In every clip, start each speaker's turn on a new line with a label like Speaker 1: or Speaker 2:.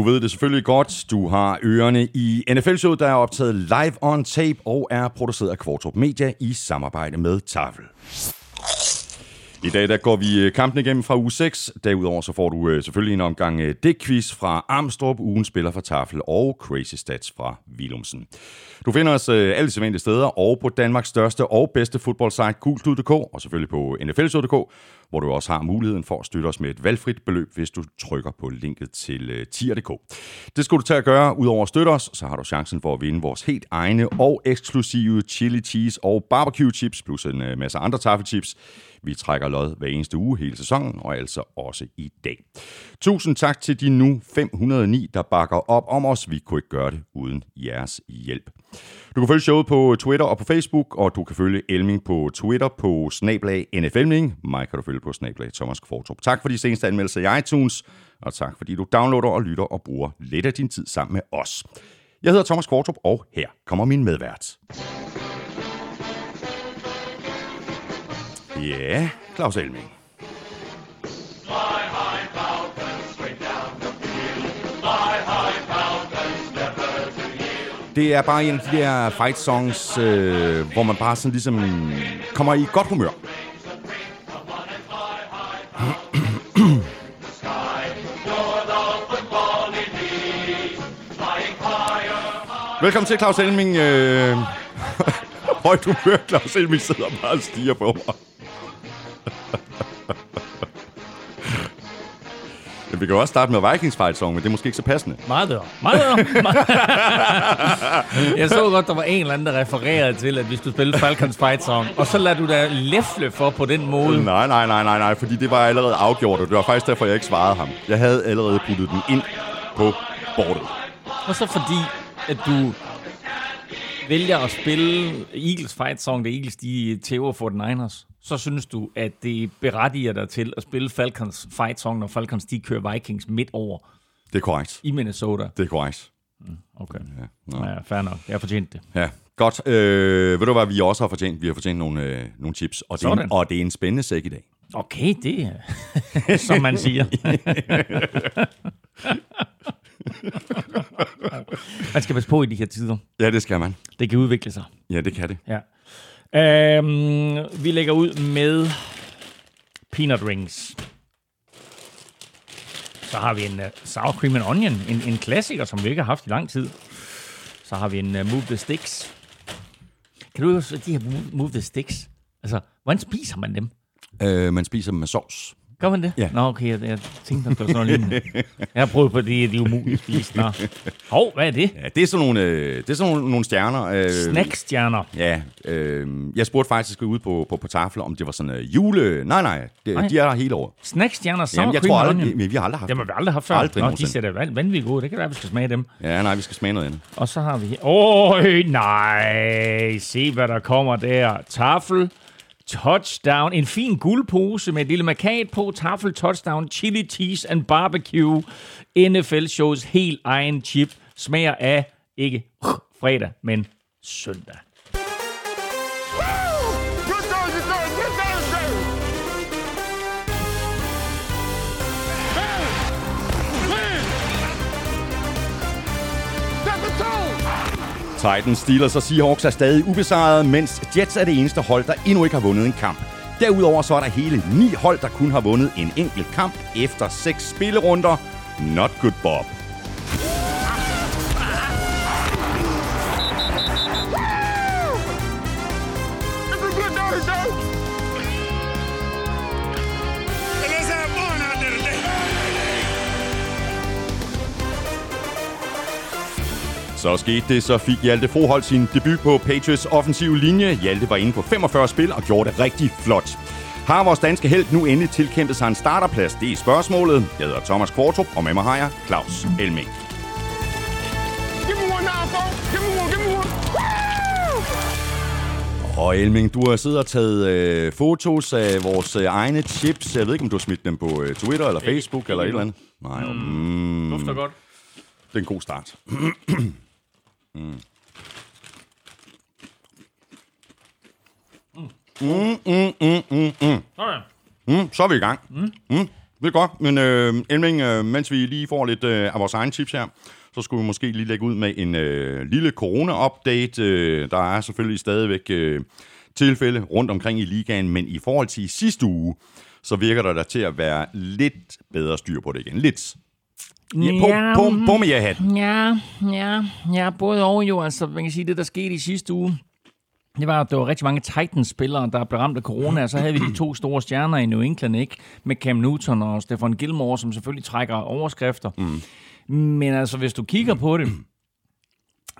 Speaker 1: Du ved det selvfølgelig godt. Du har ørerne i NFL-showet, der er optaget live on tape og er produceret af Kvartrup Media i samarbejde med Tafel. I dag der går vi øh, kampen igennem fra uge 6. Derudover så får du øh, selvfølgelig en omgang øh, dækquiz fra Armstrong, ugen spiller fra Tafel og Crazy Stats fra Vilumsen. Du finder os øh, alle sædvanlige steder og på Danmarks største og bedste fodboldsite, Kultud.dk og selvfølgelig på nfl.dk, hvor du også har muligheden for at støtte os med et valgfrit beløb, hvis du trykker på linket til tier.dk. Det skal du tage at gøre. Udover at støtte os, så har du chancen for at vinde vores helt egne og eksklusive chili cheese og barbecue chips, plus en masse andre taffelchips vi trækker lod hver eneste uge hele sæsonen, og altså også i dag. Tusind tak til de nu 509, der bakker op om os. Vi kunne ikke gøre det uden jeres hjælp. Du kan følge showet på Twitter og på Facebook, og du kan følge Elming på Twitter på snablag NFLming. Mig kan du følge på snablag Thomas Kvartrup. Tak for de seneste anmeldelser i iTunes, og tak fordi du downloader og lytter og bruger lidt af din tid sammen med os. Jeg hedder Thomas Kvartrup, og her kommer min medvært. Ja, Claus Elming. Det er bare en af de der fight songs, øh, hvor man bare sådan ligesom kommer i godt humør. Velkommen til Claus Elming. Øh, højt humør, Claus Elming sidder bare og stiger på mig vi kan jo også starte med Vikings fight song, men det er måske ikke så passende.
Speaker 2: Meget bedre. Meget bedre. jeg så godt, der var en eller anden, der refererede til, at hvis du spillede Falcons fight song, og så lader du da læfle for på den måde.
Speaker 1: Nej, nej, nej, nej, nej, fordi det var allerede afgjort, og det var faktisk derfor, jeg ikke svarede ham. Jeg havde allerede puttet den ind på bordet.
Speaker 2: Og så fordi, at du vælger at spille Eagles fight song, det Eagles de tæver for den Niners, så synes du, at det berettiger dig til at spille Falcons fight song, når Falcons de kører Vikings midt over.
Speaker 1: Det er korrekt.
Speaker 2: I Minnesota.
Speaker 1: Det er korrekt.
Speaker 2: Mm, okay. Ja, no. ja, fair nok. Jeg har fortjent det.
Speaker 1: Ja, godt. Øh, ved du hvad, vi også har fortjent? Vi har fortjent nogle, øh, nogle chips, og det, er en, og det er en spændende sæk i dag.
Speaker 2: Okay, det er, som man siger. man skal passe på i de her tider.
Speaker 1: Ja, det skal man.
Speaker 2: Det kan udvikle sig.
Speaker 1: Ja, det kan det.
Speaker 2: Ja. Øhm, vi lægger ud med peanut rings. Så har vi en uh, sour cream and onion, en, en klassiker, som vi ikke har haft i lang tid. Så har vi en uh, move the sticks. Kan du huske de her move the sticks? Altså, hvordan spiser man dem?
Speaker 1: Øh, man spiser dem med sovs.
Speaker 2: Gør man det?
Speaker 1: Ja.
Speaker 2: Nå, okay, jeg, jeg tænkte, der skulle sådan noget lignende. Jeg har prøvet på det, de er umulige at spise. Nå. Hov, hvad er det?
Speaker 1: Ja, det er sådan nogle, øh, det er sådan nogle, nogle stjerner.
Speaker 2: Øh, Snackstjerner?
Speaker 1: Ja. Øh, jeg spurgte faktisk ude på, på, på tafler, om det var sådan øh, jule... Nej, nej, det, nej. de er der hele året.
Speaker 2: Snackstjerner, sour
Speaker 1: Jamen, jeg tror aldrig, vi, vi har aldrig haft
Speaker 2: dem. Jamen, vi har aldrig haft før. Aldrig Nå, de ser da vanvittigt gode. Det kan være, vi skal smage dem.
Speaker 1: Ja, nej, vi skal smage noget andet.
Speaker 2: Og så har vi... Åh, nej. Se, hvad der kommer der. Tafel touchdown. En fin guldpose med et lille markat på. Tafel touchdown, chili cheese and barbecue. NFL shows helt egen chip. Smager af ikke fredag, men søndag.
Speaker 1: Titans, Steelers og Seahawks er stadig ubesejret, mens Jets er det eneste hold, der endnu ikke har vundet en kamp. Derudover så er der hele ni hold, der kun har vundet en enkelt kamp efter seks spillerunder. Not good, Bob. Så skete det, så fik Hjalte Froholt sin debut på Patriots offensive linje. Hjalte var inde på 45 spil og gjorde det rigtig flot. Har vores danske held nu endelig tilkæmpet sig en starterplads? Det er spørgsmålet. Jeg hedder Thomas Kvartrup, og med mig har jeg Claus Elming. Og Elming, du har siddet og taget øh, fotos af vores øh, egne chips. Jeg ved ikke, om du har smidt dem på øh, Twitter eller Facebook eller et eller andet.
Speaker 2: Nej, mm, mm, dufter godt.
Speaker 1: Det er en god start. Mm. Mm, mm, mm, mm, mm.
Speaker 2: Okay.
Speaker 1: Mm, så er vi i gang. Mm. Mm. Det er godt, men øh, Elming, øh, mens vi lige får lidt øh, af vores egen tips her, så skulle vi måske lige lægge ud med en øh, lille corona-update. Øh, der er selvfølgelig stadigvæk øh, tilfælde rundt omkring i ligaen, men i forhold til sidste uge, så virker der da til at være lidt bedre styr på det igen. Lidt. Ja, på, på, på med jer hat.
Speaker 2: Ja, ja, ja, både og jo. Altså, man kan sige, det der skete i sidste uge, det var, at der var rigtig mange Titans-spillere, der blev ramt af corona, og så havde vi de to store stjerner i New England, ikke? Med Cam Newton og Stefan Gilmore, som selvfølgelig trækker overskrifter. Mm. Men altså, hvis du kigger på det,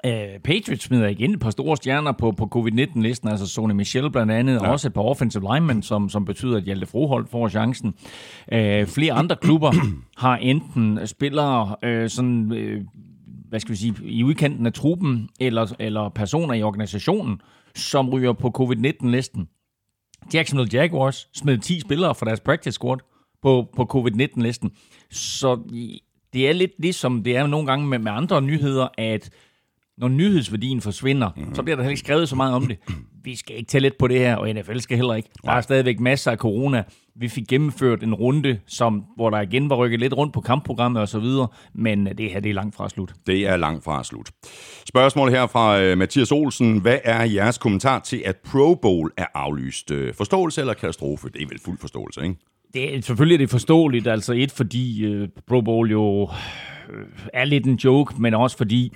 Speaker 2: Uh, Patriots smider igen et par store stjerner på, på covid-19-listen, altså Sony Michel blandt andet, ja. og også et par offensive linemen, som, som betyder, at Hjalte Froholt får chancen. Uh, flere andre klubber har enten spillere uh, sådan, uh, hvad skal vi sige, i udkanten af truppen, eller, eller personer i organisationen, som ryger på covid-19-listen. Jacksonville Jaguars smed 10 spillere fra deres practice squad på, på covid-19-listen. Så det er lidt ligesom det er nogle gange med, med andre nyheder, at når nyhedsværdien forsvinder, mm-hmm. så bliver der heller ikke skrevet så meget om det. Vi skal ikke tage lidt på det her, og NFL skal heller ikke. Der er stadigvæk masser af corona. Vi fik gennemført en runde, som, hvor der igen var rykket lidt rundt på kampprogrammet osv., men det her det er langt fra slut.
Speaker 1: Det er langt fra slut. Spørgsmål her fra uh, Mathias Olsen. Hvad er jeres kommentar til, at Pro Bowl er aflyst? Uh, forståelse eller katastrofe? Det er vel fuld forståelse, ikke?
Speaker 2: Det er, selvfølgelig er det forståeligt. Altså et, fordi uh, Pro Bowl jo er lidt en joke, men også fordi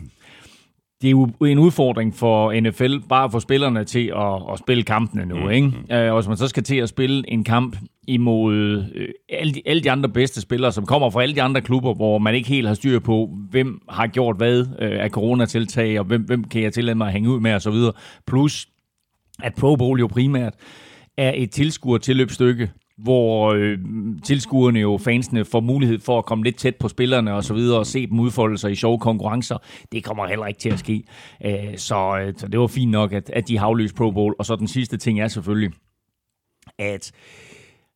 Speaker 2: det er jo en udfordring for NFL, bare for spillerne til at, at spille kampene nu. Mm. Ikke? Uh, og hvis man så skal til at spille en kamp imod uh, alle, de, alle de andre bedste spillere, som kommer fra alle de andre klubber, hvor man ikke helt har styr på, hvem har gjort hvad uh, af coronatiltag, og hvem, hvem kan jeg tillade mig at hænge ud med osv. Plus, at Pro Bowl jo primært er et tilskuer tilløbsstykke hvor øh, tilskuerne jo, fansene, får mulighed for at komme lidt tæt på spillerne og så videre, og se dem udfolde sig i sjove konkurrencer. Det kommer heller ikke til at ske. Æh, så, øh, så det var fint nok, at, at de har Pro Bowl. Og så den sidste ting er selvfølgelig, at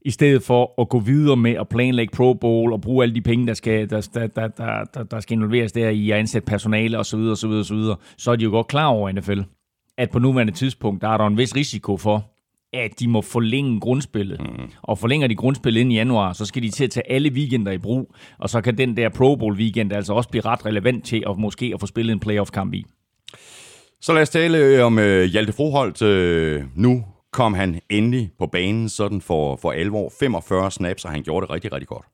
Speaker 2: i stedet for at gå videre med at planlægge Pro Bowl og bruge alle de penge, der skal, der, der, der, der, der skal involveres der i at ansætte personale osv., osv., osv., så er de jo godt klar over NFL, at på nuværende tidspunkt, der er der en vis risiko for, at de må forlænge grundspillet. Mm. Og forlænger de grundspillet ind i januar, så skal de til at tage alle weekender i brug, og så kan den der Pro Bowl weekend altså også blive ret relevant til at måske at få spillet en playoff-kamp i.
Speaker 1: Så lad os tale om uh, Hjalte Froholt. Uh, nu kom han endelig på banen sådan for, for alvor. 45 snaps, og han gjorde det rigtig, rigtig godt.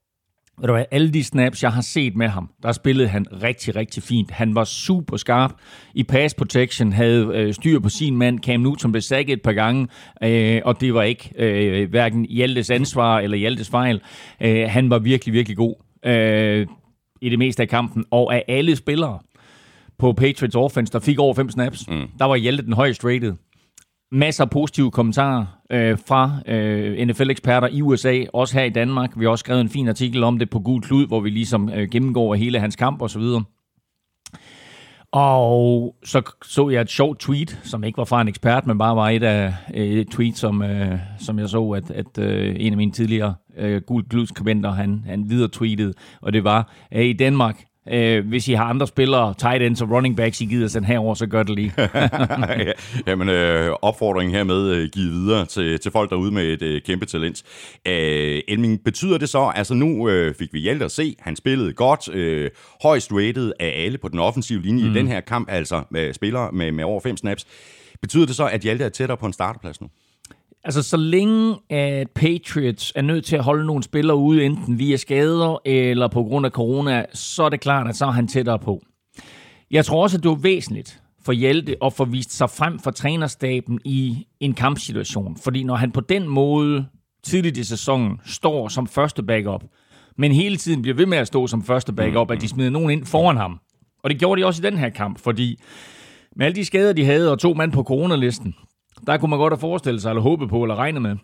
Speaker 2: Ved du hvad, alle de snaps, jeg har set med ham, der spillede han rigtig, rigtig fint. Han var super skarp i pass protection, havde øh, styr på sin mand. Cam Newton blev sækket et par gange, øh, og det var ikke øh, hverken Hjaltes ansvar eller Hjaltes fejl. Øh, han var virkelig, virkelig god øh, i det meste af kampen, og af alle spillere på Patriots offense, der fik over fem snaps, mm. der var Hjalte den højst rated masser af positive kommentarer øh, fra øh, NFL-eksperter i USA, også her i Danmark. Vi har også skrevet en fin artikel om det på Gud Klud, hvor vi ligesom øh, gennemgår hele hans kamp og så videre. Og så så jeg et sjovt tweet, som ikke var fra en ekspert, men bare var et af øh, et tweet, som, øh, som jeg så, at, at øh, en af mine tidligere øh, Gul han, han videre tweetede, og det var, at i Danmark, Øh, hvis I har andre spillere, tight ends og running backs, I gider sende herover, så gør det lige.
Speaker 1: Jamen, øh, opfordringen hermed øh, givet videre til, til folk derude med et øh, kæmpe talent. Øh, Elming, betyder det så, altså nu øh, fik vi Hjalte at se, han spillede godt, øh, højst rated af alle på den offensive linje mm. i den her kamp, altså med spillere med, med over fem snaps. Betyder det så, at Hjalte er tættere på en starterplads nu?
Speaker 2: Altså, så længe at Patriots er nødt til at holde nogle spillere ude, enten via skader eller på grund af corona, så er det klart, at så er han tættere på. Jeg tror også, at det var væsentligt for Hjelte at få vist sig frem for trænerstaben i en kampsituation. Fordi når han på den måde tidligt i sæsonen står som første backup, men hele tiden bliver ved med at stå som første backup, at de smider nogen ind foran ham. Og det gjorde de også i den her kamp, fordi med alle de skader, de havde, og to mand på coronalisten, der kunne man godt have forestillet sig, eller håbet på, eller regnet med,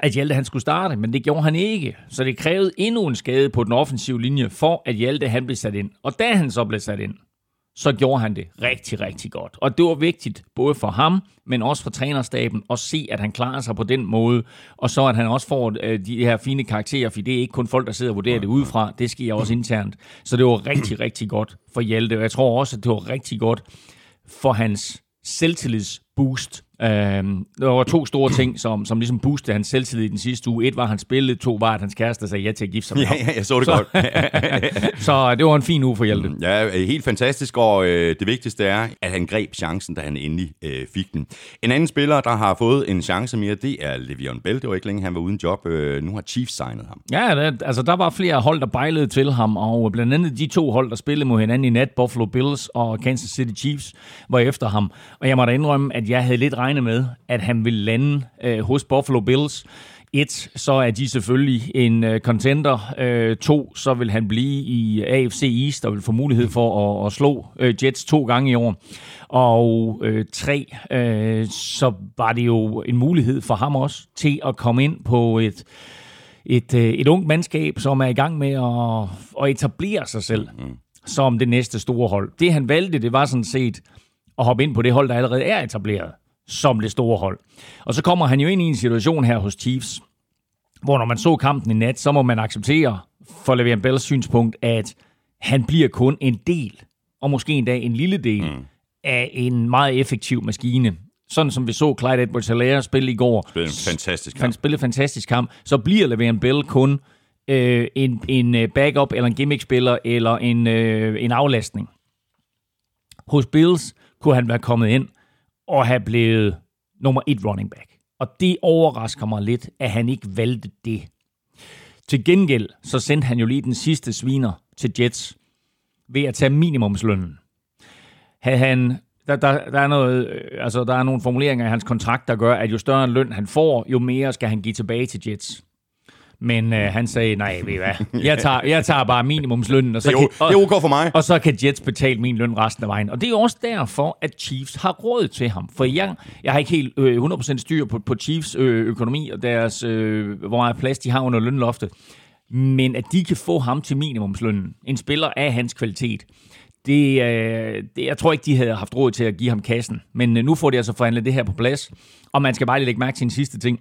Speaker 2: at Hjalte han skulle starte, men det gjorde han ikke. Så det krævede endnu en skade på den offensive linje, for at Hjalte han blev sat ind. Og da han så blev sat ind, så gjorde han det rigtig, rigtig godt. Og det var vigtigt, både for ham, men også for trænerstaben, at se, at han klarer sig på den måde, og så at han også får øh, de her fine karakterer, for det er ikke kun folk, der sidder og vurderer det udefra, det sker også internt. Så det var rigtig, rigtig godt for Hjalte, og jeg tror også, at det var rigtig godt for hans selvtillidsboost Øh, der var to store ting, som, som ligesom boostede hans selvtillid i den sidste uge. Et var, at han spillede. To var, at hans kæreste sagde ja til at gifte sig med ham.
Speaker 1: Ja, ja, jeg så det så, godt.
Speaker 2: så det var en fin uge for Hjelte.
Speaker 1: Ja, helt fantastisk, og øh, det vigtigste er, at han greb chancen, da han endelig øh, fik den. En anden spiller, der har fået en chance mere, det er Le'Veon Bell. Det var ikke længe, han var uden job. Øh, nu har Chiefs signet ham.
Speaker 2: Ja, det, altså der var flere hold, der bejlede til ham, og blandt andet de to hold, der spillede mod hinanden i nat, Buffalo Bills og Kansas City Chiefs, var efter ham. Og jeg må da indrømme, at jeg havde lidt regnet med, at han ville lande øh, hos Buffalo Bills. Et, så er de selvfølgelig en uh, contender. Uh, to, så vil han blive i AFC East og vil få mulighed for at, at slå uh, Jets to gange i år. Og uh, tre, uh, så var det jo en mulighed for ham også til at komme ind på et et, et ungt mandskab, som er i gang med at, at etablere sig selv mm. som det næste store hold. Det han valgte, det var sådan set at hoppe ind på det hold, der allerede er etableret som det store hold. Og så kommer han jo ind i en situation her hos Chiefs, hvor når man så kampen i nat, så må man acceptere for Le'Veon Bells synspunkt, at han bliver kun en del, og måske endda en lille del, mm. af en meget effektiv maskine. Sådan som vi så Clyde Edwards-Helaire spille i går.
Speaker 1: Spille en fantastisk kamp.
Speaker 2: Spille en fantastisk kamp. Så bliver Le'Veon Bell kun øh, en, en øh, backup, eller en gimmick-spiller, eller en, øh, en aflastning. Hos Bills kunne han være kommet ind og have blevet nummer et running back. Og det overrasker mig lidt, at han ikke valgte det. Til gengæld, så sendte han jo lige den sidste sviner til Jets ved at tage minimumslønnen. Havde han, der, der, der, er noget, øh, altså, der er nogle formuleringer i hans kontrakt, der gør, at jo større en løn han får, jo mere skal han give tilbage til Jets. Men øh, han sagde, nej, ved I hvad, jeg tager, jeg tager bare minimumslønnen, og så,
Speaker 1: det er,
Speaker 2: kan,
Speaker 1: og, det er okay for mig.
Speaker 2: og så kan Jets betale min løn resten af vejen. Og det er også derfor, at Chiefs har råd til ham. For jeg, jeg har ikke helt øh, 100% styr på, på Chiefs øh, økonomi, og deres, øh, hvor meget plads de har under lønloftet. Men at de kan få ham til minimumslønnen, en spiller af hans kvalitet, det, øh, det, jeg tror ikke, de havde haft råd til at give ham kassen. Men øh, nu får de altså forhandlet det her på plads. Og man skal bare lige lægge mærke til en sidste ting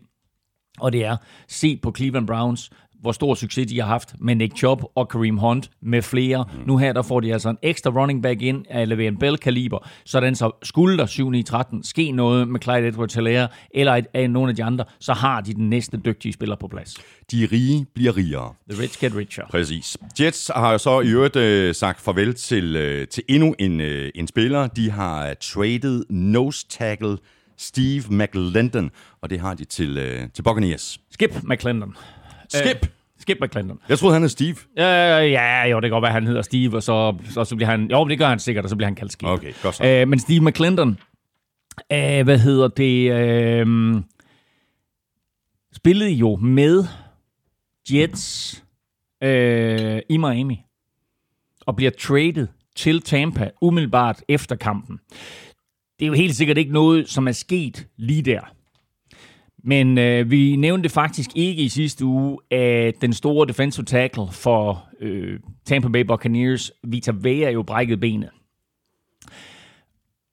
Speaker 2: og det er, se på Cleveland Browns, hvor stor succes de har haft med Nick Chubb og Kareem Hunt med flere. Mm. Nu her, der får de altså en ekstra running back ind af Le'Veon Bell-kaliber, sådan så skulle der 7 13 ske noget med Clyde edwards helaire eller et, af nogle af de andre, så har de den næste dygtige spiller på plads.
Speaker 1: De rige bliver rigere.
Speaker 2: The rich get richer.
Speaker 1: Præcis. Jets har jo så i øvrigt øh, sagt farvel til, øh, til endnu en, øh, en spiller. De har traded nose tackle Steve McLendon, og det har de til, øh, til Buccaneers.
Speaker 2: Skip McClendon.
Speaker 1: Skip!
Speaker 2: Uh, Skip McClendon.
Speaker 1: Jeg troede, han er Steve.
Speaker 2: Ja, ja, jo, det kan godt være, han hedder Steve, og så, så, så bliver han... Jo, det gør han sikkert, og så bliver han kaldt Skip.
Speaker 1: Okay, godt så.
Speaker 2: Uh, men Steve McClendon, uh, hvad hedder det... Uh, spillede jo med Jets uh, i Miami, og bliver traded til Tampa umiddelbart efter kampen det er jo helt sikkert ikke noget, som er sket lige der. Men øh, vi nævnte faktisk ikke i sidste uge, at den store defensive tackle for øh, Tampa Bay Buccaneers, Vita Vea, jo brækkede benet.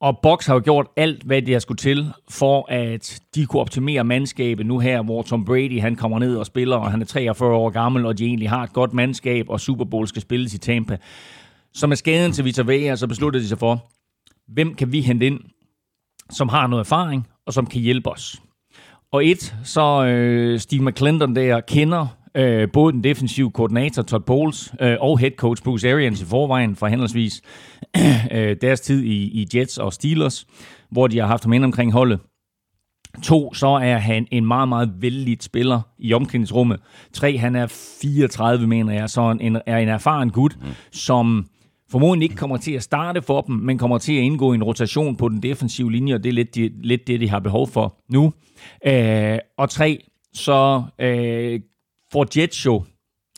Speaker 2: Og Box har jo gjort alt, hvad det har skulle til, for at de kunne optimere mandskabet nu her, hvor Tom Brady han kommer ned og spiller, og han er 43 år gammel, og de egentlig har et godt mandskab, og Super Bowl skal spilles i Tampa. Så med skaden til Vita Vea, så besluttede de sig for, hvem kan vi hente ind, som har noget erfaring, og som kan hjælpe os. Og et, så øh, Steve McClendon der kender øh, både den defensive koordinator Todd Bowles øh, og head coach Bruce Arians i forvejen fra henholdsvis øh, deres tid i, i Jets og Steelers, hvor de har haft ham ind omkring holdet. To, så er han en meget, meget vældig spiller i omklædningsrummet. Tre, han er 34, mener jeg, så en, er en erfaren gut, mm. som formodentlig ikke kommer til at starte for dem, men kommer til at indgå i en rotation på den defensive linje, og det er lidt, de, lidt det, de har behov for nu. Øh, og tre, så øh, får Jets jo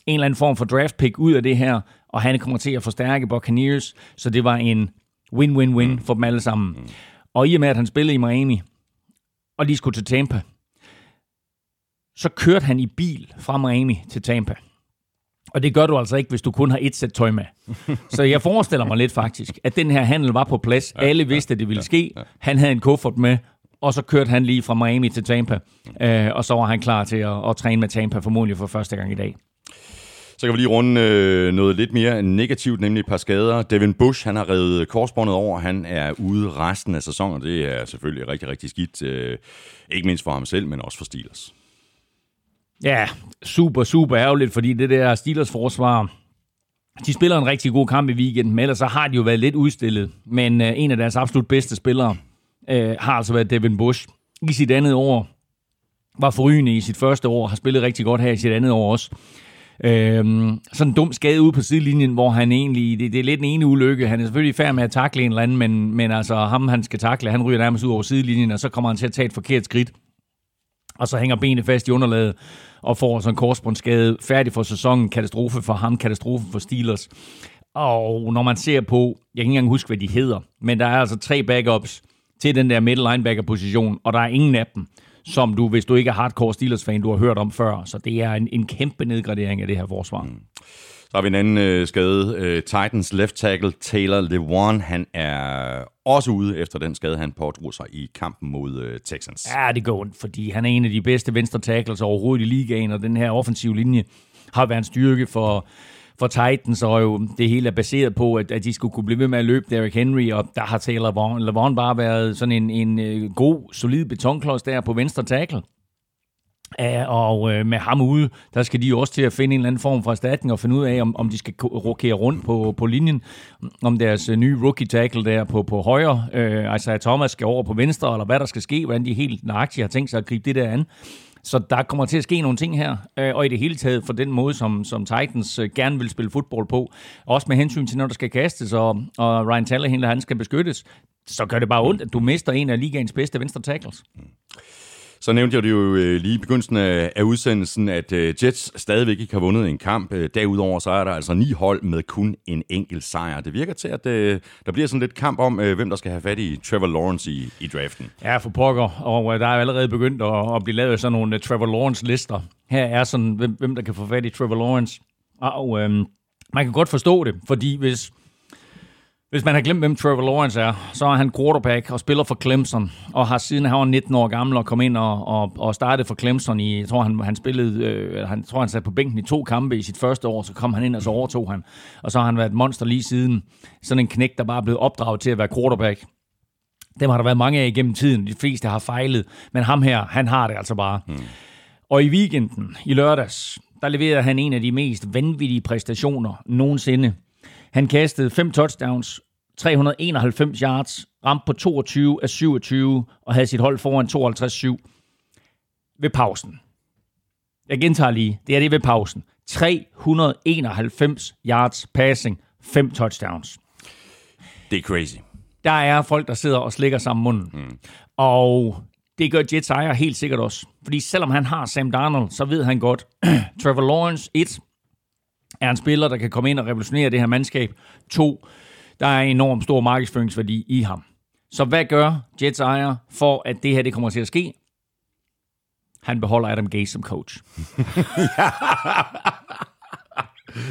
Speaker 2: en eller anden form for draft pick ud af det her, og han kommer til at forstærke Buccaneers, så det var en win-win-win for dem alle sammen. Og i og med, at han spillede i Miami, og lige skulle til Tampa, så kørte han i bil fra Miami til Tampa. Og det gør du altså ikke, hvis du kun har et sæt tøj med. Så jeg forestiller mig lidt faktisk, at den her handel var på plads. Alle vidste, at det ville ske. Han havde en kuffert med, og så kørte han lige fra Miami til Tampa. Øh, og så var han klar til at, at træne med Tampa formodentlig for første gang i dag.
Speaker 1: Så kan vi lige runde øh, noget lidt mere negativt, nemlig et par skader. Devin Bush, han har revet korsbåndet over. Han er ude resten af sæsonen, det er selvfølgelig rigtig, rigtig skidt. Øh, ikke mindst for ham selv, men også for Steelers.
Speaker 2: Ja, super, super ærgerligt, fordi det der Steelers forsvar, de spiller en rigtig god kamp i weekenden, men ellers så har de jo været lidt udstillet. Men øh, en af deres absolut bedste spillere øh, har altså været Devin Bush. I sit andet år var forrygende i sit første år, har spillet rigtig godt her i sit andet år også. Øhm, sådan en dum skade ude på sidelinjen, hvor han egentlig, det, det er lidt en ene ulykke. Han er selvfølgelig i færd med at takle en eller anden, men, men altså ham, han skal takle, han ryger nærmest ud over sidelinjen, og så kommer han til at tage et forkert skridt. Og så hænger benet fast i underlaget og får sådan en korsbåndsskade færdig for sæsonen. Katastrofe for ham, katastrofe for Steelers. Og når man ser på, jeg kan ikke engang huske, hvad de hedder, men der er altså tre backups til den der middle linebacker-position, og der er ingen af dem, som du, hvis du ikke er hardcore Steelers-fan, du har hørt om før. Så det er en, en kæmpe nedgradering af det her forsvar. Mm.
Speaker 1: Så har vi en anden øh, skade. Øh, Titans left tackle Taylor Lewan, han er også ude efter den skade, han pådrog sig i kampen mod øh, Texans.
Speaker 2: Ja, det går ondt, fordi han er en af de bedste venstre tackles overhovedet i ligaen, og den her offensive linje har været en styrke for, for Titans, og jo det hele er baseret på, at, at de skulle kunne blive ved med at løbe Derrick Henry, og der har Taylor Lavon, Lavon bare været sådan en, en øh, god, solid betonklods der på venstre tackle. Uh, og øh, med ham ude, der skal de også til at finde en eller anden form for erstatning og finde ud af, om, om de skal rokere rundt på, på linjen, om deres øh, nye rookie tackle der på, på højre, øh, altså at Thomas skal over på venstre, eller hvad der skal ske, hvordan de helt nøjagtigt har tænkt sig at gribe det der an. Så der kommer til at ske nogle ting her, øh, og i det hele taget for den måde, som, som Titans gerne vil spille fodbold på, også med hensyn til, når der skal kastes, og, og Ryan Tannehill, han skal beskyttes, så gør det bare ondt, at du mister en af ligaens bedste venstre tackles. Mm.
Speaker 1: Så nævnte jeg det jo øh, lige i begyndelsen af udsendelsen, at øh, Jets stadigvæk ikke har vundet en kamp. Øh, derudover så er der altså ni hold med kun en enkelt sejr. Det virker til, at der bliver sådan lidt kamp om, hvem der skal have fat i Trevor Lawrence i, i draften.
Speaker 2: Ja, for pokker. Og der er allerede begyndt at, at blive lavet sådan nogle Trevor Lawrence-lister. Her er sådan, hvem, hvem der kan få fat i Trevor Lawrence. Og øhm, man kan godt forstå det, fordi hvis hvis man har glemt, hvem Trevor Lawrence er, så er han quarterback og spiller for Clemson, og har siden han var 19 år gammel og kom ind og, og, og startede for Clemson i, jeg tror han, han spillede, øh, han tror han satte på bænken i to kampe i sit første år, så kom han ind og så overtog han. Og så har han været et monster lige siden. Sådan en knæk, der bare er blevet opdraget til at være quarterback. Dem har der været mange af igennem tiden. De fleste har fejlet. Men ham her, han har det altså bare. Hmm. Og i weekenden, i lørdags, der leverede han en af de mest vanvittige præstationer nogensinde. Han kastede fem touchdowns, 391 yards, ramte på 22 af 27 og havde sit hold foran 52-7 ved pausen. Jeg gentager lige, det er det ved pausen. 391 yards passing, fem touchdowns.
Speaker 1: Det er crazy.
Speaker 2: Der er folk, der sidder og slikker sammen munden. Mm. Og det gør Jets ejer helt sikkert også. Fordi selvom han har Sam Darnold, så ved han godt, Trevor Lawrence, et, er en spiller, der kan komme ind og revolutionere det her mandskab. To, der er enormt stor markedsføringsværdi i ham. Så hvad gør Jets ejer for, at det her det kommer til at ske? Han beholder Adam Gase som coach.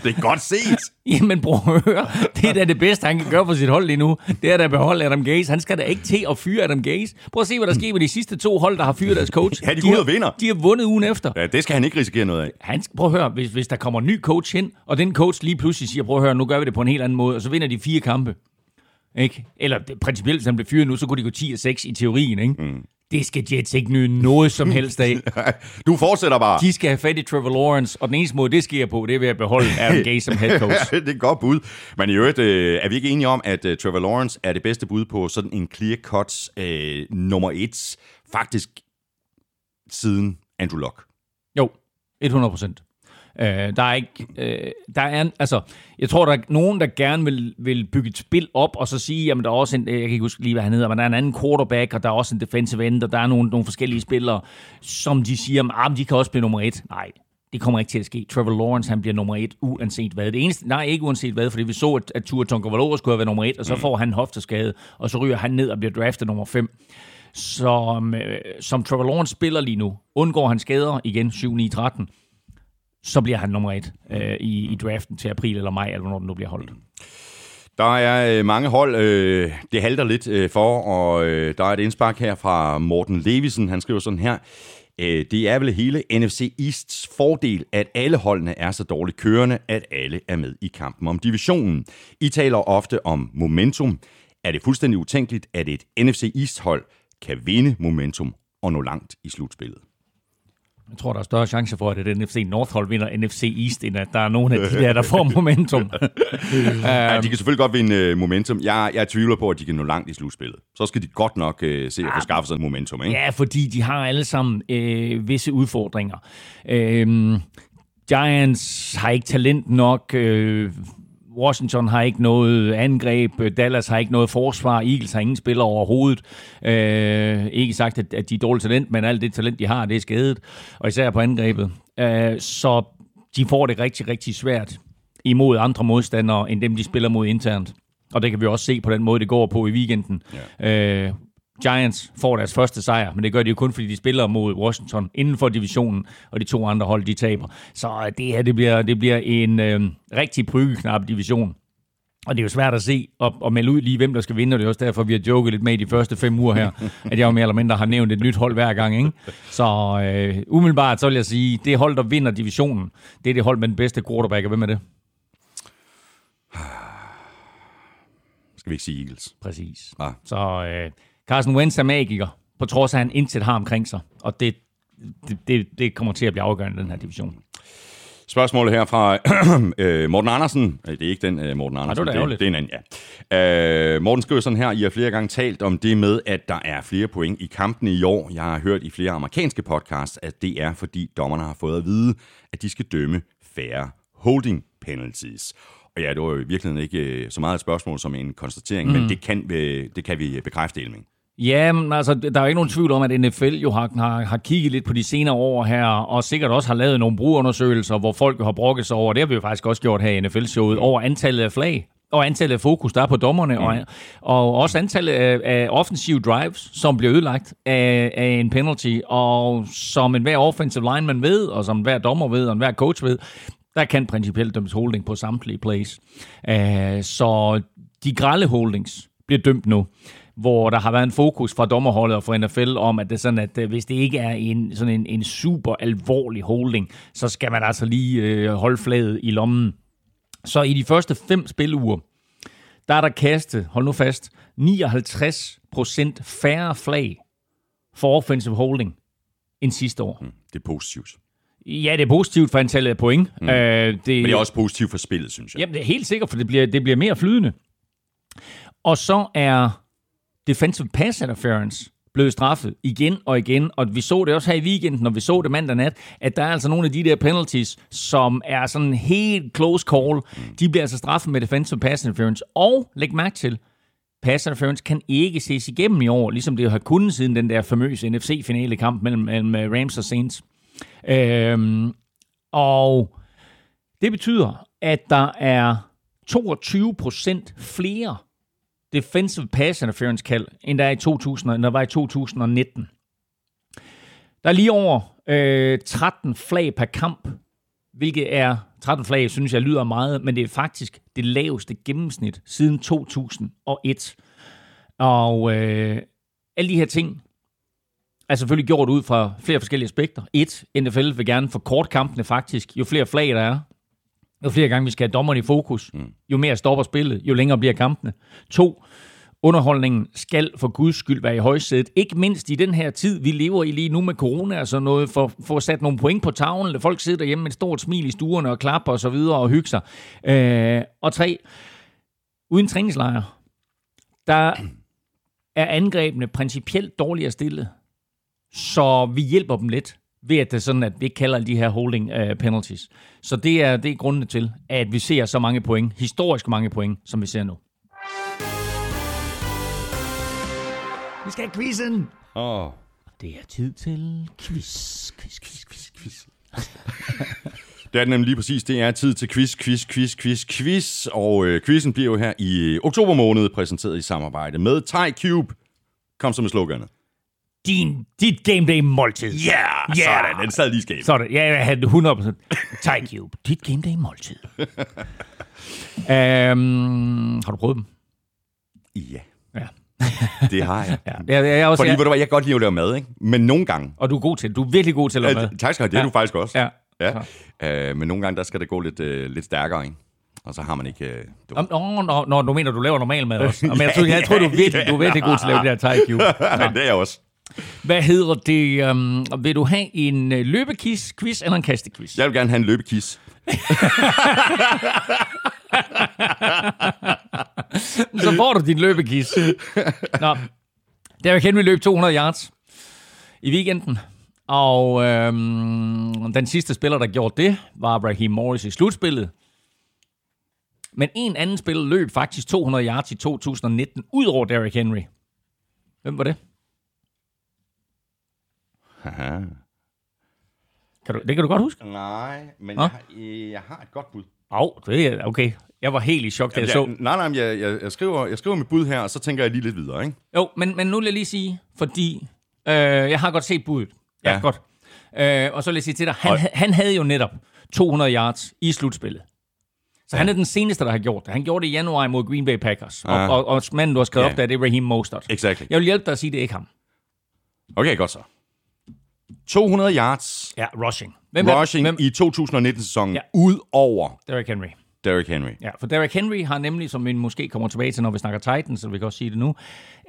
Speaker 1: Det er godt set.
Speaker 2: Jamen at høre. Det er da det bedste, han kan gøre for sit hold lige nu. Det er da at beholde Adam Gaze. Han skal da ikke til at fyre Adam Gaze. Prøv at se, hvad der sker med de sidste to hold, der har fyret deres coach.
Speaker 1: Ja, de, de og vinder.
Speaker 2: De har vundet ugen efter.
Speaker 1: Ja, det skal han ikke risikere noget af.
Speaker 2: Han, prøv at høre, hvis, hvis der kommer en ny coach ind, og den coach lige pludselig siger, prøv at høre, nu gør vi det på en helt anden måde, og så vinder de fire kampe. Ikke? Eller principielt, hvis han bliver fyret nu, så kunne de gå 10 og 6 i teorien. Ikke? Mm. Det skal Jets ikke nyde noget som helst af.
Speaker 1: du fortsætter bare.
Speaker 2: De skal have fat i Trevor Lawrence, og den eneste måde, det sker på, det er ved at beholde Aaron Gay som head coach.
Speaker 1: det er et godt bud. Men i øvrigt, øh, er vi ikke enige om, at uh, Trevor Lawrence er det bedste bud på sådan en clear cuts uh, nummer et, faktisk siden Andrew Luck?
Speaker 2: Jo, 100 procent. Øh, der er ikke, øh, der er, altså, jeg tror, der er nogen, der gerne vil, vil bygge et spil op, og så sige, jamen der er også en, jeg kan ikke huske lige, hvad han hedder, men der er en anden quarterback, og der er også en defensive end, og der er nogle, nogle forskellige spillere, som de siger, ah, de kan også blive nummer et. Nej, det kommer ikke til at ske. Trevor Lawrence, han bliver nummer et, uanset hvad. Det eneste, nej, ikke uanset hvad, fordi vi så, at, at Tua Tonga skulle have været nummer et, og så mm. får han hofteskade, og så ryger han ned og bliver draftet nummer 5. Som, øh, som Trevor Lawrence spiller lige nu, undgår han skader igen 7-9-13, så bliver han nummer et øh, i, i draften til april eller maj, eller hvornår den nu bliver holdt.
Speaker 1: Der er øh, mange hold, øh, det halter lidt øh, for, og øh, der er et indspark her fra Morten Levisen. Han skriver sådan her. Øh, det er vel hele NFC Easts fordel, at alle holdene er så dårligt kørende, at alle er med i kampen om divisionen. I taler ofte om momentum. Er det fuldstændig utænkeligt, at et NFC East-hold kan vinde momentum og nå langt i slutspillet?
Speaker 2: Jeg tror, der er større chance for, at et NFC North-hold vinder NFC East, end at der er nogen af de der, der får momentum.
Speaker 1: ja, de kan selvfølgelig godt vinde uh, momentum. Jeg, jeg tvivler på, at de kan nå langt i slutspillet. Så skal de godt nok uh, se at få skaffet sig momentum. Ikke?
Speaker 2: Ja, fordi de har alle sammen øh, visse udfordringer. Øh, Giants har ikke talent nok. Øh, Washington har ikke noget angreb, Dallas har ikke noget forsvar, Eagles har ingen spillere overhovedet. Øh, ikke sagt, at, at de er dårligt talent, men alt det talent, de har, det er skadet, og især på angrebet. Øh, så de får det rigtig, rigtig svært imod andre modstandere, end dem, de spiller mod internt. Og det kan vi også se på den måde, det går på i weekenden. Ja. Øh, Giants får deres første sejr, men det gør de jo kun, fordi de spiller mod Washington inden for divisionen, og de to andre hold, de taber. Så det her, det bliver, det bliver en øh, rigtig prygeknap division. Og det er jo svært at se og, og melde ud lige, hvem der skal vinde, og det er også derfor, vi har joket lidt med i de første fem uger her, at jeg jo mere eller mindre har nævnt et nyt hold hver gang. Ikke? Så øh, umiddelbart, så vil jeg sige, det hold, der vinder divisionen, det er det hold med den bedste quarterback, og hvem er det?
Speaker 1: Skal vi ikke sige Eagles?
Speaker 2: Præcis. Ah. Så øh, Carson Wentz er magiker, på trods af, at han intet har omkring sig. Og det, det, det, det kommer til at blive afgørende i den her division.
Speaker 1: Spørgsmålet her fra øh, Morten Andersen. Det er ikke den øh, Morten Andersen,
Speaker 2: ja, det,
Speaker 1: det, det er en anden, ja. Øh, Morten skriver sådan her, I har flere gange talt om det med, at der er flere point i kampene i år. Jeg har hørt i flere amerikanske podcasts, at det er, fordi dommerne har fået at vide, at de skal dømme færre holding penalties. Og ja, det var jo i virkeligheden ikke øh, så meget et spørgsmål som en konstatering, mm. men det kan, det kan vi bekræfte, Elming.
Speaker 2: Ja, men altså, der er ikke nogen tvivl om, at NFL jo har, har, har kigget lidt på de senere år her, og sikkert også har lavet nogle brugerundersøgelser, hvor folk har brokket sig over, det har vi jo faktisk også gjort her i NFL-showet, over antallet af flag og antallet af fokus, der er på dommerne, mm. og, og også antallet af, af offensive drives, som bliver ødelagt af, af en penalty, og som enhver offensive lineman ved, og som hver dommer ved, og enhver coach ved, der kan principielt dømmes holding på samtlige plays. Uh, så de grælde holdings bliver dømt nu hvor der har været en fokus fra dommerholdet og fra NFL om, at det er sådan, at øh, hvis det ikke er en, sådan en, en super alvorlig holding, så skal man altså lige øh, holde flaget i lommen. Så i de første fem spiluger, der er der kastet, hold nu fast, 59% færre flag for offensive holding end sidste år. Mm,
Speaker 1: det er positivt.
Speaker 2: Ja, det er positivt for antallet af point. Mm.
Speaker 1: Øh, det, Men det er også positivt for spillet, synes jeg.
Speaker 2: Jamen, det er helt sikkert, for det bliver, det bliver mere flydende. Og så er defensive pass interference blevet straffet igen og igen, og vi så det også her i weekenden, når vi så det mandag nat, at der er altså nogle af de der penalties, som er sådan helt close call, de bliver altså straffet med defensive pass interference. Og læg mærke til, pass interference kan ikke ses igennem i år, ligesom det har kunnet siden den der famøse NFC-finale kamp mellem, mellem øh, Rams og Saints. Øhm, og det betyder, at der er 22% flere defensive pass interference kald, end der, er i 2000, end der var i 2019. Der er lige over øh, 13 flag per kamp, hvilket er 13 flag, synes jeg lyder meget, men det er faktisk det laveste gennemsnit siden 2001. Og øh, alle de her ting er selvfølgelig gjort ud fra flere forskellige aspekter. Et, NFL vil gerne kort kampene faktisk. Jo flere flag der er, jo flere gange vi skal have dommerne i fokus, mm. jo mere stopper spillet, jo længere bliver kampene. To, underholdningen skal for guds skyld være i højsædet. Ikke mindst i den her tid, vi lever i lige nu med corona og sådan noget, for, for at sætte nogle point på tavlen. Folk sidder derhjemme med et stort smil i stuerne og klapper og så videre og hygger sig. Øh, og tre, uden træningslejre, der er angrebene principielt dårligere stillet. Så vi hjælper dem lidt ved at det er sådan, at vi ikke kalder de her holding uh, penalties. Så det er, det er grundene til, at vi ser så mange point, historisk mange point, som vi ser nu. Vi skal have quizzen!
Speaker 1: Åh. Oh.
Speaker 2: Det er tid til quiz, quiz, quiz, quiz, quiz.
Speaker 1: Det er nemlig lige præcis. Det er tid til quiz, quiz, quiz, quiz, quiz. Og øh, quizzen bliver jo her i oktober måned præsenteret i samarbejde med Thai Cube. Kom så med sloganet
Speaker 2: din, dit game day måltid.
Speaker 1: Ja, yeah, yeah. sådan. Den sad lige skab.
Speaker 2: Sådan, ja, jeg havde 100%. Thai Cube, dit game day måltid. um, har du prøvet dem?
Speaker 1: Ja.
Speaker 2: Ja.
Speaker 1: Det har jeg.
Speaker 2: Ja, jeg, jeg også,
Speaker 1: Fordi,
Speaker 2: jeg,
Speaker 1: ved du hvad, jeg kan godt lide at lave mad, ikke? Men nogle gange...
Speaker 2: og du er god til det. Du er virkelig god til at lave mad.
Speaker 1: Tak skal du have, det er
Speaker 2: Ja.
Speaker 1: du faktisk også.
Speaker 2: Ja.
Speaker 1: Ja. Øh, men nogle gange, der skal det gå lidt, øh, lidt stærkere, ikke? Og så har man ikke... Øh, du...
Speaker 2: Nå, nå, nå, du mener, du laver normal mad også. Men jeg, tror, jeg tror, du er virkelig, du er virkelig god til at lave det der thai cube. Nå.
Speaker 1: det er jeg også.
Speaker 2: Hvad hedder det? Um, vil du have en uh, løbequiz quiz eller en kastequiz?
Speaker 1: Jeg vil gerne have en løbekis.
Speaker 2: Så får du din løbequiz. Nå. Derek Henry løb 200 yards i weekenden. Og øhm, den sidste spiller, der gjorde det, var Raheem Morris i slutspillet. Men en anden spiller løb faktisk 200 yards i 2019, ud over Derrick Henry. Hvem var det?
Speaker 1: Haha.
Speaker 2: Kan du, det kan du godt huske?
Speaker 1: Nej, men jeg har, øh, jeg har et godt bud.
Speaker 2: Åh, oh, det er okay. Jeg var helt i chok, da jeg
Speaker 1: Jeg,
Speaker 2: så.
Speaker 1: nej, nej, men jeg, jeg, jeg, skriver, jeg skriver mit bud her, og så tænker jeg lige lidt videre, ikke?
Speaker 2: Jo, men, men nu vil jeg lige sige, fordi øh, jeg har godt set budet. Ja,
Speaker 1: Ja.
Speaker 2: godt. Øh, og så vil jeg sige til dig, han,
Speaker 1: Og-
Speaker 2: han havde jo netop 200 yards i slutspillet. Så ja. han er den seneste, der har gjort det. Han gjorde det i januar mod Green Bay Packers. Og,
Speaker 1: Ja.
Speaker 2: og, og manden, du har skrevet
Speaker 1: Ja.
Speaker 2: op der, det er Raheem Mostert.
Speaker 1: Exactly.
Speaker 2: Jeg vil hjælpe dig at sige, det er ikke ham.
Speaker 1: Okay, godt så. 200 yards
Speaker 2: Ja, rushing. Hvem
Speaker 1: rushing
Speaker 2: Hvem?
Speaker 1: i 2019-sæsonen,
Speaker 2: Ja.
Speaker 1: ja. ud over
Speaker 2: Derrick Henry.
Speaker 1: Derrick Henry.
Speaker 2: Ja, for Derrick Henry har nemlig, som vi måske kommer tilbage til, når vi snakker Titans, så vi kan også sige det nu,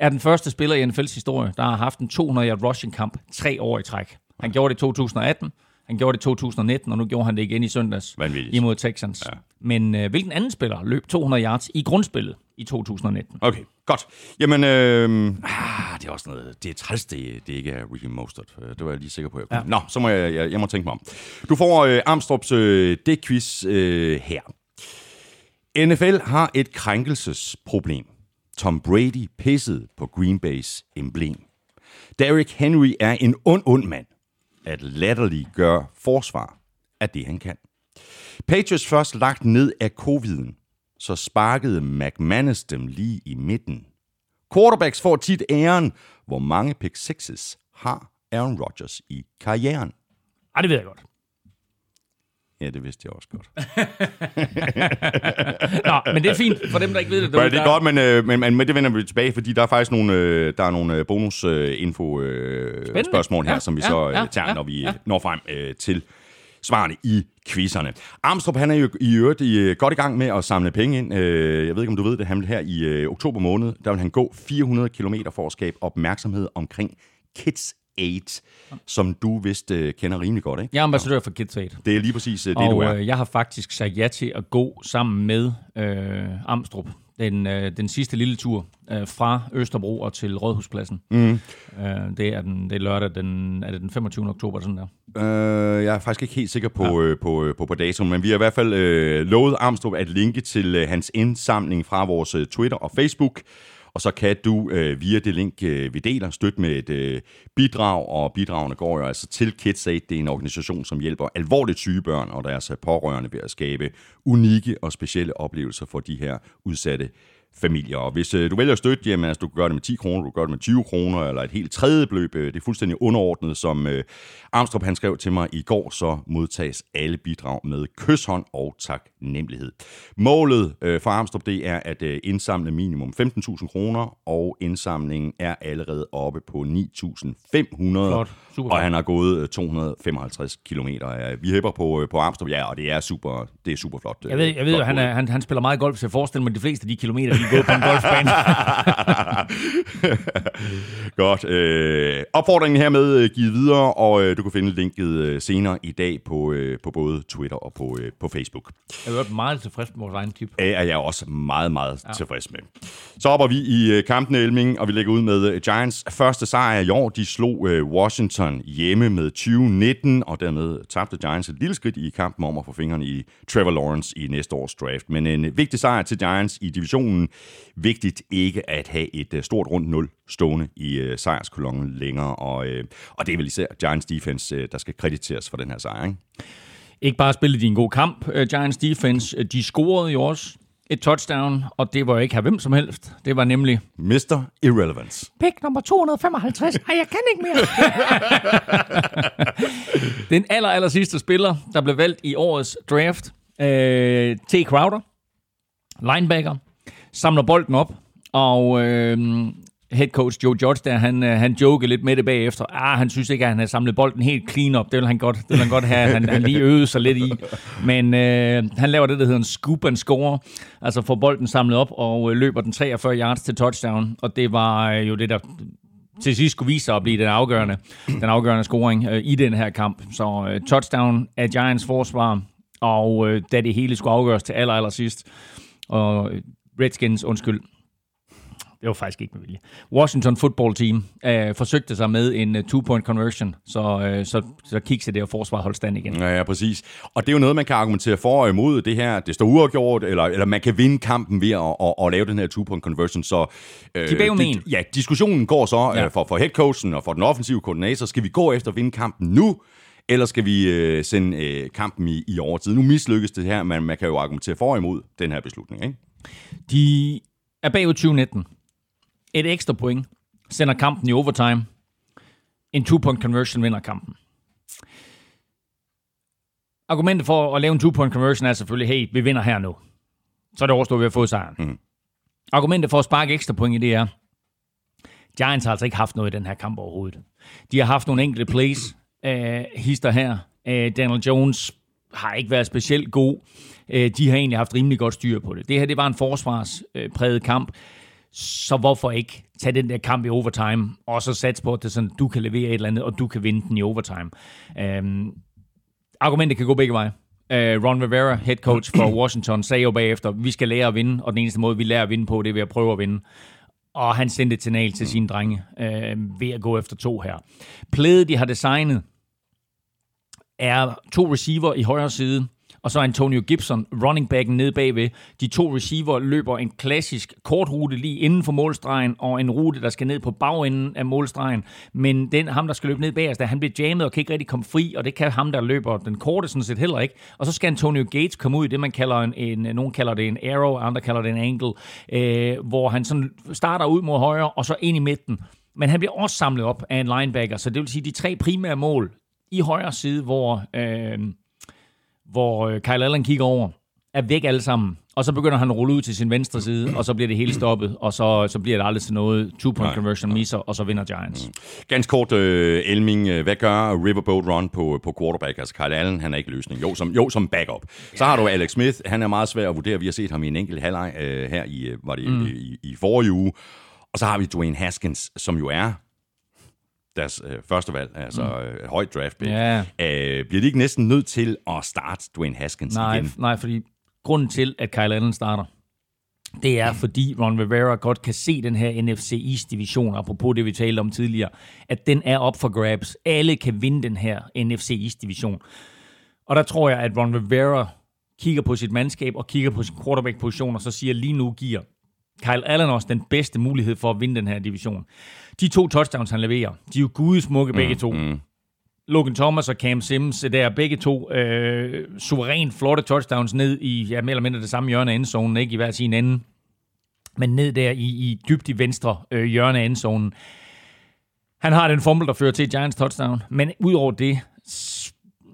Speaker 2: er den første spiller i NFL's historie, der har haft en 200-yard rushing-kamp tre år i træk. Han gjorde det i 2018, han gjorde det i 2019, og nu gjorde han det igen i søndags
Speaker 1: Vanvittigt.
Speaker 2: imod Texans. Ja. Men øh, hvilken anden spiller løb 200 yards i grundspillet i 2019?
Speaker 1: Okay, godt. Jamen, øh, ah, det er også noget, det er træls, det, det ikke er Raheem Mostert. Det var jeg lige sikker på, jeg kunne. Ja. Nå, så må jeg, jeg, jeg må tænke mig om. Du får øh, Armstrongs øh, dækquiz øh, her. NFL har et krænkelsesproblem. Tom Brady pissede på Green Bay's emblem. Derrick Henry er en ond, ond mand. At latterlig gør forsvar af det, han kan. Patriots først lagt ned af coviden, så sparkede McManus dem lige i midten. Quarterbacks får tit æren, hvor mange pick sixes har Aaron Rodgers i karrieren.
Speaker 2: Ej, det ved jeg godt.
Speaker 1: Ja, det vidste jeg også godt.
Speaker 2: Nå, men det er fint for dem, der ikke ved det. Derude,
Speaker 1: det er
Speaker 2: der-
Speaker 1: godt, men, øh, men, men, men det vender vi tilbage, fordi der er faktisk nogle, øh, der er nogle øh, bonus-info-spørgsmål her,
Speaker 2: Ja,
Speaker 1: som vi
Speaker 2: ja,
Speaker 1: så øh, tager,
Speaker 2: ja,
Speaker 1: når vi
Speaker 2: ja.
Speaker 1: når frem øh, til svarene i quizzerne. Armstrong, han er jo i øvrigt i, øh, godt i gang med at samle penge ind. Øh, jeg ved ikke, om du ved det, han her i øh, oktober måned, der vil han gå 400 km for at skabe opmærksomhed omkring Kids Aid, som du vist øh, kender rimelig godt, ikke?
Speaker 2: Jeg er ambassadør for Kids Aid.
Speaker 1: Det er lige præcis øh, det,
Speaker 2: og
Speaker 1: du er.
Speaker 2: Øh, jeg har faktisk sagt ja til at gå sammen med øh, Amstrup den, øh, den sidste lille tur øh, fra Østerbro og til Rådhuspladsen. Mm. Øh, det, er den, det er lørdag, den, er det den 25. oktober, sådan der.
Speaker 1: Øh, jeg er faktisk ikke helt sikker på, ja. øh, på, øh, på, på datoen, men vi har i hvert fald øh, lovet Armstrong at linke til øh, hans indsamling fra vores øh, Twitter og Facebook. Og så kan du øh, via det link, øh, vi deler, støtte med et øh, bidrag, og bidragene går jo altså til Kids Aid. Det er en organisation, som hjælper alvorligt syge børn og deres pårørende ved at skabe unikke og specielle oplevelser for de her udsatte familier. Og hvis øh, du vælger at støtte, jamen, altså, du kan gøre det med 10 kroner, du kan gøre det med 20 kroner, eller et helt tredje beløb. Øh, det er fuldstændig underordnet, som øh, Armstrong han skrev til mig i går, så modtages alle bidrag med kyshånd og taknemmelighed. Målet øh, for Armstrong, det er at øh, indsamle minimum 15.000 kroner, og indsamlingen er allerede oppe på 9.500.
Speaker 2: Flot. Super
Speaker 1: og han har gået øh, 255 kilometer. Vi hæpper på, øh, på Armstrong, ja, og det er super, det er super flot.
Speaker 2: Jeg ved, jeg ved
Speaker 1: flot
Speaker 2: han, er, han, han spiller meget golf, så jeg forestiller mig, at de fleste af de kilometer, er gået på en golfbane.
Speaker 1: Godt. Øh, opfordringen hermed øh, givet videre, og øh, du kan finde linket øh, senere i dag på, øh, på både Twitter og på, øh, på Facebook.
Speaker 2: Jeg er meget tilfreds med vores egen tip.
Speaker 1: Er jeg også meget, meget ja. tilfreds med. Så hopper vi i øh, kampen Elming, og vi lægger ud med øh, Giants første sejr i år. De slog øh, Washington hjemme med 2019, og dermed tabte Giants et lille skridt i kampen om at få fingrene i Trevor Lawrence i næste års draft. Men en øh, vigtig sejr til Giants i divisionen. Vigtigt ikke at have et øh, stort rundt 0 stående i øh, sejrskolonnen længere, og, øh, og det er vel især Giants defense, øh, der skal krediteres for den her sejr, ikke?
Speaker 2: Ikke bare spillede de en god kamp, uh, Giants defense. Uh, de scorede jo også et touchdown, og det var ikke her hvem som helst. Det var nemlig
Speaker 1: Mr. Irrelevance.
Speaker 2: pick nummer 255. Ej, jeg kan ikke mere. Den aller, aller sidste spiller, der blev valgt i årets draft, øh, T. Crowder, linebacker, samler bolden op, og øh, head coach Joe Judge der, han, øh, han jokede lidt med det bagefter. Ah, han synes ikke, at han har samlet bolden helt clean op. Det vil han godt, det vil han godt have, han, han lige øvede sig lidt i. Men øh, han laver det, der hedder en scoop and score. Altså får bolden samlet op og øh, løber den 43 yards til touchdown. Og det var øh, jo det, der til sidst skulle vise sig at blive den afgørende, den afgørende scoring øh, i den her kamp. Så øh, touchdown af Giants forsvar, og øh, da det hele skulle afgøres til aller, aller sidst, og øh, Redskins, undskyld, det var faktisk ikke med vilje. Washington football team øh, forsøgte sig med en uh, two-point conversion, så, øh, så, så kiggede det og forsvar holdt stand igen.
Speaker 1: Ja, ja, præcis. Og det er jo noget, man kan argumentere for og imod det her. Det står uafgjort, eller, eller man kan vinde kampen ved at, at, at lave den her two-point conversion. Så,
Speaker 2: øh, de di-
Speaker 1: Ja, diskussionen går så ja. øh, for, for headcoachen og for den offensive koordinator. Skal vi gå efter at vinde kampen nu, eller skal vi øh, sende øh, kampen i, i overtid? Nu mislykkes det her, men man kan jo argumentere for og imod den her beslutning, ikke?
Speaker 2: De er bagud 2019 et ekstra point, sender kampen i overtime. En two-point conversion vinder kampen. Argumentet for at lave en two-point conversion er selvfølgelig, hey, vi vinder her nu. Så er det overstået ved at få sejren. Mm. Argumentet for at sparke ekstra point i det er, Giants har altså ikke haft noget i den her kamp overhovedet. De har haft nogle enkelte plays, uh, hister her. Uh, Daniel Jones har ikke været specielt god. Uh, de har egentlig haft rimelig godt styr på det. Det her det var en forsvarspræget kamp så hvorfor ikke tage den der kamp i overtime, og så satse på, at det sådan, du kan levere et eller andet, og du kan vinde den i overtime. Um, argumentet kan gå begge veje. Uh, Ron Rivera, head coach for Washington, sagde jo bagefter, vi skal lære at vinde, og den eneste måde, vi lærer at vinde på, det er ved at prøve at vinde. Og han sendte et signal til sine drenge uh, ved at gå efter to her. Plædet, de har designet, er to receiver i højre side, og så Antonio Gibson, running backen nede bagved. De to receiver løber en klassisk kort rute lige inden for målstregen, og en rute, der skal ned på bagenden af målstregen. Men den, ham, der skal løbe ned bag der han bliver jammet og kan ikke rigtig komme fri, og det kan ham, der løber den korte sådan set heller ikke. Og så skal Antonio Gates komme ud i det, man kalder en, en nogen kalder det en arrow, andre kalder det en angle, øh, hvor han sådan starter ud mod højre, og så ind i midten. Men han bliver også samlet op af en linebacker, så det vil sige, de tre primære mål i højre side, hvor... Øh, hvor øh, Kyle Allen kigger over, er væk alle sammen. Og så begynder han at rulle ud til sin venstre side, og så bliver det hele stoppet, og så, så bliver det aldrig til noget. Two-point conversion misser, og så vinder Giants. Mm.
Speaker 1: Ganske kort, uh, Elming, øh, hvad gør Riverboat Run på, på quarterback? Altså Kyle Allen, han er ikke løsning. Jo, som, jo, som backup. Så har du Alex Smith, han er meget svær at vurdere. Vi har set ham i en enkelt halvleg uh, her i, var det mm. i, i, i forrige uge. Og så har vi Dwayne Haskins, som jo er deres øh, første valg, altså mm. øh, højt draft pick. Ja. Øh, bliver de ikke næsten nødt til at starte Dwayne Haskins
Speaker 2: nej,
Speaker 1: igen?
Speaker 2: Nej, fordi grunden til, at Kyle Allen starter, det er, fordi Ron Rivera godt kan se den her NFC East-division, apropos det, vi talte om tidligere, at den er op for grabs. Alle kan vinde den her NFC East-division. Og der tror jeg, at Ron Rivera kigger på sit mandskab og kigger på sin quarterback-position, og så siger, lige nu giver Kyle Allen også den bedste mulighed for at vinde den her division. De to touchdowns, han leverer, de er jo gudesmukke mm, begge to. Mm. Logan Thomas og Cam Sims, det er begge to øh, suverænt flotte touchdowns ned i, ja, mere eller mindre det samme hjørne af endzonen, ikke i hver sin ende, men ned der i, i dybt i venstre øh, hjørne af endzonen. Han har den fumble, der fører til Giants touchdown, men udover det,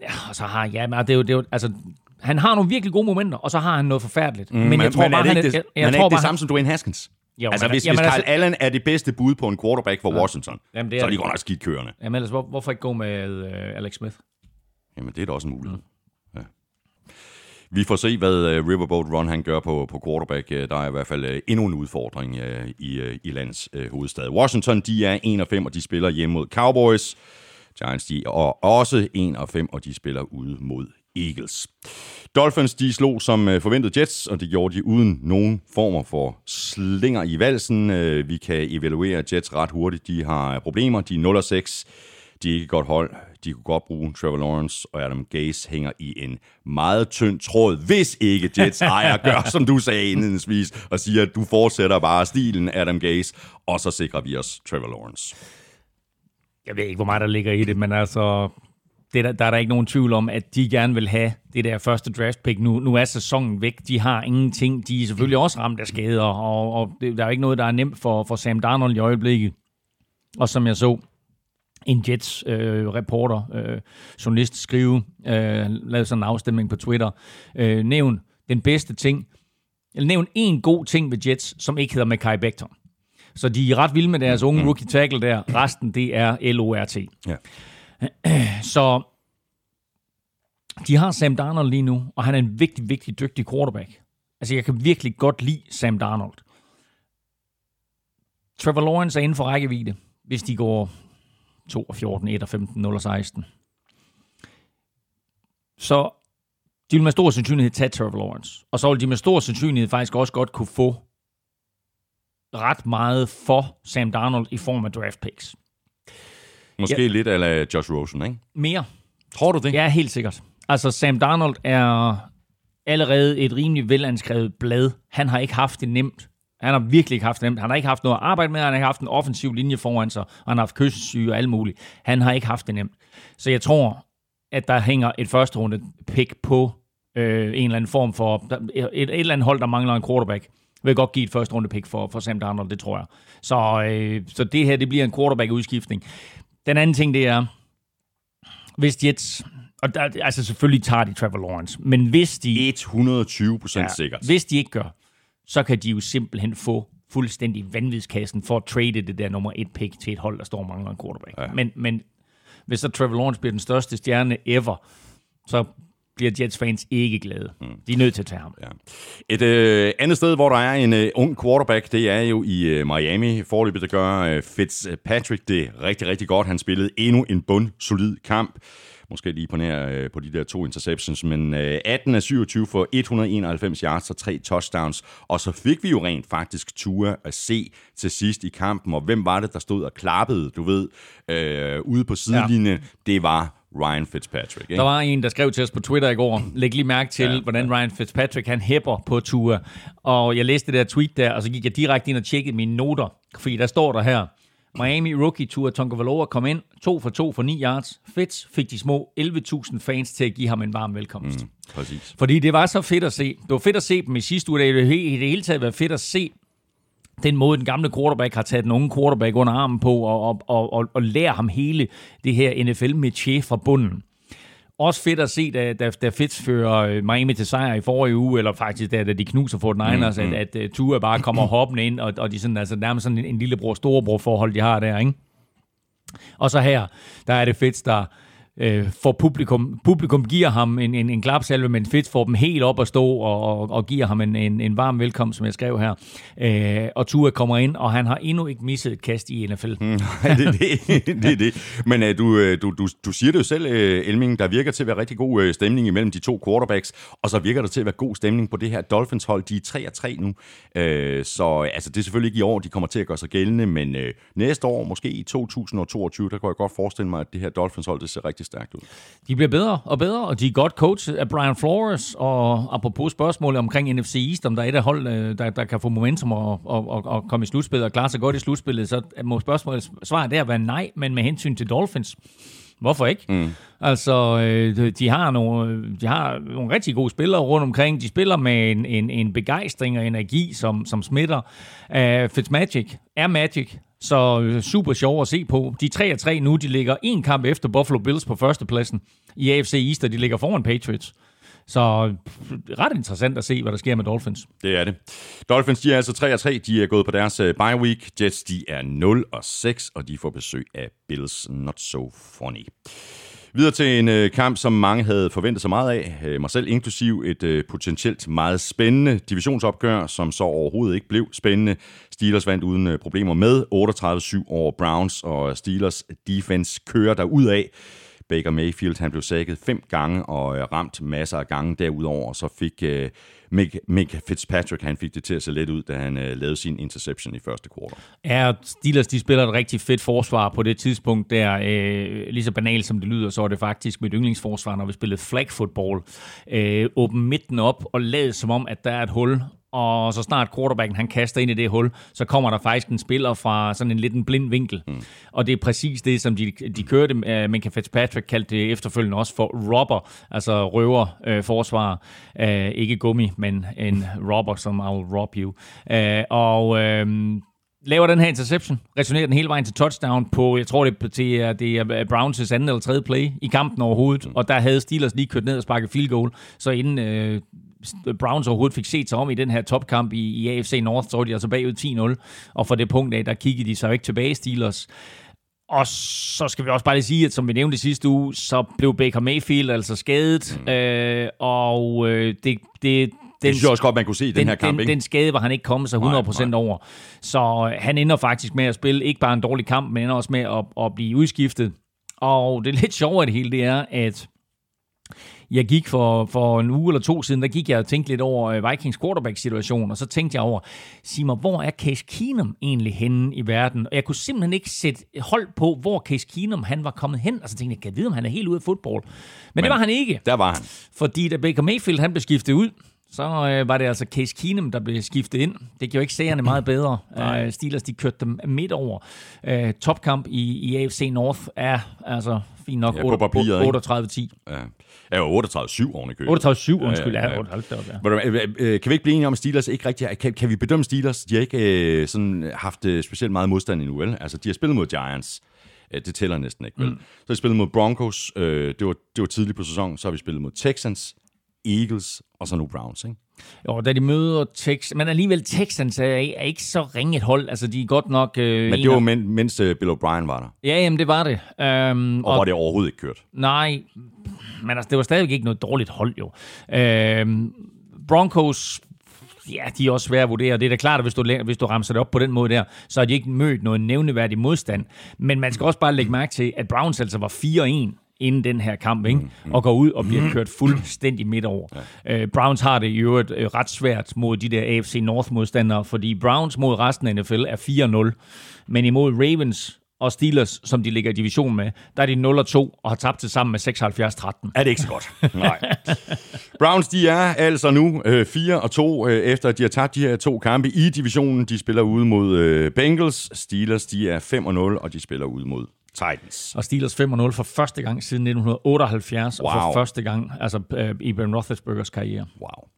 Speaker 2: ja, så har, ja, det er jo, det er jo, altså, han har nogle virkelig gode momenter, og så har han noget forfærdeligt. Mm,
Speaker 1: men, men jeg tror men bare, er det ikke han, det, jeg, jeg men tror er det samme som Dwayne Haskins? Jo, altså, hvis, jamen, hvis Kyle altså, Allen er det bedste bud på en quarterback for ja. Washington, jamen, det er så er de godt nok skidt kørende.
Speaker 2: Jamen ellers, hvor, hvorfor ikke gå med uh, Alex Smith?
Speaker 1: Jamen, det er da også en mulighed. Mm. Vi får se, hvad uh, Riverboat Run han gør på, på quarterback. Uh, der er i hvert fald uh, endnu en udfordring i, i landets uh, hovedstad. Washington, de er 1 5, og de spiller hjemme mod Cowboys. Giants, de er også 1 5, og de spiller ude mod Eagles. Dolphins de slog som øh, forventet Jets, og det gjorde de uden nogen former for slinger i valsen. Øh, vi kan evaluere Jets ret hurtigt. De har problemer. De er 0-6. De er ikke et godt hold. De kunne godt bruge Trevor Lawrence, og Adam Gase hænger i en meget tynd tråd, hvis ikke Jets ejer gør, som du sagde indledningsvis, og siger, at du fortsætter bare stilen Adam Gase, og så sikrer vi os Trevor Lawrence.
Speaker 2: Jeg ved ikke, hvor meget der ligger i det, men altså, det der, der er der ikke nogen tvivl om, at de gerne vil have det der første draft pick. Nu, nu er sæsonen væk. De har ingenting. De er selvfølgelig også ramt af skader, og, og det, der er ikke noget, der er nemt for, for Sam Darnold i øjeblikket. Og som jeg så en Jets-reporter, øh, øh, journalist skrive, øh, lavede sådan en afstemning på Twitter, øh, nævn den bedste ting, eller nævn en god ting ved Jets, som ikke hedder Mackay Becton. Så de er ret vilde med deres unge rookie tackle der. Resten, det er LORT.
Speaker 1: Ja.
Speaker 2: Så de har Sam Darnold lige nu, og han er en vigtig, vigtig, dygtig quarterback. Altså, jeg kan virkelig godt lide Sam Darnold. Trevor Lawrence er inden for rækkevidde, hvis de går 2 og 14, 1 og 15, 0 og 16. Så de vil med stor sandsynlighed tage Trevor Lawrence. Og så vil de med stor sandsynlighed faktisk også godt kunne få ret meget for Sam Darnold i form af draft picks.
Speaker 1: Måske ja. lidt af Josh Rosen, ikke?
Speaker 2: Mere.
Speaker 1: Tror du det?
Speaker 2: Ja, helt sikkert. Altså, Sam Darnold er allerede et rimelig velanskrevet blad. Han har ikke haft det nemt. Han har virkelig ikke haft det nemt. Han har ikke haft noget at arbejde med. Han har ikke haft en offensiv linje foran sig. Og han har haft kyssesyge og alt muligt. Han har ikke haft det nemt. Så jeg tror, at der hænger et første runde pick på øh, en eller anden form for... Et, et eller andet hold, der mangler en quarterback vil godt give et første runde pick for, for Sam Darnold, det tror jeg. Så, øh, så det her, det bliver en quarterback-udskiftning. Den anden ting, det er, hvis Jets, og der, altså selvfølgelig tager de Trevor Lawrence, men hvis de...
Speaker 1: 120 procent ja, sikkert.
Speaker 2: Hvis de ikke gør, så kan de jo simpelthen få fuldstændig vanvidskassen for at trade det der nummer et pick til et hold, der står og mangler en quarterback. Ja. Men, men hvis så Trevor Lawrence bliver den største stjerne ever, så bliver Jets-fans ikke glade. Mm. De er nødt til at tage ham. Ja.
Speaker 1: Et øh, andet sted, hvor der er en øh, ung quarterback, det er jo i øh, Miami. Forløbet, der gør øh, Fitzpatrick det rigtig, rigtig godt. Han spillede endnu en bundsolid kamp. Måske lige på nær øh, på de der to interceptions, men øh, 18 af 27 for 191 yards og tre touchdowns. Og så fik vi jo rent faktisk Tua at se til sidst i kampen. Og hvem var det, der stod og klappede, du ved, øh, ude på sidelinjen? Ja. Det var Ryan Fitzpatrick. Ikke?
Speaker 2: Der var en, der skrev til os på Twitter i går, læg lige mærke til, ja, hvordan Ryan Fitzpatrick han hæpper på Tua. Og jeg læste det der tweet der, og så gik jeg direkte ind og tjekkede mine noter, fordi der står der her, Miami rookie Tua Tagovailoa kom ind, to for to for 9 yards. Fitz fik de små 11.000 fans til at give ham en varm velkomst. Mm,
Speaker 1: præcis.
Speaker 2: Fordi det var så fedt at se. Det var fedt at se dem i sidste uge. Det er i det hele taget været fedt at se den måde, den gamle quarterback har taget den unge quarterback under armen på, og, og, og, og, lære ham hele det her NFL-metier fra bunden. Også fedt at se, da, da, da Fitz fører øh, Miami til sejr i forrige uge, eller faktisk da, da de knuser Fort Niners, mm, mm. at, at uh, Tua bare kommer hoppende ind, og, og de sådan, altså, nærmest sådan en, en lillebror-storebror forhold, de har der, ikke? Og så her, der er det Fitz, der øh, for publikum. Publikum giver ham en, en, en klapsalve, men fedt får dem helt op at stå og, og, og giver ham en, en, en varm velkomst, som jeg skrev her. Øh, og Tua kommer ind, og han har endnu ikke misset et kast i NFL. Mm,
Speaker 1: det er det. det, er det. Men øh, du, øh, du, du, du siger det jo selv, øh, Elming, der virker til at være rigtig god øh, stemning imellem de to quarterbacks, og så virker der til at være god stemning på det her Dolphins-hold. De er 3-3 nu, øh, så altså, det er selvfølgelig ikke i år, de kommer til at gøre sig gældende, men øh, næste år, måske i 2022, der kan jeg godt forestille mig, at det her Dolphins-hold, det ser rigtig stærkt ud.
Speaker 2: De bliver bedre og bedre, og de er godt coachet af Brian Flores, og apropos spørgsmålet omkring NFC East, om der er et af hold, øh, der, der kan få momentum og, og, og, og komme i slutspillet og klare sig godt i slutspillet, så må spørgsmålet svaret der være nej, men med hensyn til Dolphins, Hvorfor ikke? Mm. Altså, øh, de har, nogle, de har nogle rigtig gode spillere rundt omkring. De spiller med en, en, en begejstring og energi, som, som smitter. Uh, Fitzmagic er Magic. Så øh, super sjov at se på. De 3-3 nu. De ligger en kamp efter Buffalo Bills på førstepladsen i AFC East, og de ligger foran Patriots. Så ret interessant at se, hvad der sker med Dolphins.
Speaker 1: Det er det. Dolphins, de er altså 3-3. De er gået på deres øh, bye week. Jets, de er 0-6, og de får besøg af Bills. Not so funny. Videre til en øh, kamp, som mange havde forventet sig meget af. Øh, mig selv inklusiv et øh, potentielt meget spændende divisionsopgør, som så overhovedet ikke blev spændende. Steelers vandt uden øh, problemer med 38-7 over Browns, og Steelers defense kører der ud af. Baker Mayfield han blev sækket fem gange og øh, ramt masser af gange derudover, så fik øh, Mick, Mick Fitzpatrick, han fik det til at se lidt ud, da han øh, lavede sin interception i første kvartal.
Speaker 2: Ja, Steelers de spiller et rigtig fedt forsvar på det tidspunkt der. Øh, lige så banalt som det lyder, så er det faktisk mit yndlingsforsvar, når vi spillede flag football. Øh, åbne midten op og lad som om, at der er et hul, og så snart quarterbacken han kaster ind i det hul, så kommer der faktisk en spiller fra sådan en lidt en blind vinkel. Mm. Og det er præcis det, som de, de kørte. Uh, Minka Fitzpatrick kaldte det efterfølgende også for robber, altså røver uh, forsvar. Uh, ikke gummi, men en robber, som I'll rob you. Uh, og uh, laver den her interception, returnerer den hele vejen til touchdown på, jeg tror det, er, det er Browns' anden eller tredje play i kampen overhovedet, mm. og der havde Steelers lige kørt ned og sparket field goal, så inden øh, Browns overhovedet fik set sig om i den her topkamp i, i AFC North, så var de altså bagud 10-0, og fra det punkt af, der kiggede de sig ikke tilbage, Steelers. Og så skal vi også bare lige sige, at som vi nævnte sidste uge, så blev Baker Mayfield altså skadet, mm. øh, og øh, det, det,
Speaker 1: den, det synes jeg også godt, man kunne se i den, den her kamp.
Speaker 2: Den, ikke? den skade var han ikke kommet sig 100% nej, nej. over. Så øh, han ender faktisk med at spille ikke bare en dårlig kamp, men ender også med at, at blive udskiftet. Og det lidt sjove af det hele, det er, at jeg gik for, for en uge eller to siden, der gik jeg og tænkte lidt over øh, Vikings quarterback-situation, og så tænkte jeg over, sig mig, hvor er Case Keenum egentlig henne i verden? Og jeg kunne simpelthen ikke sætte hold på, hvor Case Keenum han var kommet hen. Altså tænkte jeg, kan jeg vide, om han er helt ude af fodbold? Men, Men det var han ikke.
Speaker 1: Der var han.
Speaker 2: Fordi da Baker Mayfield han blev skiftet ud, så øh, var det altså Case Keenum, der blev skiftet ind. Det gjorde ikke sagerne meget bedre. Uh, Steelers, de kørte dem midt over. Uh, topkamp i, i AFC North er altså fint nok ja, 38-10.
Speaker 1: Ja. Ja, 38-7 oven i købet.
Speaker 2: 38-7, undskyld. Ja, ja, ja.
Speaker 1: ja. Øh, kan vi ikke blive enige om, at Steelers ikke rigtig... Kan, kan vi bedømme Steelers? De har ikke øh, sådan haft specielt meget modstand endnu, vel? Altså, de har spillet mod Giants. Det tæller næsten ikke, vel? Mm. Så har vi spillet mod Broncos. Øh, det, var, det var tidligt på sæsonen. Så har vi spillet mod Texans. Eagles og så nu Browns, ikke?
Speaker 2: Jo, da de møder Texans, men alligevel Texans er, er ikke så ringe et hold. Altså, de er godt nok... Øh,
Speaker 1: men det var men, mens uh, Bill O'Brien var der.
Speaker 2: Ja, jamen det var det.
Speaker 1: Um, og, og var det overhovedet ikke kørt?
Speaker 2: Nej, men altså, det var stadigvæk ikke noget dårligt hold, jo. Um, Broncos ja, de er også svære at vurdere. Det er da klart, at hvis du, hvis du ramser det op på den måde der, så har de ikke mødt noget nævneværdig modstand. Men man skal også bare lægge mærke til, at Browns altså var 4-1 inden den her kamp, ikke? Mm, mm. og går ud og bliver mm. kørt fuldstændig midt over. Ja. Uh, Browns har det i øvrigt uh, ret svært mod de der AFC North-modstandere, fordi Browns mod resten af NFL er 4-0, men imod Ravens og Steelers, som de ligger i division med, der er de 0-2 og har tabt til sammen med 76-13.
Speaker 1: Er det ikke så godt? Nej. Browns, de er altså nu øh, 4 og 2, øh, efter at de har tabt de her to kampe i divisionen. De spiller ude mod øh, Bengals. Steelers, de er 5 og 0, og de spiller ude mod Titans.
Speaker 2: Og Steelers 5-0 for første gang siden 1978, wow. og for første gang altså, øh, i Ben Roethlisbergers karriere.
Speaker 1: Wow.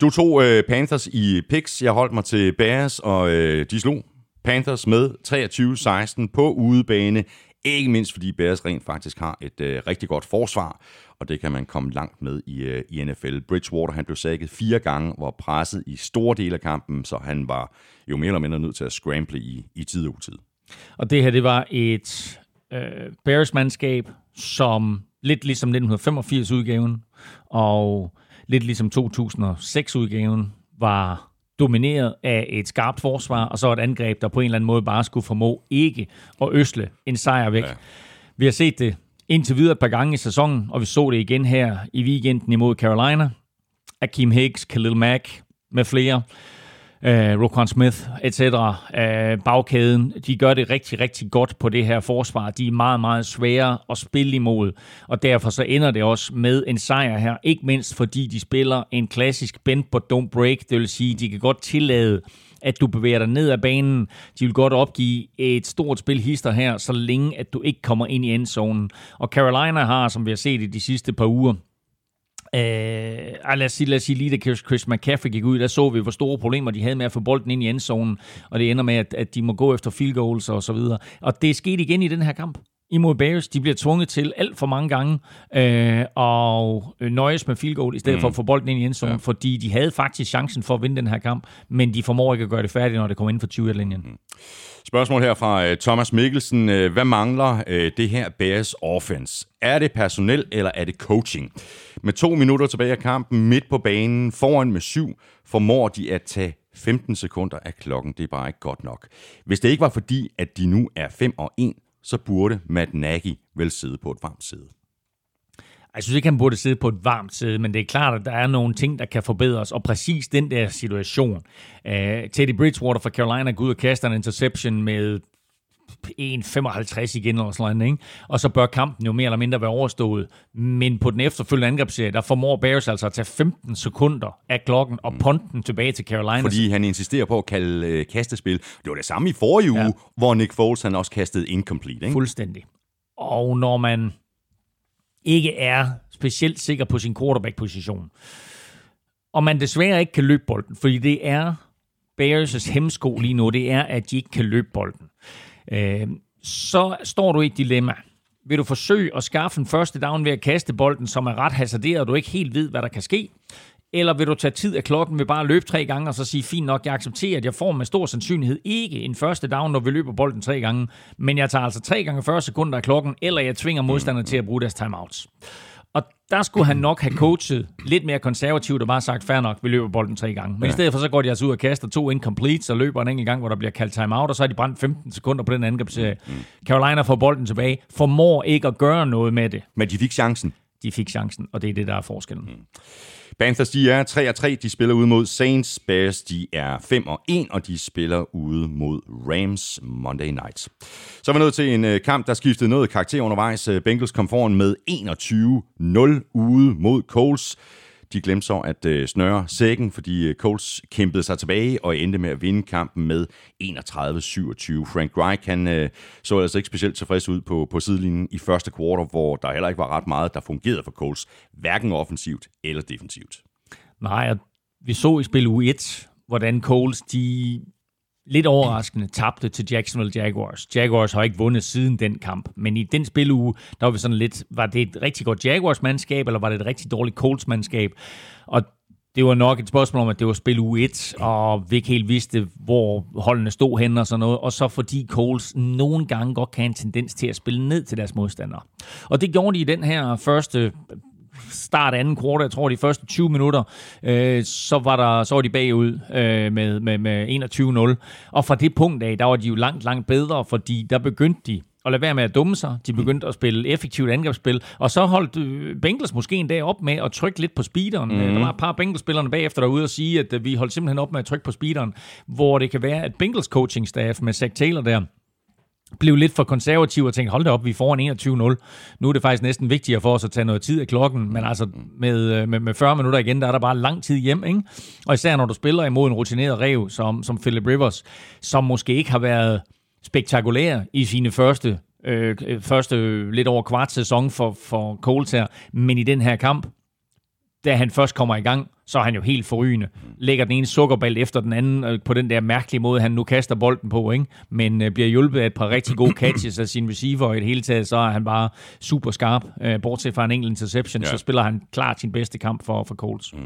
Speaker 1: Du tog øh, Panthers i picks. Jeg holdt mig til Bears, og øh, de slog Panthers med 23-16 på udebane. Ikke mindst fordi Bears rent faktisk har et øh, rigtig godt forsvar, og det kan man komme langt med i, øh, i NFL. Bridgewater han blev sækket fire gange, var presset i store dele af kampen, så han var jo mere eller mindre nødt til at scramble i, i tid og utid.
Speaker 2: Og det her, det var et øh, Bears-mandskab, som lidt ligesom 1985-udgaven, og lidt ligesom 2006-udgaven, var domineret af et skarpt forsvar, og så et angreb, der på en eller anden måde bare skulle formå ikke at øsle en sejr væk. Ja. Vi har set det indtil videre et par gange i sæsonen, og vi så det igen her i weekenden imod Carolina. Akeem Hicks, Khalil Mack med flere øh, Roquan Smith, etc., øh, bagkæden, de gør det rigtig, rigtig godt på det her forsvar. De er meget, meget svære at spille imod, og derfor så ender det også med en sejr her, ikke mindst fordi de spiller en klassisk bend but don't break, det vil sige, de kan godt tillade at du bevæger dig ned ad banen. De vil godt opgive et stort spil hister her, så længe at du ikke kommer ind i endzonen. Og Carolina har, som vi har set i de sidste par uger, Øh, lad, os sige, lad os sige lige, da Chris McCaffrey gik ud, der så vi, hvor store problemer de havde med at få bolden ind i endzonen, og det ender med, at, at de må gå efter field goals og så videre. Og det er sket igen i den her kamp imod Bears. De bliver tvunget til alt for mange gange øh, og nøjes med field goal, i stedet mm. for at få bolden ind i endzone, ja. fordi de havde faktisk chancen for at vinde den her kamp, men de formår ikke at gøre det færdigt, når det kommer ind for 20-linjen. Mm.
Speaker 1: Spørgsmål her fra øh, Thomas Mikkelsen. Øh, hvad mangler øh, det her Bears offense? Er det personel, eller er det coaching? Med to minutter tilbage af kampen, midt på banen, foran med syv, formår de at tage 15 sekunder af klokken. Det er bare ikke godt nok. Hvis det ikke var fordi, at de nu er 5 og 1, så burde Matt Nagy vel sidde på et varmt sæde.
Speaker 2: Jeg synes ikke, han burde sidde på et varmt sæde, men det er klart, at der er nogle ting, der kan forbedres. Og præcis den der situation. Uh, Teddy Bridgewater fra Carolina går ud og kaster en interception med 1,55 igen eller sådan noget, ikke? Og så bør kampen jo mere eller mindre være overstået. Men på den efterfølgende angrebsserie, der formår Bears altså at tage 15 sekunder af klokken og ponten tilbage til Carolina.
Speaker 1: Fordi han insisterer på at kalde øh, kastespil. Det var det samme i forrige uge, ja. hvor Nick Foles han også kastede incomplete. Ikke?
Speaker 2: Fuldstændig. Og når man ikke er specielt sikker på sin quarterback-position, og man desværre ikke kan løbe bolden, fordi det er Bears' hemsko lige nu, det er, at de ikke kan løbe bolden øh, så står du i et dilemma. Vil du forsøge at skaffe en første down ved at kaste bolden, som er ret hasarderet, og du ikke helt ved, hvad der kan ske? Eller vil du tage tid af klokken ved bare at løbe tre gange, og så sige, fint nok, jeg accepterer, at jeg får med stor sandsynlighed ikke en første down, når vi løber bolden tre gange, men jeg tager altså tre gange 40 sekunder af klokken, eller jeg tvinger modstanderne til at bruge deres timeouts. Og der skulle han nok have coachet lidt mere konservativt og bare sagt, fair nok, vi løber bolden tre gange. Men ja. i stedet for, så går de altså ud og kaster to incompletes og løber en enkelt gang, hvor der bliver kaldt timeout, og så har de brændt 15 sekunder på den angrebsserie. Mm. Carolina får bolden tilbage, formår ikke at gøre noget med det.
Speaker 1: Men de fik chancen.
Speaker 2: De fik chancen, og det er det, der er forskellen. Mm.
Speaker 1: Panthers, de er 3 og 3. De spiller ude mod Saints. Bears, de er 5 og 1, og de spiller ude mod Rams Monday Night. Så er vi nået til en øh, kamp, der skiftede noget karakter undervejs. Øh, Bengals kom foran med 21-0 ude mod Colts. De glemte så at øh, snøre sækken, fordi øh, Colts kæmpede sig tilbage og endte med at vinde kampen med 31-27. Frank Reich han, øh, så altså ikke specielt tilfreds ud på, på sidelinjen i første kvartal, hvor der heller ikke var ret meget, der fungerede for Colts, hverken offensivt eller defensivt.
Speaker 2: Nej, vi så i spil U1, hvordan Colts de lidt overraskende tabte til Jacksonville Jaguars. Jaguars har ikke vundet siden den kamp, men i den spiluge, der var vi sådan lidt, var det et rigtig godt Jaguars-mandskab, eller var det et rigtig dårligt Colts-mandskab? Og det var nok et spørgsmål om, at det var spil u 1, og vi ikke helt vidste, hvor holdene stod hen og sådan noget. Og så fordi Coles nogle gange godt kan have en tendens til at spille ned til deres modstandere. Og det gjorde de i den her første start anden kvartal, jeg tror de første 20 minutter, øh, så, var der, så var de bagud øh, med, med, med 21-0. Og fra det punkt af, der var de jo langt, langt bedre, fordi der begyndte de at lade være med at dumme sig. De begyndte at spille effektivt angrebsspil, og så holdt øh, Bengals måske en dag op med at trykke lidt på speederen. Mm-hmm. Der var et par Bengals-spillerne bagefter derude og sige, at øh, vi holdt simpelthen op med at trykke på speederen, hvor det kan være, at Bengals coaching staff med Zach Taylor der, blev lidt for konservativ og tænkte, hold da op, vi får en 21-0. Nu er det faktisk næsten vigtigere for os at tage noget tid af klokken, men altså med, øh, med, med 40 minutter igen, der er der bare lang tid hjem, ikke? Og især når du spiller imod en rutineret rev, som, som Philip Rivers, som måske ikke har været spektakulær i sine første, øh, første lidt over kvart sæson for, for Colts her, men i den her kamp, da han først kommer i gang, så er han jo helt forrygende. Lægger den ene sukkerball efter den anden øh, på den der mærkelige måde, han nu kaster bolden på, ikke? men øh, bliver hjulpet af et par rigtig gode catches af sin receiver, og i det hele taget, så er han bare super skarp. Øh, bortset fra en enkelt interception, ja. så spiller han klart sin bedste kamp for, for Colts. Mm.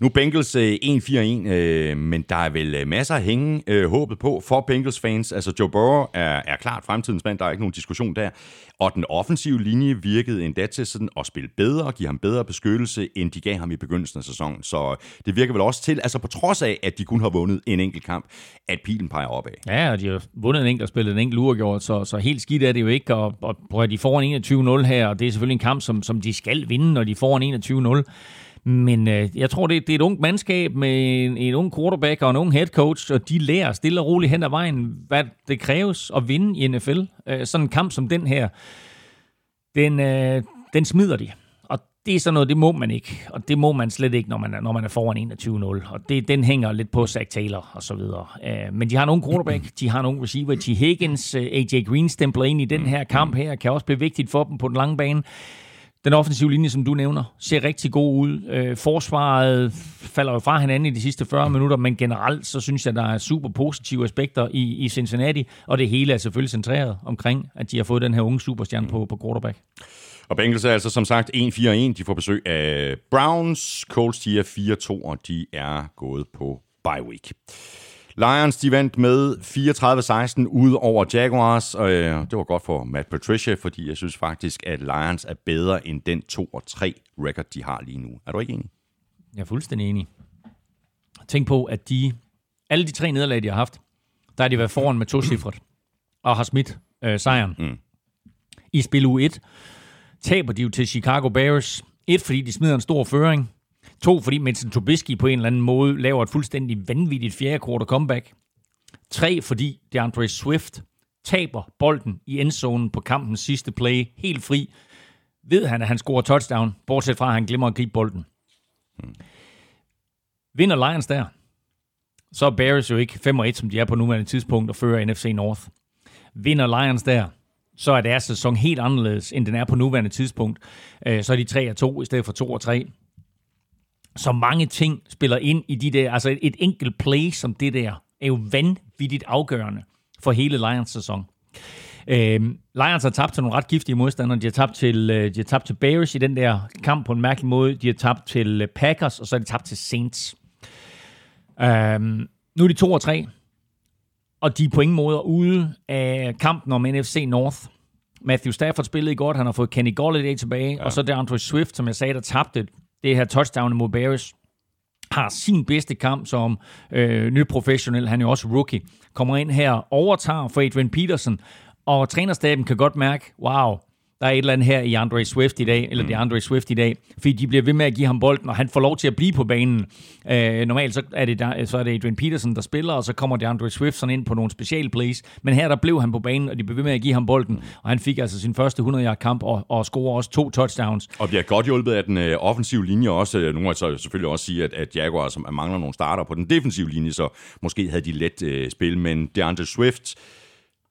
Speaker 1: Nu Bengals 1-4-1, øh, men der er vel masser at hænge øh, håbet på for Bengals fans. Altså Joe Burrow er, er klart fremtidens mand, der er ikke nogen diskussion der. Og den offensive linje virkede endda til sådan at spille bedre og give ham bedre beskyttelse, end de gav ham i begyndelsen af sæsonen. Så det virker vel også til, altså på trods af, at de kun har vundet en enkelt kamp, at pilen peger opad.
Speaker 2: Ja, og de har vundet en enkelt og spillet en enkelt uafgjort, så, så helt skidt er det jo ikke. Og, og prøv at de får en 21-0 her, og det er selvfølgelig en kamp, som, som de skal vinde, når de får en 21-0. Men øh, jeg tror, det, det er et ungt mandskab med en, en ung quarterback og en ung head coach, og de lærer stille og roligt hen ad vejen, hvad det kræves at vinde i NFL. Øh, sådan en kamp som den her, den, øh, den smider de. Det er sådan noget, det må man ikke. Og det må man slet ikke, når man er, når man er foran 21-0. Og det, den hænger lidt på Zach Taylor og så videre. Øh, men de har nogle quarterback, de har nogle receiver. T. Higgins, øh, AJ Green stempler ind i den her kamp her, kan også blive vigtigt for dem på den lange bane. Den offensive linje, som du nævner, ser rigtig god ud. Øh, forsvaret falder jo fra hinanden i de sidste 40 minutter, men generelt så synes jeg, der er super positive aspekter i, i Cincinnati, og det hele er selvfølgelig centreret omkring, at de har fået den her unge superstjerne på, på quarterback.
Speaker 1: Og Bengals er altså som sagt 1-4-1. De får besøg af Browns. Colts de er 4-2, og de er gået på bye week. Lions de vandt med 34-16 ud over Jaguars, og øh, det var godt for Matt Patricia, fordi jeg synes faktisk, at Lions er bedre end den 2-3 record, de har lige nu. Er du ikke enig?
Speaker 2: Jeg er fuldstændig enig. Tænk på, at de alle de tre nederlag, de har haft, der er de været foran med to cifret og har smidt øh, sejren. Mm. I spil u 1 taber de jo til Chicago Bears. Et, fordi de smider en stor føring. To, fordi Mitchell Trubisky på en eller anden måde laver et fuldstændig vanvittigt fjerde quarter comeback. Tre, fordi DeAndre Swift taber bolden i endzonen på kampens sidste play helt fri. Ved han, at han scorer touchdown, bortset fra, at han glemmer at gribe bolden. Hmm. Vinder Lions der, så er Bears jo ikke 5-1, som de er på nuværende tidspunkt, og fører NFC North. Vinder Lions der, så er deres sæson helt anderledes, end den er på nuværende tidspunkt. Øh, så er de 3-2 i stedet for 2-3 så mange ting spiller ind i de der, altså et enkelt play som det der, er jo vanvittigt afgørende for hele Lions sæson. Øh, Lions har tabt til nogle ret giftige modstandere. De har tabt til, øh, de har tabt til Bears i den der kamp på en mærkelig måde. De har tabt til øh, Packers, og så har de tabt til Saints. Øh, nu er de 2 og 3, og de er på ingen måde ude af kampen om NFC North. Matthew Stafford spillede i godt, han har fået Kenny Golladay tilbage, ja. og så der Andre Swift, som jeg sagde, der tabte det her touchdown mod Bears, har sin bedste kamp som øh, ny professionel. Han er jo også rookie. Kommer ind her, overtager for Adrian Peterson, og trænerstaben kan godt mærke, wow, der er et eller andet her i Andre Swift i dag, eller mm. det er Andre Swift i dag, fordi de bliver ved med at give ham bolden, og han får lov til at blive på banen. Øh, normalt så er, det der, så er det Adrian Peterson, der spiller, og så kommer det Andre Swift sådan ind på nogle special plays, men her der blev han på banen, og de blev ved med at give ham bolden, mm. og han fik altså sin første 100-yard kamp, og, og scorer også to touchdowns.
Speaker 1: Og bliver godt hjulpet af den øh, offensive linje også. Nogle har så selvfølgelig også sige, at, at Jaguars som mangler nogle starter på den defensive linje, så måske havde de let øh, spil, men DeAndre Swift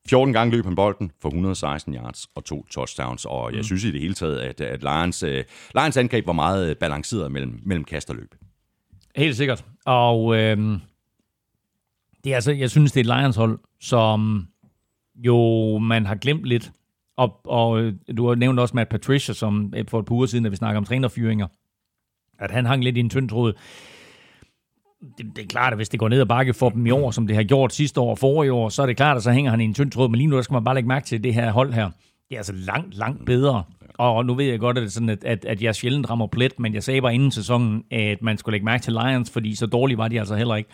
Speaker 1: 14 gange løb han bolden for 116 yards og to touchdowns, og jeg mm. synes i det hele taget, at, at Lions, uh, Lions angreb var meget balanceret mellem, mellem kast og løb.
Speaker 2: Helt sikkert. Og øh, det er altså, jeg synes, det er et Lions hold, som jo man har glemt lidt. Og, og øh, du har nævnt også Matt Patricia, som øh, for et par uger siden, da vi snakker om trænerfyringer, at han hang lidt i en tynd tråd det, det er klart, at hvis det går ned ad bakke for dem i år, som det har gjort sidste år og forrige år, så er det klart, at så hænger han i en tynd tråd. Men lige nu der skal man bare lægge mærke til det her hold her. Det er altså langt, langt bedre. Og nu ved jeg godt, at, det er sådan, at, at, at jeg sjældent rammer plet, men jeg sagde bare inden sæsonen, at man skulle lægge mærke til Lions, fordi så dårlige var de altså heller ikke.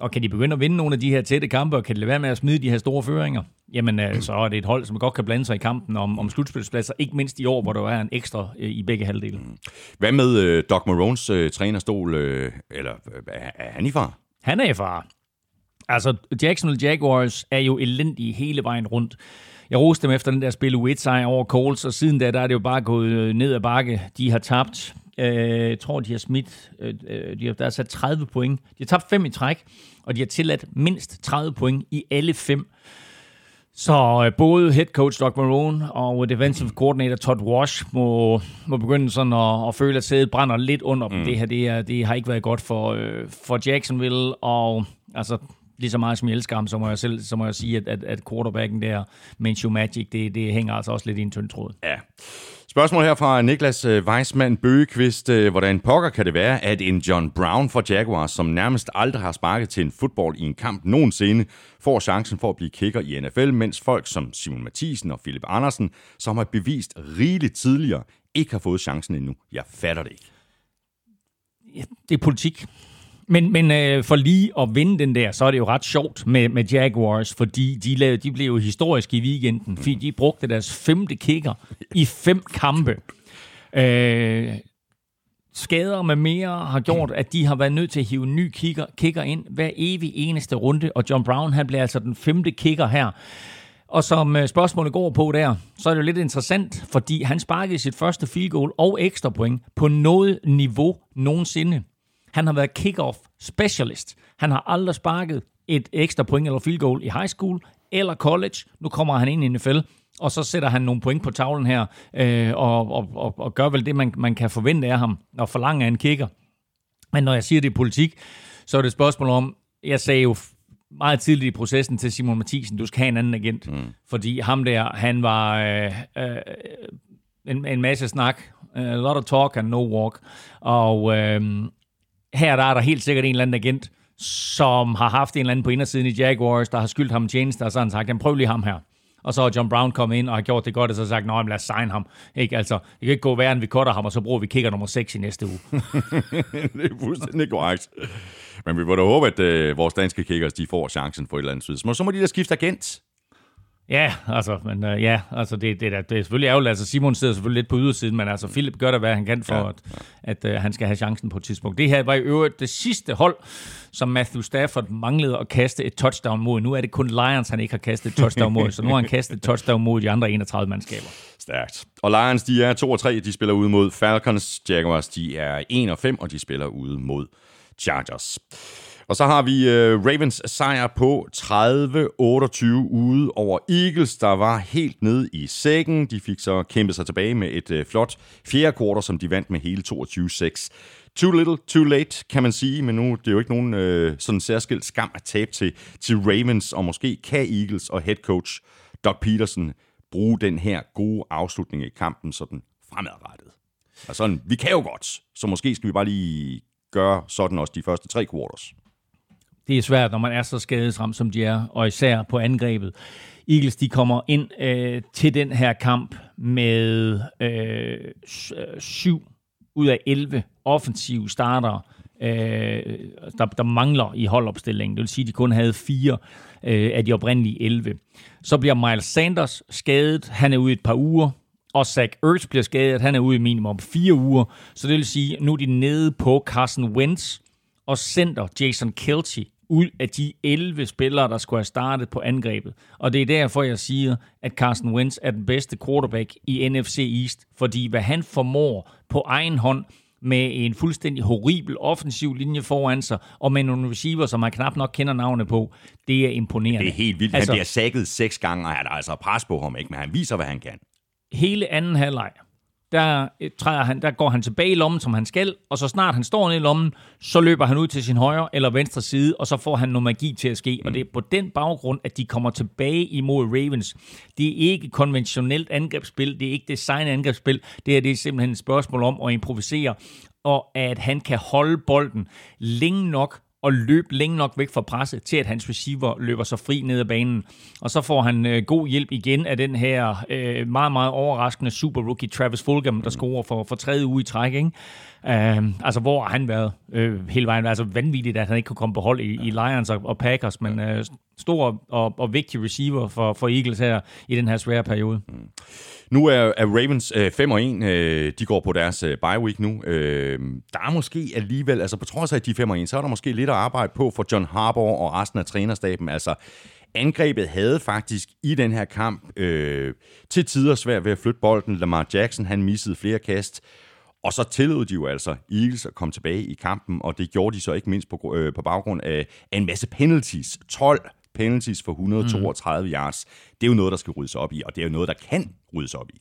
Speaker 2: Og kan de begynde at vinde nogle af de her tætte kampe, og kan de lade være med at smide de her store føringer, jamen øh, så er det et hold, som godt kan blande sig i kampen om, om slutspilspladser, ikke mindst i år, hvor der er en ekstra øh, i begge halvdele.
Speaker 1: Hvad med øh, Doc Marones øh, trænerstol, øh, eller øh, er han i far?
Speaker 2: Han er i far. Altså, Jacksonville Jaguars er jo elendige hele vejen rundt. Jeg roste dem efter den der spil u sejr over Coles, og siden da, der er det jo bare gået ned ad bakke. De har tabt Øh, jeg tror, de har smidt, øh, øh, de har, der er sat 30 point. De har tabt fem i træk, og de har tilladt mindst 30 point i alle fem. Så øh, både head coach Doc Marone og defensive coordinator Todd Wash må, må begynde sådan at, at føle, at sædet brænder lidt under dem. Mm. Det her det, er, det har ikke været godt for, øh, for Jacksonville, og altså, lige så meget som jeg elsker ham, så må jeg, selv, så må jeg sige, at, at, at quarterbacken der, Minshew Magic, det, det hænger altså også lidt i en tynd tråd.
Speaker 1: Ja. Spørgsmål her fra Niklas øh, Weismann Bøgekvist. Øh, hvordan pokker kan det være, at en John Brown for Jaguars, som nærmest aldrig har sparket til en fodbold i en kamp nogensinde, får chancen for at blive kicker i NFL, mens folk som Simon Mathisen og Philip Andersen, som har bevist rigeligt tidligere, ikke har fået chancen endnu. Jeg fatter det ikke.
Speaker 2: Ja, det er politik. Men, men øh, for lige at vinde den der, så er det jo ret sjovt med, med Jaguars, fordi de, lavede, de blev jo historiske i weekenden, fordi de brugte deres femte kicker i fem kampe. Øh, skader med mere har gjort, at de har været nødt til at hive en ny kicker, kicker ind hver evig eneste runde, og John Brown han bliver altså den femte kicker her. Og som øh, spørgsmålet går på der, så er det jo lidt interessant, fordi han sparkede sit første field goal og ekstra point på noget niveau nogensinde. Han har været kick-off specialist. Han har aldrig sparket et ekstra point eller field goal i high school eller college. Nu kommer han ind i NFL, og så sætter han nogle point på tavlen her, øh, og, og, og, og gør vel det, man, man kan forvente af ham, og forlange af en kicker. Men når jeg siger det i politik, så er det et spørgsmål om, jeg sagde jo meget tidligt i processen til Simon Mathisen, du skal have en anden agent. Mm. Fordi ham der, han var øh, øh, en, en masse snak, a lot of talk and no walk. Og øh, her der er der helt sikkert en eller anden agent, som har haft en eller anden på indersiden i Jaguars, der har skyldt ham en tjeneste, og så har han sagt, prøv lige ham her. Og så er John Brown kommet ind og har gjort det godt, og så har sagt, nej, lad os sign ham. Ikke? Altså, det kan ikke gå værre, end vi cutter ham, og så bruger vi kigger nummer 6 i næste uge.
Speaker 1: det er fuldstændig korrekt. Men vi må da håbe, at øh, vores danske kickers, de får chancen for et eller andet tidspunkt. Så må de da skifte agent.
Speaker 2: Ja, altså, men uh, ja, altså det, det, det, det er selvfølgelig ærgerligt. Altså Simon sidder selvfølgelig lidt på ydersiden, men altså Philip gør det, hvad han kan for, ja. at, at uh, han skal have chancen på et tidspunkt. Det her var i øvrigt det sidste hold, som Matthew Stafford manglede at kaste et touchdown mod. Nu er det kun Lions, han ikke har kastet et touchdown mod, så nu har han kastet et touchdown mod de andre 31 mandskaber.
Speaker 1: Stærkt. Og Lions, de er 2 og 3, de spiller ude mod Falcons. Jaguars, de er 1 og 5, og de spiller ude mod Chargers. Og så har vi øh, Ravens sejr på 30-28 ude over Eagles, der var helt nede i sækken. De fik så kæmpet sig tilbage med et øh, flot fjerde kvartal, som de vandt med hele 22-6. Too little, too late, kan man sige, men nu det er jo ikke nogen øh, sådan særskilt skam at tabe til, til Ravens, og måske kan Eagles og head coach Doug Peterson bruge den her gode afslutning i kampen sådan fremadrettet. Altså, sådan, vi kan jo godt, så måske skal vi bare lige gøre sådan også de første tre quarters.
Speaker 2: Det er svært, når man er så skadesramt, som de er, og især på angrebet. Eagles de kommer ind øh, til den her kamp med øh, øh syv ud af 11 offensive starter, øh, der, der mangler i holdopstillingen. Det vil sige, at de kun havde fire øh, af de oprindelige 11. Så bliver Miles Sanders skadet. Han er ude i et par uger. Og Zach Ertz bliver skadet. Han er ude i minimum fire uger. Så det vil sige, at nu er de nede på Carson Wentz og center Jason Kelce ud af de 11 spillere, der skulle have startet på angrebet. Og det er derfor, jeg siger, at Carson Wentz er den bedste quarterback i NFC East, fordi hvad han formår på egen hånd med en fuldstændig horribel offensiv linje foran sig, og med nogle receiver, som man knap nok kender navnet på, det er imponerende.
Speaker 1: Det er helt vildt. Altså, han bliver sækket seks gange, og han er altså pres på ham, ikke? men han viser, hvad han kan.
Speaker 2: Hele anden halvleg, der, øh, træder han, der går han tilbage i lommen, som han skal, og så snart han står ned i lommen, så løber han ud til sin højre eller venstre side, og så får han noget magi til at ske. Mm. Og det er på den baggrund, at de kommer tilbage imod Ravens. Det er ikke konventionelt angrebsspil, det er ikke design angrebsspil, det er, det er simpelthen et spørgsmål om at improvisere, og at han kan holde bolden længe nok og løbe længe nok væk fra presset, til at hans receiver løber sig fri ned ad banen. Og så får han øh, god hjælp igen af den her øh, meget, meget overraskende super rookie Travis Fulgham, der scorer for, for tredje uge i træk. Ikke? Uh, altså, hvor har han været øh, hele vejen? Altså, vanvittigt, at han ikke kunne komme på hold i, i Lions og, og Packers, men øh, stor og, og vigtig receiver for, for Eagles her i den her svære periode. Mm.
Speaker 1: Nu er, er Ravens øh, 5 og 1. Øh, de går på deres øh, bye week nu. Øh, der er måske alligevel, altså på trods af, at de er 5 og 1, så er der måske lidt at arbejde på for John Harbaugh og resten af trænerstaben. Altså, angrebet havde faktisk i den her kamp øh, til tider svært ved at flytte bolden. Lamar Jackson, han missede flere kast. Og så tillod de jo altså Eagles at komme tilbage i kampen, og det gjorde de så ikke mindst på, øh, på baggrund af, af en masse penalties. 12 penalties for 132 mm. yards. Det er jo noget, der skal ryddes op i, og det er jo noget, der kan ryddes op i.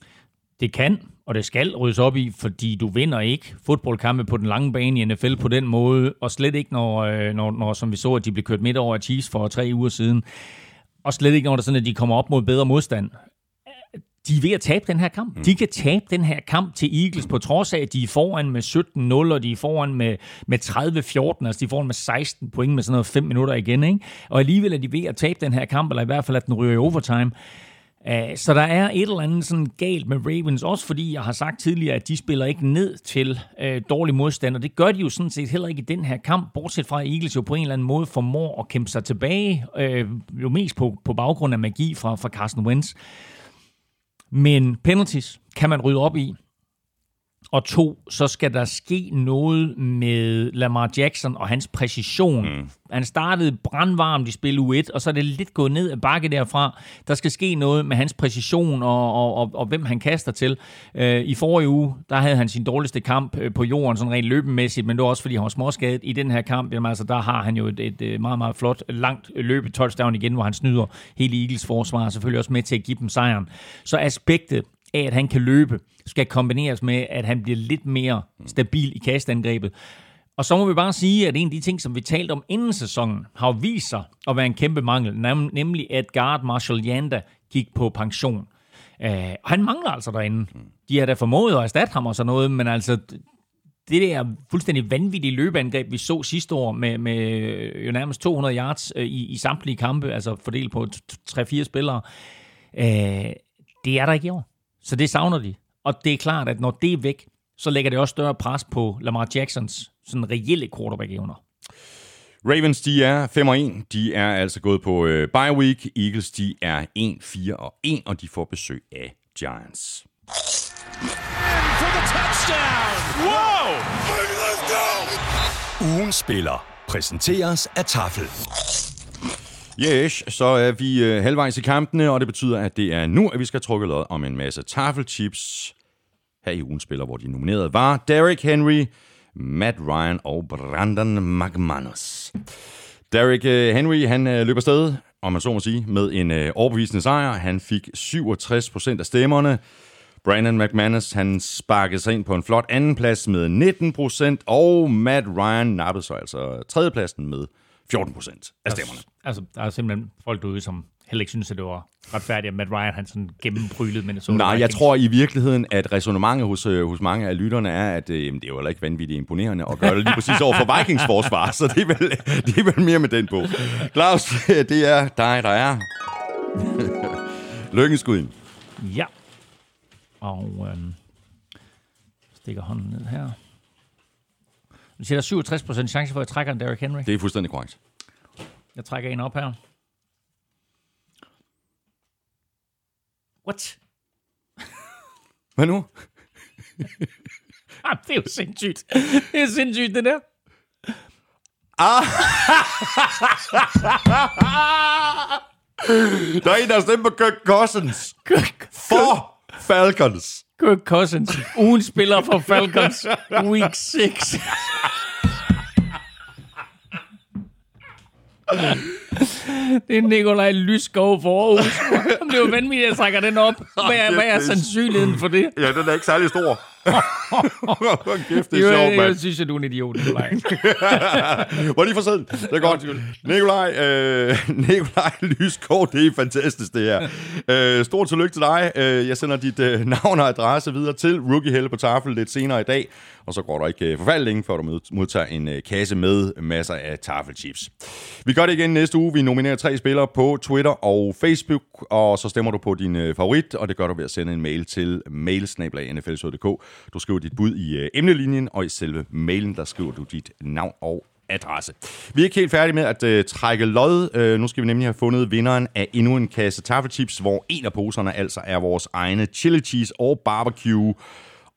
Speaker 2: Det kan, og det skal ryddes op i, fordi du vinder ikke fodboldkampe på den lange bane i NFL på den måde, og slet ikke, når, øh, når, når som vi så, at de blev kørt midt over af Chiefs for tre uger siden, og slet ikke, når det er sådan, at de kommer op mod bedre modstand de er ved at tabe den her kamp. Mm. De kan tabe den her kamp til Eagles, på trods af, at de er foran med 17-0, og de er foran med, med 30-14, altså de er foran med 16 point med sådan noget 5 minutter igen. Ikke? Og alligevel er de ved at tabe den her kamp, eller i hvert fald, at den ryger i overtime. Så der er et eller andet sådan galt med Ravens, også fordi jeg har sagt tidligere, at de spiller ikke ned til uh, dårlig modstand, og det gør de jo sådan set heller ikke i den her kamp, bortset fra at Eagles jo på en eller anden måde formår at kæmpe sig tilbage, uh, jo mest på, på baggrund af magi fra, fra Carson Wentz. Men penalties kan man rydde op i. Og to, så skal der ske noget med Lamar Jackson og hans præcision. Mm. Han startede brandvarmt i spil U1, og så er det lidt gået ned ad bakke derfra. Der skal ske noget med hans præcision og, og, og, og hvem han kaster til. Øh, I forrige uge, der havde han sin dårligste kamp øh, på jorden, sådan rent løbemæssigt, men det var også, fordi han var småskadet. I den her kamp, jamen, altså, der har han jo et, et, et meget, meget flot, langt løbe touchdown igen, hvor han snyder hele Eagles forsvar, og selvfølgelig også med til at give dem sejren. Så aspektet af, at han kan løbe, skal kombineres med, at han bliver lidt mere stabil i kastangrebet. Og så må vi bare sige, at en af de ting, som vi talte om inden sæsonen, har vist sig at være en kæmpe mangel, nemlig at guard Marshall Yanda gik på pension. Øh, og han mangler altså derinde. De har da formået at erstatte ham og sådan noget, men altså, det der fuldstændig vanvittige løbeangreb, vi så sidste år med, med øh, jo nærmest 200 yards øh, i, i samtlige kampe, altså fordelt på 3-4 spillere, øh, det er der ikke i år. Så det savner de. Og det er klart, at når det er væk, så lægger det også større pres på Lamar Jacksons sådan reelle quarterback-evner.
Speaker 1: Ravens, de er 5 og 1. De er altså gået på øh, bye week. Eagles, de er 1, 4 og 1, og de får besøg af Giants.
Speaker 3: Wow! Ugen spiller præsenteres af Tafel.
Speaker 1: Yes, så er vi øh, halvvejs i kampene, og det betyder, at det er nu, at vi skal trukke lod om en masse tafelchips. Her i ugen spiller, hvor de nominerede var Derrick Henry, Matt Ryan og Brandon McManus. Derrick øh, Henry, han øh, løber sted, om man så må sige, med en øh, overbevisende sejr. Han fik 67% af stemmerne. Brandon McManus, han sparkede sig ind på en flot andenplads med 19% og Matt Ryan nappede sig altså tredjepladsen med 14 procent af stemmerne.
Speaker 2: Altså, der er simpelthen folk derude, som heller ikke synes, at det var retfærdigt, at Matt Ryan han sådan gennembrylede Minnesota
Speaker 1: Nej, jeg
Speaker 2: Vikings.
Speaker 1: tror i virkeligheden, at resonemanget hos, øh, hos mange af lytterne er, at øh, det er jo heller ikke vanvittigt imponerende at gøre det lige præcis over for Vikings forsvar, så det er, vel, det er vel mere med den på. Claus, det er dig, der er. Lykkenskud.
Speaker 2: Ja. Og øhm, stikker hånden ned her. Du siger, der er 67% chance for, at jeg trækker en Derrick Henry.
Speaker 1: Det er fuldstændig korrekt.
Speaker 2: Jeg trækker en op her. What?
Speaker 1: Hvad nu?
Speaker 2: Ah, det er jo sindssygt. Det er sindssygt, det der.
Speaker 1: Der er en, der har stemt på Kirk Cousins. For Falcons.
Speaker 2: Kirk Cousins, ugen spiller for Falcons, week 6. Det er Nikolaj Lysgaard for Aarhus. Det er jo vanvittigt, at jeg trækker den op. Hvad er, hvad er sandsynligheden for det?
Speaker 1: Ja, den er ikke særlig stor. Hvor kæft, det er
Speaker 2: Jo,
Speaker 1: sjovt,
Speaker 2: jeg,
Speaker 1: mand.
Speaker 2: jeg synes, at du er en idiot, Nikolaj.
Speaker 1: Hvor lige for siden. Det er godt. Nikolaj, øh, Nikolaj Lyskov, det er fantastisk, det her. Øh, stort tillykke til dig. Øh, jeg sender dit øh, navn og adresse videre til Rookie Helle på tafel lidt senere i dag. Og så går der ikke øh, forfærdeligt længe, før du mod- modtager en øh, kasse med masser af tafelchips. Vi gør det igen næste uge. Vi nominerer tre spillere på Twitter og Facebook, og så stemmer du på din øh, favorit, og det gør du ved at sende en mail til mailsnablag.nflsød.dk. Du skriver dit bud i øh, emnelinjen, og i selve mailen, der skriver du dit navn og adresse. Vi er ikke helt færdige med at øh, trække lod. Øh, nu skal vi nemlig have fundet vinderen af endnu en kasse taffelchips, hvor en af poserne altså er vores egne chili cheese og barbecue.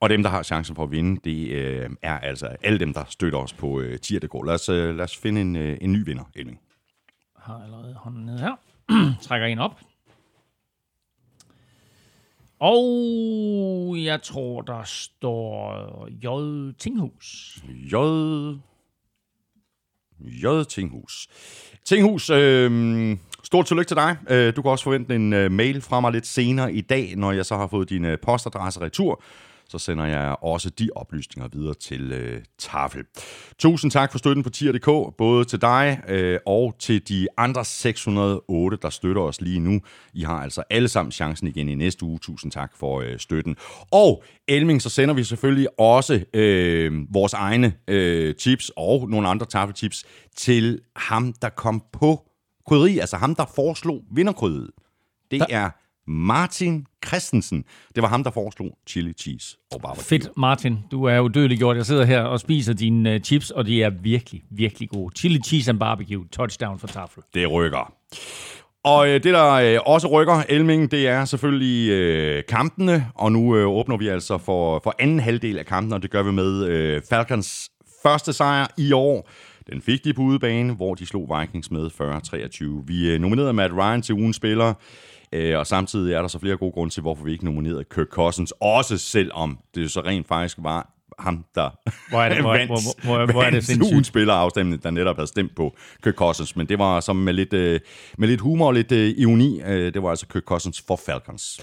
Speaker 1: Og dem, der har chancen for at vinde, det øh, er altså alle dem, der støtter os på øh, tier.dk. Lad os, øh, lad os finde en, øh, en ny vinder, Elving.
Speaker 2: har allerede hånden nede her. Trækker en op. Og jeg tror, der står J. Tinghus.
Speaker 1: J. J. Tinghus. Tinghus, øh, stort tillykke til dig. Øh, du kan også forvente en øh, mail fra mig lidt senere i dag, når jeg så har fået din øh, postadresse retur. Så sender jeg også de oplysninger videre til øh, Tafel. Tusind tak for støtten på tier.dk, både til dig øh, og til de andre 608, der støtter os lige nu. I har altså alle sammen chancen igen i næste uge. Tusind tak for øh, støtten. Og Elming, så sender vi selvfølgelig også øh, vores egne øh, tips og nogle andre tafeltips til ham, der kom på krydderi, altså ham, der foreslog vinderkrydderiet. Det er Martin Christensen. Det var ham, der foreslog chili cheese og barbecue.
Speaker 2: Fedt, Martin. Du er udødelig gjort. Jeg sidder her og spiser dine uh, chips, og de er virkelig, virkelig gode. Chili cheese and barbecue. Touchdown for tafel.
Speaker 1: Det rykker. Og øh, det, der øh, også rykker, Elming, det er selvfølgelig øh, kampene. Og nu øh, åbner vi altså for, for anden halvdel af kampen, og det gør vi med øh, Falcons første sejr i år. Den fik de på udebane, hvor de slog Vikings med 40-23. Vi øh, nominerede Matt Ryan til ugens spiller, øh, og samtidig er der så flere gode grunde til, hvorfor vi ikke nominerede Kirk Cousins, også selvom det så rent faktisk var ham, der
Speaker 2: Hvor er det- hvor-
Speaker 1: vandt,
Speaker 2: hvor- hvor- hvor er det sindssygt.
Speaker 1: ugens spillerafstemning, der netop havde stemt på Kirk Cousins. Men det var som med lidt, øh, med lidt humor og lidt øh, ironi. Øh, det var altså Kirk Cousins for Falcons.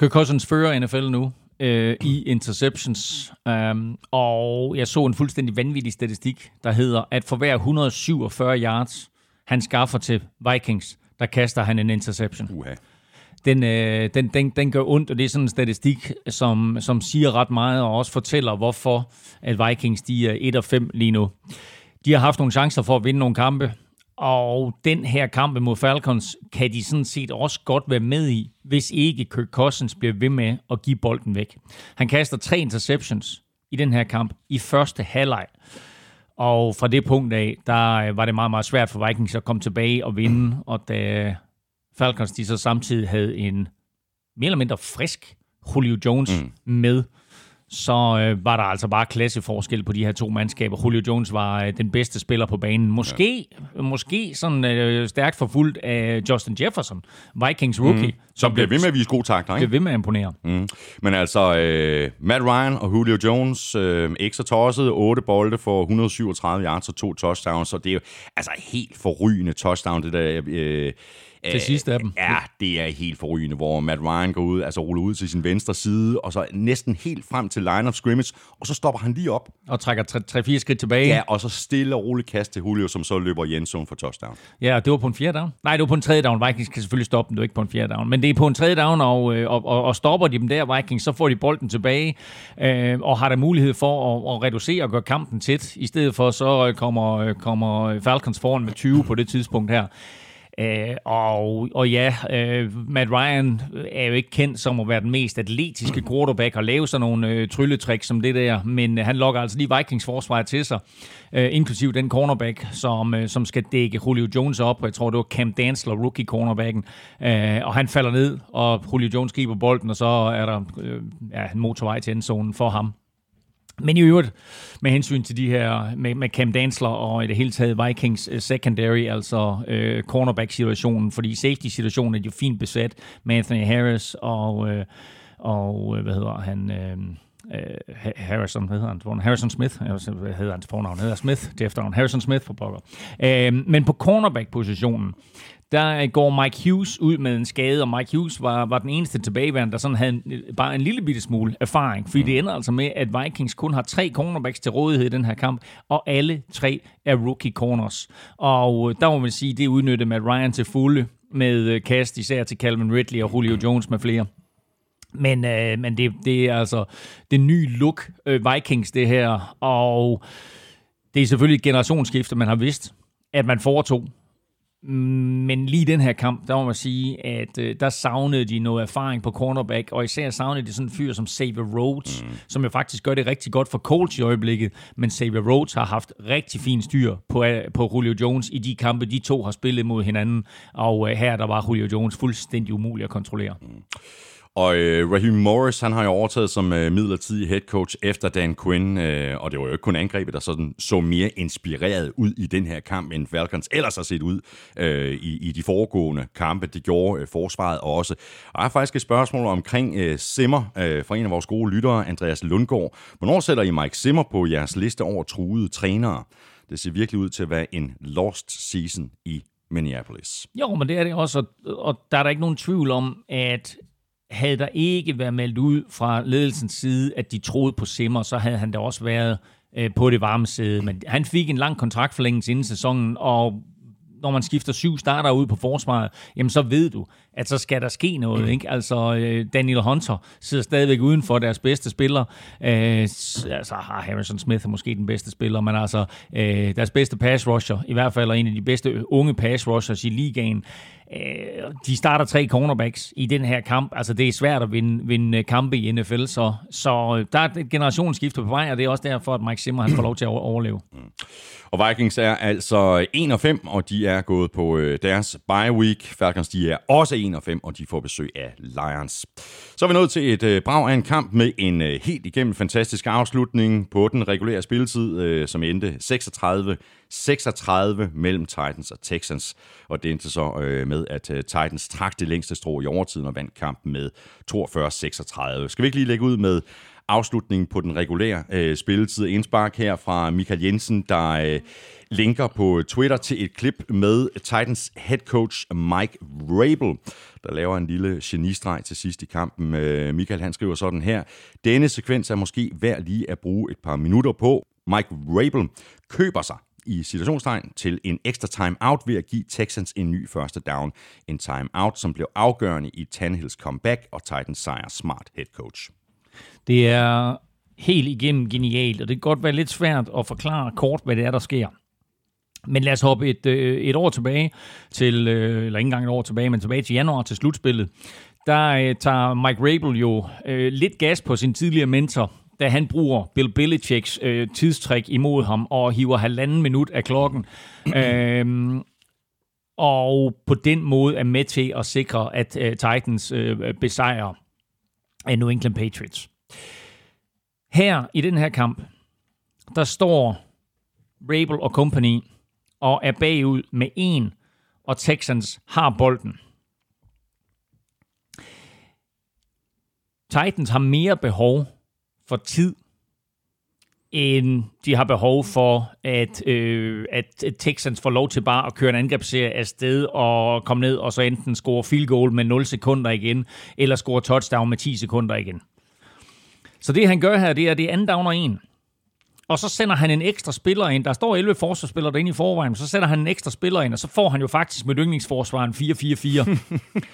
Speaker 2: Kirk Cousins fører NFL nu øh, i interceptions, um, og jeg så en fuldstændig vanvittig statistik, der hedder, at for hver 147 yards, han skaffer til Vikings, der kaster han en interception.
Speaker 1: Uha.
Speaker 2: Den, øh, den, den, den gør ondt, og det er sådan en statistik, som, som siger ret meget, og også fortæller, hvorfor at Vikings de er 1-5 lige nu. De har haft nogle chancer for at vinde nogle kampe, og den her kamp mod Falcons kan de sådan set også godt være med i, hvis ikke Kirk Cousins bliver ved med at give bolden væk. Han kaster tre interceptions i den her kamp i første halvleg. Og fra det punkt af, der øh, var det meget, meget svært for Vikings at komme tilbage og vinde. Og da Falcons de så samtidig havde en mere eller mindre frisk Julio Jones mm. med, så øh, var der altså bare klasseforskel på de her to mandskaber. Julio Jones var øh, den bedste spiller på banen. Måske, ja. måske sådan øh, stærkt forfulgt af Justin Jefferson, Vikings rookie, mm.
Speaker 1: Som bliver ved med at vise gode takter, ikke?
Speaker 2: ved med at imponere.
Speaker 1: Mm. Men altså, øh, Matt Ryan og Julio Jones, øh, ikke så tosset, 8 bolde for 137 yards og to touchdowns, så det er jo altså helt forrygende touchdown, det der... Øh,
Speaker 2: til sidst af dem.
Speaker 1: Ja, det er helt forrygende, hvor Matt Ryan går ud, altså ruller ud til sin venstre side, og så næsten helt frem til line of scrimmage, og så stopper han lige op.
Speaker 2: Og trækker 3-4 skridt tilbage.
Speaker 1: Ja, og så stille og roligt kast til Julio, som så løber Jensen for touchdown.
Speaker 2: Ja, det var på en fjerde down. Nej, det var på en tredje down. Vikings kan selvfølgelig stoppe dem, det var ikke på en fjerde down. Men det er på en tredje down, og, øh, og, og, og stopper de dem der, Vikings, så får de bolden tilbage, øh, og har der mulighed for at, at reducere og gøre kampen tæt. I stedet for, så kommer, kommer Falcons foran med 20 på det tidspunkt her. Øh, og, og ja, øh, Matt Ryan er jo ikke kendt som at være den mest atletiske quarterback og lave sådan nogle øh, trylletrik som det der, men øh, han lokker altså lige Vikings forsvar til sig, øh, inklusiv den cornerback, som, øh, som skal dække Julio Jones op. Jeg tror, det var Cam Dansler, rookie cornerbacken, øh, og han falder ned, og Julio Jones griber bolden, og så er der øh, ja, en motorvej til endzonen for ham. Men i øvrigt, med hensyn til de her, med, med Cam Dansler og i det hele taget Vikings øh, secondary, altså øh, cornerback-situationen, fordi safety-situationen er jo fint besat med Anthony Harris og, øh, og øh, hvad hedder han... Øh, øh Harrison, hvad hedder han fornavn? Harrison Smith, hvad hedder hans fornavn? hedder Smith til efternavn. Harrison Smith for pokker. Uh, men på cornerback-positionen, der går Mike Hughes ud med en skade, og Mike Hughes var, var den eneste tilbageværende, der sådan havde en, bare en lille bitte smule erfaring. Fordi det ender altså med, at Vikings kun har tre cornerbacks til rådighed i den her kamp, og alle tre er rookie corners. Og øh, der må man sige, det udnyttede Matt Ryan til fulde med øh, kast, især til Calvin Ridley og Julio Jones med flere. Men, øh, men det, det er altså det nye look øh, Vikings, det her. Og det er selvfølgelig et generationsskifte, man har vidst, at man foretog. Men lige den her kamp, der må man sige, at øh, der savnede de noget erfaring på cornerback, og især savnede de sådan en fyr som Xavier Rhodes, mm. som jo faktisk gør det rigtig godt for Colts i øjeblikket, men Xavier Rhodes har haft rigtig fin styr på, øh, på Julio Jones i de kampe, de to har spillet mod hinanden, og øh, her der var Julio Jones fuldstændig umulig at kontrollere. Mm.
Speaker 1: Og øh, Raheem Morris, han har jo overtaget som øh, midlertidig head coach efter Dan Quinn, øh, og det var jo ikke kun angrebet, der sådan så mere inspireret ud i den her kamp, end Falcons ellers har set ud øh, i, i de foregående kampe. Det gjorde øh, forsvaret også. Og jeg har faktisk et spørgsmål omkring øh, Simmer øh, fra en af vores gode lyttere, Andreas Lundgaard. Hvornår sætter I Mike Simmer på jeres liste over truede trænere? Det ser virkelig ud til at være en lost season i Minneapolis.
Speaker 2: Jo, men det er det også, og der er der ikke nogen tvivl om, at havde der ikke været meldt ud fra ledelsens side, at de troede på Simmer, så havde han da også været øh, på det varme sæde. Men han fik en lang kontraktforlængelse inden sæsonen, og når man skifter syv starter ud på forsvaret, jamen så ved du, at så skal der ske noget. Mm. Ikke? Altså, øh, Daniel Hunter sidder stadigvæk uden for deres bedste spiller. Øh, altså har Harrison Smith er måske den bedste spiller, men altså øh, deres bedste pass rusher, i hvert fald en af de bedste unge pass rushers i ligaen, Øh, de starter tre cornerbacks i den her kamp. Altså, det er svært at vinde, vinde kampe i NFL, så, så øh, der er et generationsskifte på vej, og det er også derfor, at Mike Zimmer han får lov til at overleve. Mm.
Speaker 1: Og Vikings er altså 1 og 5, og de er gået på øh, deres bye week. Falcons de er også 1 og 5, og de får besøg af Lions. Så er vi nået til et øh, brag af en kamp med en øh, helt igennem fantastisk afslutning på den regulære spilletid, som endte 36 36 mellem Titans og Texans, og det endte så øh, med, at øh, Titans trak det længste strå i overtiden og vandt kampen med 42-36. Skal vi ikke lige lægge ud med afslutningen på den regulære øh, spilletid. Indspark her fra Michael Jensen, der øh, linker på Twitter til et klip med Titans head coach Mike Rabel, der laver en lille genistreg til sidst i kampen. Øh, Michael han skriver sådan her. Denne sekvens er måske værd lige at bruge et par minutter på. Mike Rabel køber sig i situationstegn til en ekstra timeout ved at give Texans en ny første down. En timeout, som blev afgørende i Tannehills comeback og Titans sejr smart head coach.
Speaker 2: Det er helt igennem genialt, og det kan godt være lidt svært at forklare kort, hvad det er, der sker. Men lad os hoppe et, øh, et år tilbage til, øh, eller ikke engang et år tilbage, men tilbage til januar til slutspillet. Der øh, tager Mike Rabel jo øh, lidt gas på sin tidligere mentor, da han bruger Bill Belichicks øh, tidstræk imod ham og hiver halvanden minut af klokken. øhm, og på den måde er med til at sikre, at øh, Titans øh, besejrer af New England Patriots. Her i den her kamp, der står Rabel og company og er bagud med en, og Texans har bolden. Titans har mere behov for tid, end de har behov for, at, øh, at Texans får lov til bare at køre en angrebsserie afsted og komme ned og så enten score field goal med 0 sekunder igen, eller score touchdown med 10 sekunder igen. Så det han gør her, det er, det er anden down og en. Og så sender han en ekstra spiller ind. Der står 11 forsvarsspillere derinde i forvejen, så sender han en ekstra spiller ind, og så får han jo faktisk med yndlingsforsvaren 4-4-4.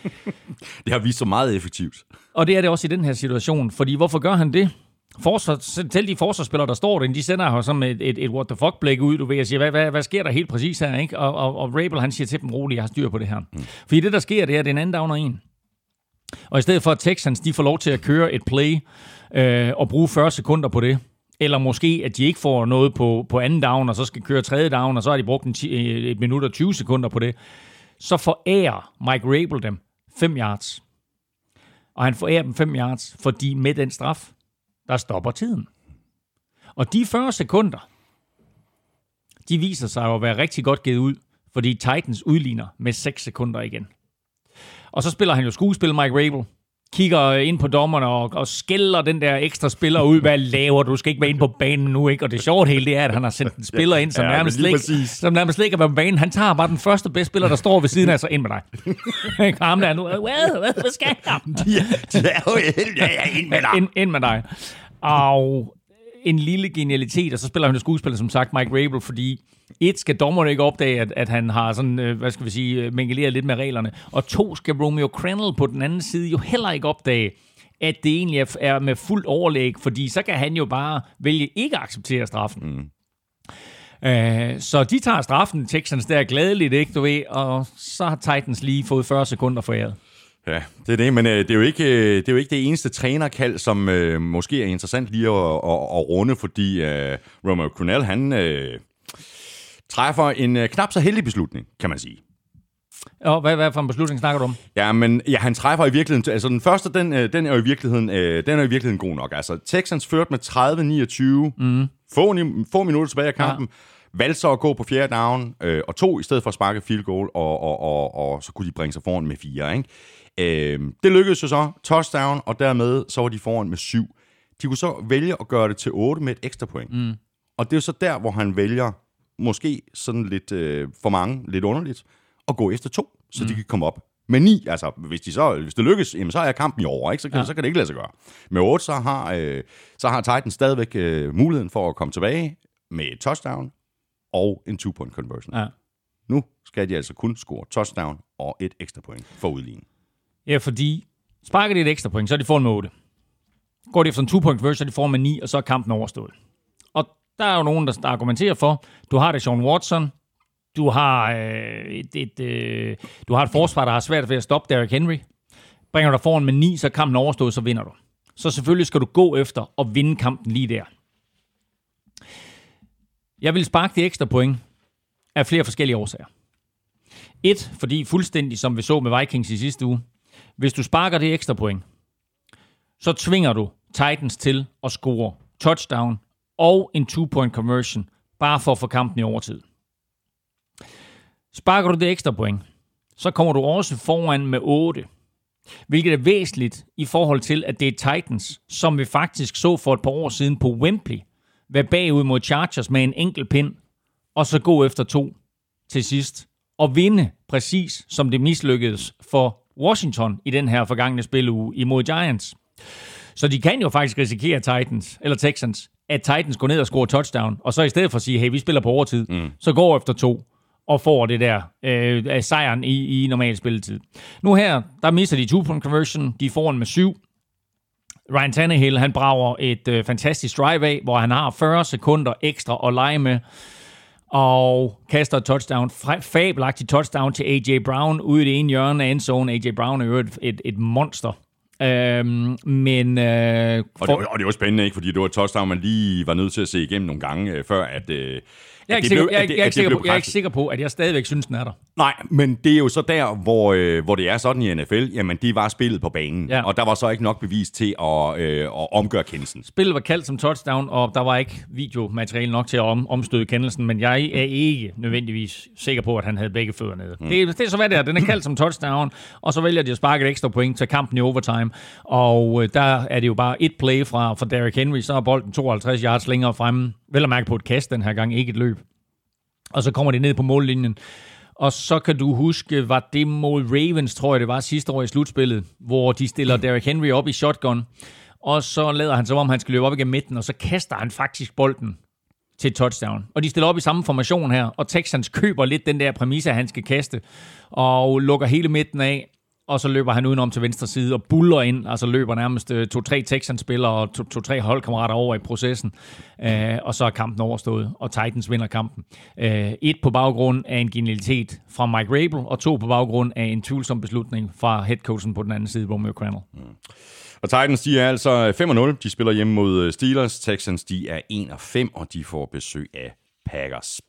Speaker 1: Det har vist sig meget effektivt.
Speaker 2: og det er det også i den her situation, fordi hvorfor gør han det? Forsvar, selv de forsvarsspillere, der står derinde, de sender jo som et, et, et what the fuck blik ud, du ved, og siger, hvad, hvad, hvad sker der helt præcis her, ikke? Og, og, og Rabel, han siger til dem, roligt, jeg har styr på det her. Mm. Fordi det, der sker, det er, at det er en anden down og en. Og i stedet for, at Texans, de får lov til at køre et play øh, og bruge 40 sekunder på det, eller måske, at de ikke får noget på, på anden down, og så skal køre tredje down, og så har de brugt en ti, et minut og 20 sekunder på det, så forærer Mike Rabel dem 5 yards. Og han forærer dem 5 yards, fordi med den straf, der stopper tiden. Og de 40 sekunder, de viser sig jo at være rigtig godt givet ud, fordi Titans udligner med 6 sekunder igen. Og så spiller han jo skuespil, Mike Rabel, kigger ind på dommerne og, og skælder den der ekstra spiller ud. Hvad laver du? Skal ikke være inde på banen nu, ikke? Og det sjovt hele det er, at han har sendt en spiller ind, som,
Speaker 1: Ja,
Speaker 2: ja, nærmest, ikke-
Speaker 1: præcis.
Speaker 2: som nærmest ikke er på banen. Han tager bare den første bedste spiller, der står ved siden af sig ind med dig. Ham der nu. Hvad, hvad, hvad skal jeg?
Speaker 1: Ja, de er jo ja, ja, ind med dig.
Speaker 2: ind, ind med dig. Og en lille genialitet, og så spiller han jo skuespiller, som sagt, Mike Rabel, fordi et, skal dommerne ikke opdage, at, at han har sådan, øh, hvad skal vi sige, øh, mingeleret lidt med reglerne, og to, skal Romeo Crennel på den anden side jo heller ikke opdage, at det egentlig er, med fuld overlæg, fordi så kan han jo bare vælge ikke at acceptere straffen. Mm. Øh, så de tager straffen, Texans der gladeligt, ikke, du ved, og så har Titans lige fået 40 sekunder foræret.
Speaker 1: Ja, det er det, men øh, det, er jo ikke, øh, det er jo ikke det eneste trænerkald, som øh, måske er interessant lige at, at, at runde, fordi øh, Romeo Cornell, han øh, træffer en øh, knap så heldig beslutning, kan man sige.
Speaker 2: Og hvad, hvad for en beslutning snakker du om?
Speaker 1: Ja, men ja, han træffer i virkeligheden... Altså, den første, den, øh, den er i virkeligheden, øh, den er i virkeligheden god nok. Altså, Texans ført med 30-29. Mm. Få, få minutter tilbage af kampen. Ja. Valgte så at gå på fjerde down øh, og to, i stedet for at sparke field goal, og, og, og, og så kunne de bringe sig foran med fire. Ikke? Øh, det lykkedes jo så. Touchdown, og dermed så var de foran med syv. De kunne så vælge at gøre det til 8 med et ekstra point. Mm. Og det er jo så der, hvor han vælger, måske sådan lidt øh, for mange, lidt underligt, at gå efter to, så mm. de kan komme op med ni. Altså, hvis, de så, hvis det lykkes, jamen, så er kampen i over, ikke? Så, kan, ja. så kan det ikke lade sig gøre. Med otte, så har, øh, så har Titans stadigvæk øh, muligheden for at komme tilbage med et touchdown og en two-point conversion.
Speaker 2: Ja.
Speaker 1: Nu skal de altså kun score touchdown og et ekstra point for udligning.
Speaker 2: Ja, fordi sparker de et ekstra point, så er de foran med 8. Går de efter en two-point conversion, så er de foran med 9, og så er kampen overstået. Der er jo nogen, der argumenterer for, du har det Sean Watson, du har, øh, et, et, øh, du har et forsvar, der har svært ved at stoppe Derrick Henry. Bringer du dig foran med 9, så kampen overstået, så vinder du. Så selvfølgelig skal du gå efter og vinde kampen lige der. Jeg vil sparke de ekstra point af flere forskellige årsager. Et, fordi fuldstændig som vi så med Vikings i sidste uge, hvis du sparker det ekstra point, så tvinger du Titans til at score touchdown og en two-point conversion, bare for at få kampen i overtid. Sparker du det ekstra point, så kommer du også foran med 8, hvilket er væsentligt i forhold til, at det er Titans, som vi faktisk så for et par år siden på Wembley, være bagud mod Chargers med en enkelt pind, og så gå efter to til sidst, og vinde præcis som det mislykkedes for Washington i den her forgangne spiluge imod Giants. Så de kan jo faktisk risikere Titans, eller Texans, at Titans går ned og scorer touchdown, og så i stedet for at sige, hey, vi spiller på overtid, mm. så går efter to, og får det der øh, sejren i, i normal spilletid. Nu her, der mister de two-point conversion, de er foran med syv. Ryan Tannehill, han brager et øh, fantastisk drive af, hvor han har 40 sekunder ekstra at lege med, og kaster et touchdown, fabelagtigt touchdown til A.J. Brown ude i det ene hjørne af endzone. A.J. Brown er jo et, et, et monster. Øhm, men øh,
Speaker 1: Og, det, var- og det var spændende, ikke? Fordi det var et touchdown, man lige var nødt til at se igennem nogle gange, øh, før at... Øh,
Speaker 2: jeg er, ikke sikker,
Speaker 1: at
Speaker 2: jeg, er ikke er sikker på, at jeg stadigvæk synes, den er der.
Speaker 1: Nej, men det er jo så der, hvor, øh, hvor det er sådan i NFL, jamen det var spillet på banen,
Speaker 2: Ja.
Speaker 1: og der var så ikke nok bevis til at, øh, at omgøre kendelsen.
Speaker 2: Spillet var kaldt som touchdown, og der var ikke videomateriale nok til at om, omstøde kendelsen, men jeg er ikke nødvendigvis sikker på, at han havde begge fødder nede. Mm. Det, det er så hvad det er. Den er kaldt som touchdown, og så vælger de at sparke et ekstra point til kampen i overtime. Og øh, der er det jo bare et play fra, fra Derrick Henry, så er bolden 52 yards længere fremme. Vel at mærke på et kast den her gang, ikke et løb. Og så kommer de ned på mållinjen. Og så kan du huske, var det mod Ravens, tror jeg det var sidste år i slutspillet, hvor de stiller Derrick Henry op i shotgun, og så lader han som om, han skal løbe op igennem midten, og så kaster han faktisk bolden til touchdown. Og de stiller op i samme formation her, og Texans køber lidt den der præmisse, at han skal kaste, og lukker hele midten af, og så løber han udenom til venstre side og buller ind, altså løber nærmest øh, to-tre Texans-spillere og to- to-tre holdkammerater over i processen, øh, og så er kampen overstået, og Titans vinder kampen. Øh, et på baggrund af en genialitet fra Mike Rabel, og to på baggrund af en tvivlsom beslutning fra headcoachen på den anden side, Romeo Crandall. Mm.
Speaker 1: Og Titans, de er altså 5-0. De spiller hjemme mod øh, Steelers. Texans, de er 1-5, og de får besøg af Packers.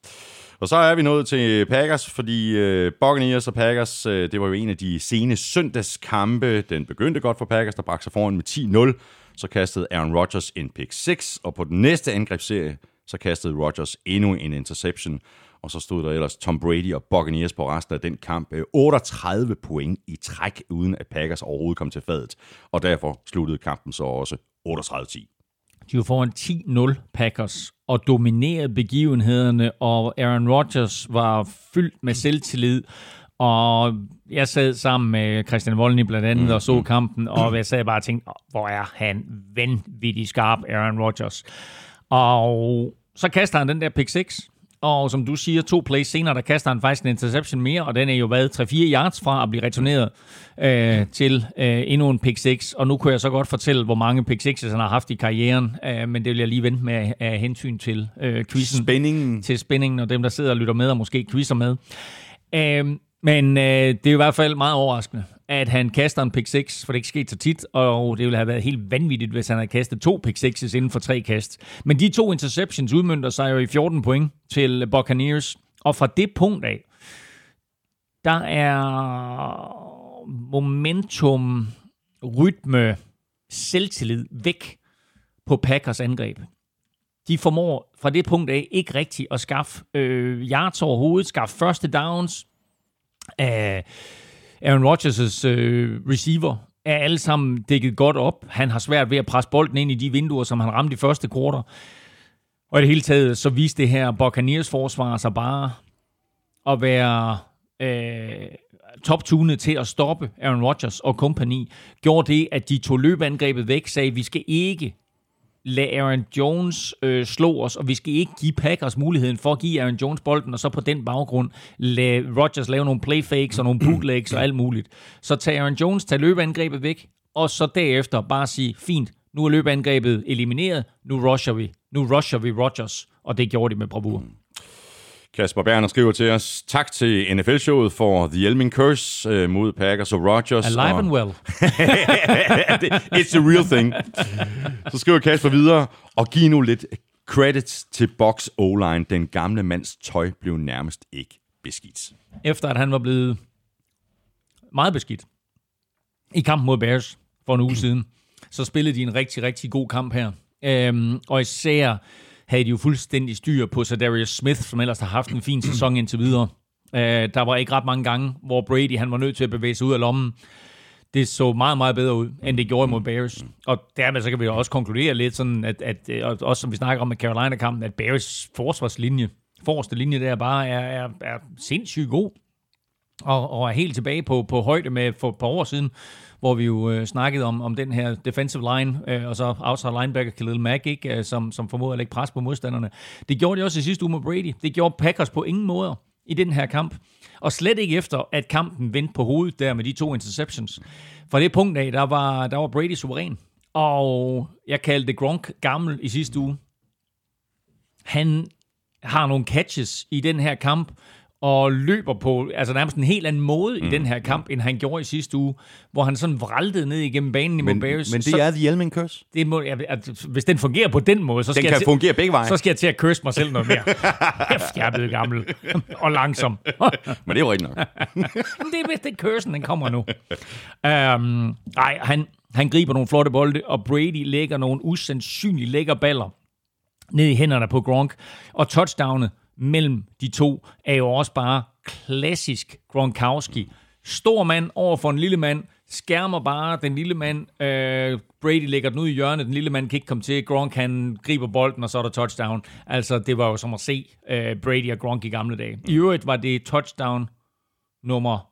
Speaker 1: Og så er vi nået til Packers, fordi øh, Buccaneers og Packers, øh, det var jo en af de sene søndagskampe. Den begyndte godt for Packers, der bragte sig foran med 10-0. Så kastede Aaron Rodgers en pick 6, og på den næste angrebsserie, så kastede Rodgers endnu en interception. Og så stod der ellers Tom Brady og Buccaneers på resten af den kamp. Øh, 38 point i træk, uden at Packers overhovedet kom til fadet. Og derfor sluttede kampen så også 38-10.
Speaker 2: De var foran 10-0 Packers og dominerede begivenhederne, og Aaron Rodgers var fyldt med selvtillid. Og jeg sad sammen med Christian Voldny blandt andet og så kampen, og jeg sad bare og tænkte, "Åh, hvor er han vanvittig skarp, Aaron Rodgers. Og så kaster han den der pick 6, og som du siger, to plays senere, der kaster han faktisk en interception mere, og den er jo været 3-4 yards fra at blive returneret øh, til øh, endnu en pick 6. Og nu kunne jeg så godt fortælle, hvor mange pick 6 han har haft i karrieren, øh, men det vil jeg lige vente med af hensyn til øh, quizzen
Speaker 1: Spændingen.
Speaker 2: til spændingen, og dem, der sidder og lytter med, og måske quizzer med. Øh, men øh, det er i hvert fald meget overraskende, at han kaster en pick 6, for det ikke sket så tit, og det ville have været helt vanvittigt, hvis han havde kastet to pick 6's inden for tre kast. Men de to interceptions udmyndter sig jo i 14 point til Buccaneers, og fra det punkt af, der er momentum, rytme, selvtillid væk på Packers angreb de formår fra det punkt af ikke rigtigt at skaffe øh, yards overhovedet, skaffe første downs. Øh, Aaron Rodgers' øh, receiver er alle sammen dækket godt op. Han har svært ved at presse bolden ind i de vinduer, som han ramte i første kvartal. Og i det hele taget, så viste det her Buccaneers forsvar sig bare at være øh, toptunet til at stoppe Aaron Rodgers og kompagni. Gjorde det, at de tog løbeangrebet væk, sagde, vi skal ikke lad Aaron Jones øh, slå os, og vi skal ikke give Packers muligheden for at give Aaron Jones bolden, og så på den baggrund lade Rodgers lave nogle playfakes og nogle bootlegs og alt muligt. Så tag Aaron Jones, tag løbeangrebet væk, og så derefter bare sige, fint, nu er løbeangrebet elimineret, nu rusher vi, nu rusher vi Rodgers, og det gjorde de med bravur. Mm.
Speaker 1: Kasper Berner skriver til os, tak til NFL-showet for The Elming Curse øh, mod Packers og Rodgers.
Speaker 2: Alive
Speaker 1: og,
Speaker 2: and well.
Speaker 1: It's a real thing. Så skriver Kasper videre, og giv nu lidt credits til Box O-line. Den gamle mands tøj blev nærmest ikke beskidt.
Speaker 2: efter at han var blevet meget beskidt i kampen mod Bears for en uge siden, så spillede de en rigtig, rigtig god kamp her. Øhm, og især havde de jo fuldstændig styr på Darius Smith, som ellers har haft en fin sæson indtil videre. Øh, der var ikke ret mange gange, hvor Brady han var nødt til at bevæge sig ud af lommen. Det så meget, meget bedre ud, end det gjorde imod Bears. Og dermed så kan vi jo også konkludere lidt sådan, at, at øh, også som vi snakker om med Carolina-kampen, at Bears forsvarslinje, forreste linje der bare er, er, er sindssygt god og, og er helt tilbage på, på højde med for et par år siden, hvor vi jo øh, snakkede om, om den her defensive line, øh, og så outside linebacker Khalil Mack, ikke, øh, som, som formåede at lægge pres på modstanderne. Det gjorde de også i sidste uge med Brady. Det gjorde Packers på ingen måder i den her kamp. Og slet ikke efter, at kampen vendte på hovedet der med de to interceptions. Fra det punkt af, der var, der var Brady suveræn. Og jeg kaldte Gronk gammel i sidste uge. Han har nogle catches i den her kamp, og løber på altså nærmest en helt anden måde mm. i den her kamp, end han gjorde i sidste uge, hvor han sådan vraltede ned igennem banen i
Speaker 1: Men,
Speaker 2: Bears.
Speaker 1: men
Speaker 2: så,
Speaker 1: det er The Elming Curse.
Speaker 2: det må, jeg, at, hvis den fungerer på den måde, så
Speaker 1: Den
Speaker 2: skal,
Speaker 1: kan
Speaker 2: jeg til,
Speaker 1: fungere begge veje.
Speaker 2: så skal jeg til at kysse mig selv noget mere. Kæft, jeg er blevet gammel og langsom.
Speaker 1: Men det er jo rigtigt nok.
Speaker 2: Det er vist det kørsen, den kommer nu. Um, nej, han, han griber nogle flotte bolde, og Brady lægger nogle usandsynligt lækre baller ned i hænderne på Gronk. Og touchdownet mellem de to er jo også bare klassisk Gronkowski. Stor mand over for en lille mand, skærmer bare den lille mand. Øh, Brady lægger den ud i hjørnet, den lille mand kan ikke komme til. Gronk han griber bolden, og så er der touchdown. Altså, det var jo som at se øh, Brady og Gronk i gamle dage. I øvrigt var det touchdown nummer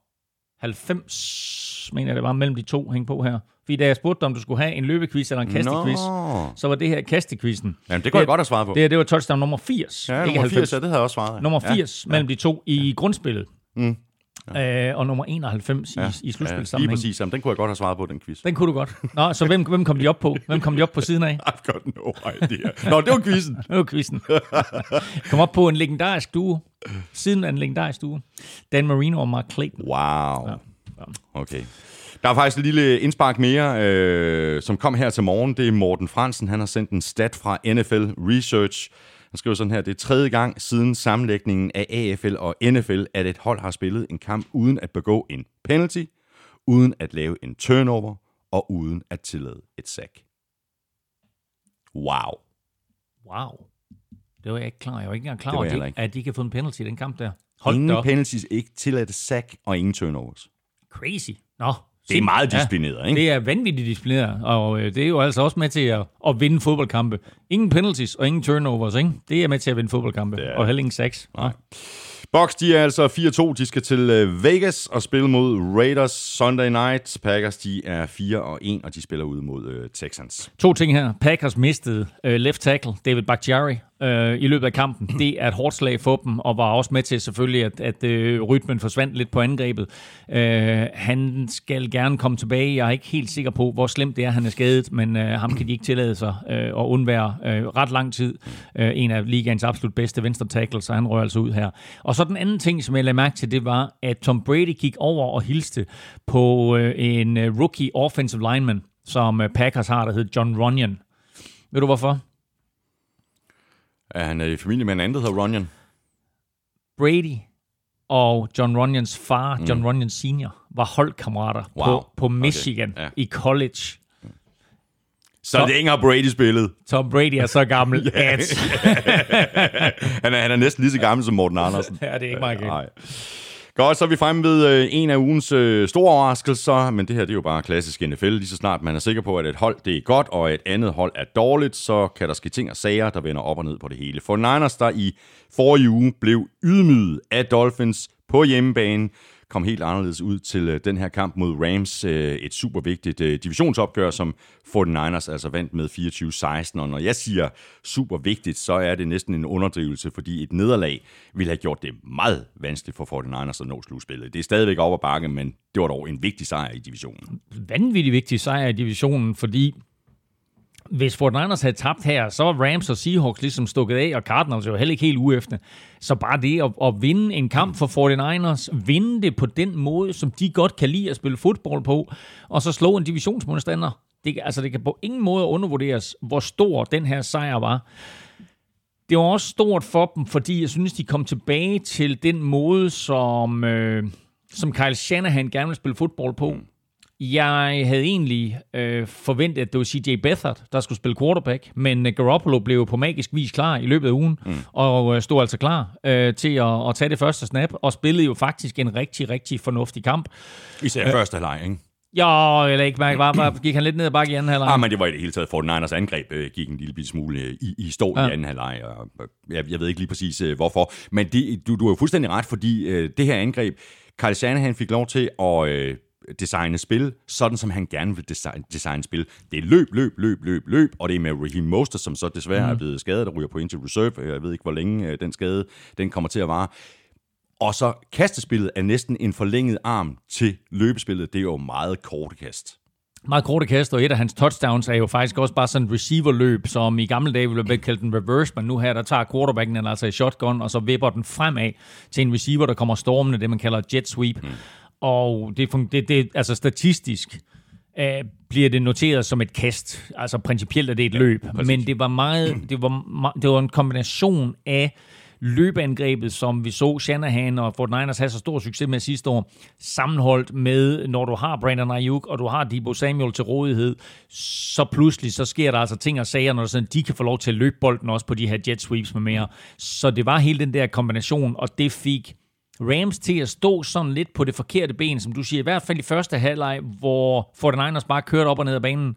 Speaker 2: 90, mener jeg det var, mellem de to hæng på her. Fordi da jeg spurgte dig, om du skulle have en løbequiz eller en kastequiz, så var det her kastekvisten.
Speaker 1: Jamen, det kunne jeg godt have svaret på.
Speaker 2: Det, her, det var touchdown nummer 80,
Speaker 1: ja,
Speaker 2: ikke
Speaker 1: nummer
Speaker 2: 90.
Speaker 1: 80, ja, det havde jeg også svaret.
Speaker 2: Nummer
Speaker 1: Ja.
Speaker 2: 80 ja, mellem de to i grundspillet. Mm. Øh, og nummer 91 ja, i, i
Speaker 1: Ja, lige præcis. Jamen, den kunne jeg godt have svaret på, den quiz.
Speaker 2: Den kunne du godt. Nå, så hvem, hvem kom de op på? Hvem kom de op på siden af?
Speaker 1: I've got no idea. Nå, det var quizzen.
Speaker 2: Det var quizzen. Kom op på en legendarisk duo. Siden af en legendarisk duo. Dan Marino og Mark Clayton.
Speaker 1: Wow. Okay. Der er faktisk et lille indspark mere, øh, som kom her til morgen. Det er Morten Fransen. Han har sendt en stat fra NFL Research. Han skriver sådan her, det er tredje gang siden sammenlægningen af AFL og NFL, at et hold har spillet en kamp uden at begå en penalty, uden at lave en turnover og uden at tillade et sack. Wow.
Speaker 2: Wow. Det var jeg ikke klar. Jeg var ikke engang klar over, at at de kan få en penalty i den kamp der. Hold
Speaker 1: Ingen penalties, ikke tilladt sack og ingen turnovers.
Speaker 2: Crazy. Nå.
Speaker 1: Det er meget disciplineret, ikke?
Speaker 2: Det er vanvittigt disciplineret, og øh, det er jo altså også med til at, at vinde fodboldkampe. Ingen penalties og ingen turnovers, ikke? Det er med til at vinde fodboldkampe,
Speaker 1: er
Speaker 2: og heller ingen sacks. Nej.
Speaker 1: Bucks, de er altså 4-2. De skal til øh, Vegas og spille mod Raiders Sunday night. Packers, de er 4 og 1, og de spiller ud mod øh, Texans.
Speaker 2: To ting her. Packers mistede øh, left tackle David Bakhtiari øh, i løbet af kampen. Det er et hårdt slag for dem, og var også med til selvfølgelig, at, at øh, rytmen forsvandt lidt på angrebet. Øh, han skal gerne komme tilbage. Jeg er ikke helt sikker på, hvor slemt det er, han er skadet, men øh, ham kan de ikke tillade sig øh, at undvære øh, ret lang tid. Øh, en af ligaens absolut bedste venstre tackle, så han rører altså ud her. Og så den anden ting, som jeg lagde mærke til, det var, at Tom Brady gik over og hilste på øh, en øh, rookie offensive lineman, som øh, Packers har, der hedder John Runyon. Ved du hvorfor?
Speaker 1: Er han øh, i familie med en anden, der hedder Runyon?
Speaker 2: Brady og John Runyons far, John Runyon Senior, var holdkammerater
Speaker 1: Wow.
Speaker 2: på, på Michigan
Speaker 1: Okay, ja.
Speaker 2: i college.
Speaker 1: Så længe har Brady spillet.
Speaker 2: Tom Brady er så gammel, at...
Speaker 1: Han er, han er næsten lige så gammel som Morten Andersen.
Speaker 2: Ja, det er ikke meget galt.
Speaker 1: Nej. Godt, så er vi fremme ved øh, en af ugens øh, store overraskelser, men det her det er jo bare klassisk NFL. Lige så snart man er sikker på, at et hold det er godt, og et andet hold er dårligt, så kan der ske ting og sager, der vender op og ned på det hele. For Niners, der i forrige uge blev ydmyget af Dolphins på hjemmebane, kom helt anderledes ud til øh, den her kamp mod Rams. Øh, et super vigtigt øh, divisionsopgør, som 49ers altså vandt med 24-16. Og når jeg siger super vigtigt, så er det næsten en underdrivelse, fordi et nederlag ville have gjort det meget vanskeligt for 49ers at nå slutspillet. Det er stadigvæk op ad bakke, men det var dog en vigtig sejr i divisionen.
Speaker 2: Vanvittig vigtig sejr i divisionen, fordi hvis Fort Niners havde tabt her, så var Rams og Seahawks ligesom stukket af, og Cardinals jo heller ikke helt ude efter. Så bare det at, at vinde en kamp for 49ers, vinde det på den måde, som de godt kan lide at spille fodbold på, og så slå en divisionsmodstander, det, altså det kan på ingen måde undervurderes, hvor stor den her sejr var. Det var også stort for dem, fordi jeg synes, de kom tilbage til den måde, som, øh, som Kyle Shanahan gerne vil spille fodbold på. Jeg havde egentlig øh, forventet, at det var CJ Beathard, der skulle spille quarterback, men øh, Garoppolo blev jo på magisk vis klar i løbet af ugen, mm. og øh, stod altså klar øh, til at, at tage det første snap, og spillede jo faktisk en rigtig, rigtig fornuftig kamp.
Speaker 1: Især øh. første halvleg, ikke?
Speaker 2: Ja, eller ikke mærke, var, var, gik han lidt ned ad bakke i anden halvleg?
Speaker 1: Ah, men det var i det hele taget, 49ers angreb øh, gik en lille smule øh, i, i stå ja. I anden halvleg, og jeg, jeg ved ikke lige præcis øh, hvorfor. Men det, du, du har jo fuldstændig ret, fordi øh, det her angreb, Carl Shanahan fik lov til at øh, designe spil, sådan som han gerne vil designe, designe spil. Det er løb, løb, løb, løb, løb, og det er med Raheem Mostert, som så desværre mm. er blevet skadet og ryger på injured reserve. Jeg ved ikke, hvor længe øh, den skade den kommer til at vare. Og så kastespillet er næsten en forlænget arm til løbespillet. Det er jo meget korte kast.
Speaker 2: meget korte kast, og et af hans touchdowns er jo faktisk også bare sådan et receiverløb, som i gamle dage ville blive kaldt en reverse, men nu her, der tager quarterbacken den altså i shotgun, og så vipper den fremad til en receiver, der kommer stormende, det man kalder jet sweep. Mm. Og det, det, det, altså statistisk, øh, bliver det noteret som et kast. Altså principielt er det et ja, løb, præcis. men det var meget, det var, det var en kombination af løbeangrebet, som vi så Shanahan og Fort Niners have så stor succes med sidste år, sammenholdt med, når du har Brandon Ayuk, og du har Debo Samuel til rådighed, så pludselig så sker der altså ting og sager, når sådan, de kan få lov til at løbe bolden også på de her jet sweeps med mere. Så det var hele den der kombination, og det fik Rams til at stå sådan lidt på det forkerte ben, som du siger, i hvert fald i første halvleg, hvor 49ers bare kørte op og ned ad banen.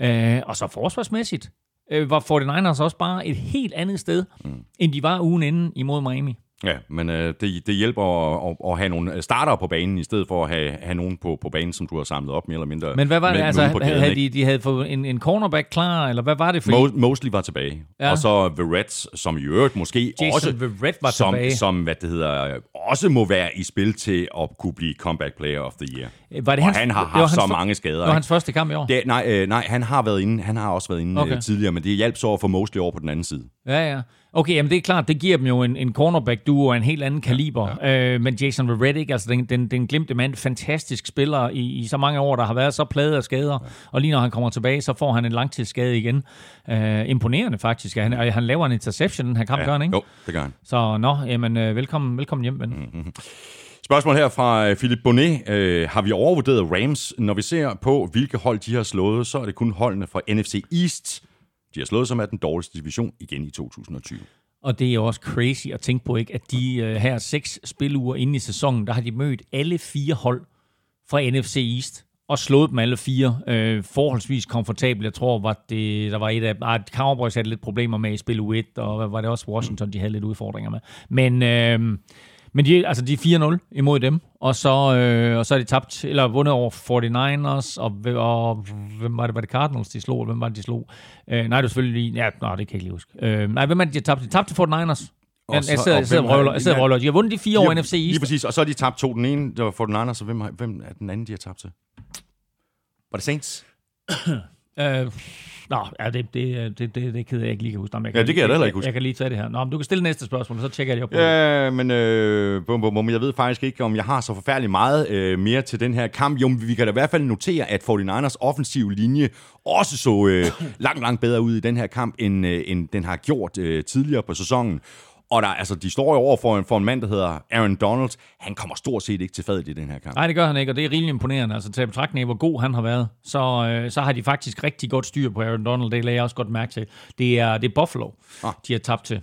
Speaker 2: Øh, og så forsvarsmæssigt, øh, var 49ers også bare et helt andet sted, mm. end de var ugen inden imod Miami.
Speaker 1: Ja, men øh, det, det hjælper at, at, at have nogle starter på banen, i stedet for at have, have nogen på, på banen, som du har samlet op mere eller mindre.
Speaker 2: Men hvad var det?
Speaker 1: Med,
Speaker 2: altså, havde de, de havde fået en, en cornerback klar, eller hvad var det for
Speaker 1: Mo, Mosley var tilbage. Ja. Og så Verrett, som i øvrigt måske
Speaker 2: Jason
Speaker 1: også...
Speaker 2: Verrett var
Speaker 1: som,
Speaker 2: tilbage.
Speaker 1: Som, hvad det hedder, også må være i spil til at kunne blive comeback player of the year.
Speaker 2: Var det
Speaker 1: og
Speaker 2: hans,
Speaker 1: han har haft så for, mange skader.
Speaker 2: Det var hans første kamp i år?
Speaker 1: Det, nej, øh, nej, han har været inde. Han har også været inde okay. øh, tidligere, men det hjalp så at få Mosley over på den anden side.
Speaker 2: Ja, ja. Okay, jamen det er klart, det giver dem jo en, en cornerback-duo af en helt anden kaliber. Ja, ja. Øh, men Jason Reddick, altså den, den, den glimte mand, fantastisk spiller i, i så mange år, der har været så pladet af skader. Ja. Og lige når han kommer tilbage, så får han en langtidsskade igen. Øh, imponerende faktisk. Han, han laver en interception den her kamp,
Speaker 1: ja,
Speaker 2: gør han, ikke?
Speaker 1: Jo, det gør han.
Speaker 2: Så nå, jamen, øh, velkommen, velkommen hjem, ven.
Speaker 1: Mm-hmm. Spørgsmål her fra øh, Philip Bonnet. Øh, har vi overvurderet Rams? Når vi ser på, hvilke hold de har slået, så er det kun holdene fra NFC East, de har slået, som er den dårligste division igen i 2020.
Speaker 2: Og det er jo også crazy at tænke på, ikke, at de øh, her seks spiluger inde i sæsonen, der har de mødt alle fire hold fra NFC East og slået dem alle fire øh, forholdsvis komfortabelt. Jeg tror, var det, der var et af... Ah, Cowboys havde lidt problemer med i spil U1, og var det også Washington, de havde lidt udfordringer med. Men, øh, men de, altså, de er 4-0 imod dem, og så, øh, og så er de tabt, eller vundet over 49ers, og, og hvem var det, var det Cardinals, de slog, hvem var det, de slog? Øh, nej, det er selvfølgelig, ja, nej, det kan jeg ikke lige huske. Øh, nej, hvem er det, de har tabt? De tabte til 49ers. Og jeg, så, jeg sidder, jeg sidder og røvler. Jeg sidder røvler. De har vundet de fire år NFC East.
Speaker 1: Lige præcis, og så har de tabt to. Den ene, det var 49ers, så hvem, hvem er den anden, de har tabt til? Var det Saints?
Speaker 2: Øh, Nå, ja, det, det, det, det, det keder jeg ikke lige kan huske. Nå, jeg
Speaker 1: kan, ja, det kan jeg da heller ikke huske.
Speaker 2: Jeg, jeg kan lige tage det her. Nå, men du kan stille næste spørgsmål, så tjekker jeg det op på
Speaker 1: Ja, men øh, bum, bum, bum, jeg ved faktisk ikke, om jeg har så forfærdeligt meget øh, mere til den her kamp. Jo, vi kan da i hvert fald notere, at 49ers offensive linje også så øh, langt, langt bedre ud i den her kamp, end, øh, end den har gjort øh, tidligere på sæsonen. Og der, altså, de står jo over for en, for en mand, der hedder Aaron Donald. Han kommer stort set ikke til fadet i den her kamp.
Speaker 2: Nej, det gør han ikke, og det er rimelig imponerende. Altså til betragtning af, hvor god han har været, så, øh, så har de faktisk rigtig godt styr på Aaron Donald. Det lagde jeg også godt mærke til. Det er, det er Buffalo, ah. de har tabt til.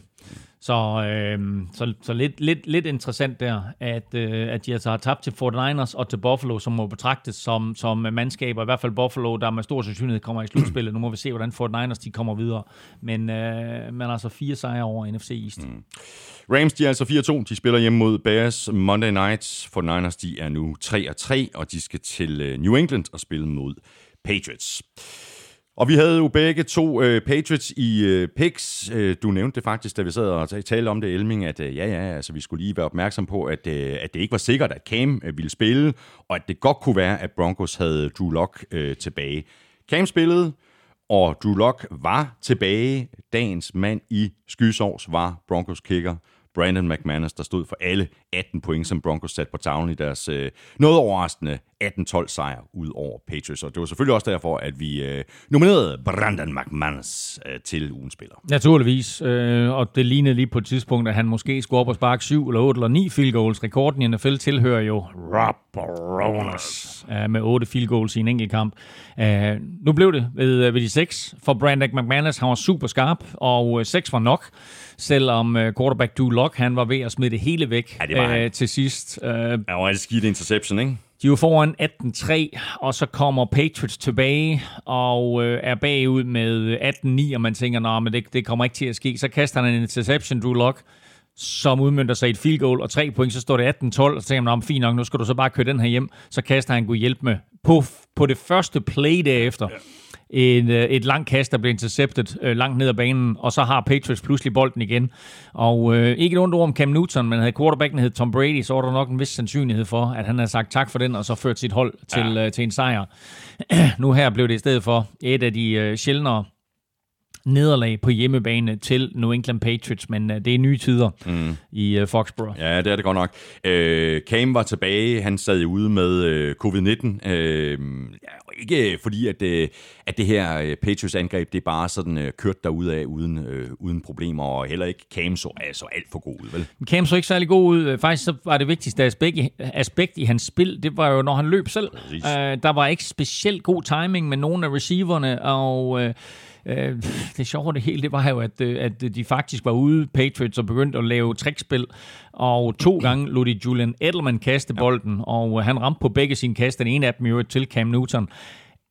Speaker 2: Så, øh, så, så lidt, lidt, lidt interessant der, at, øh, at de altså har tabt til 49ers og til Buffalo, som må betragtes som, som mandskaber. I hvert fald Buffalo, der med stor sandsynlighed kommer i slutspillet. Nu må vi se, hvordan 49ers de kommer videre. Men øh, man har altså fire sejre over NFC East. Mm.
Speaker 1: Rams, de er altså 4-2. De spiller hjemme mod Bears Monday Night. 49ers, de er nu 3-3, og de skal til øh, New England og spille mod Patriots. Og vi havde jo begge to øh, Patriots i øh, picks. Øh, du nævnte det faktisk, da vi sad og talte om det, Elming, at øh, ja, ja, altså, vi skulle lige være opmærksom på, at, øh, at det ikke var sikkert, at Cam øh, ville spille, og at det godt kunne være, at Broncos havde Drew Lock øh, tilbage. Cam spillede, og Drew Lock var tilbage. Dagens mand i skysovs var Broncos kicker Brandon McManus, der stod for alle 18 point, som Broncos satte på tavlen i deres øh, noget overraskende 18-12 sejr ud over Patriots. Og det var selvfølgelig også derfor, at vi øh, nominerede Brandon McManus øh, til ugens spiller.
Speaker 2: Naturligvis, øh, og det lignede lige på et tidspunkt, at han måske skulle op og sparke 7 eller 8 eller 9 field goals. Rekorden i NFL tilhører jo Rob Baronis øh, med 8 field goals i en enkelt kamp. Øh, nu blev det ved, øh, ved de 6 for Brandon McManus. Han var super skarp, og 6 øh, var nok selvom uh, quarterback Drew Lock, han var ved at smide det hele væk ja, det uh, til sidst. Uh,
Speaker 1: det var en skidt interception, ikke?
Speaker 2: De er foran 18-3, og så kommer Patriots tilbage og øh, er bagud med 18-9, og man tænker, at det, det kommer ikke til at ske. Så kaster han en interception, Drew Lock, som udmyndter sig i et field goal, og tre point, så står det 18-12, og så tænker man, fint nok, nu skal du så bare køre den her hjem. Så kaster han god hjælp med på, på det første play derefter. Ja en, øh, et langt kast, der bliver interceptet øh, langt ned ad banen, og så har Patriots pludselig bolden igen. Og øh, ikke et ondt ord om Cam Newton, men havde quarterbacken hed Tom Brady, så var der nok en vis sandsynlighed for, at han havde sagt tak for den, og så ført sit hold til, ja. øh, til en sejr. nu her blev det i stedet for et af de øh, sjældnere nederlag på hjemmebane til New England Patriots, men uh, det er nye tider mm. i uh, Foxborough.
Speaker 1: Ja, det er det godt nok. Uh, Cam var tilbage, han sad ude med uh, covid-19. Uh, ja, ikke fordi, at, uh, at det her uh, Patriots-angreb, det er bare sådan uh, kørt af uden, uh, uden problemer, og heller ikke Cam så altså alt for god ud, vel?
Speaker 2: Cam så ikke særlig god ud. Faktisk så var det vigtigste aspekt i, aspekt i hans spil, det var jo, når han løb selv. Uh, der var ikke specielt god timing med nogle af receiverne, og... Uh, Øh, det sjove det hele, det var jo, at, øh, at de faktisk var ude, Patriots, og begyndte at lave trickspil, og to gange lå de Julian Edelman kaste bolden, ja. og han ramte på begge sine kast, den ene af dem jo til Cam Newton.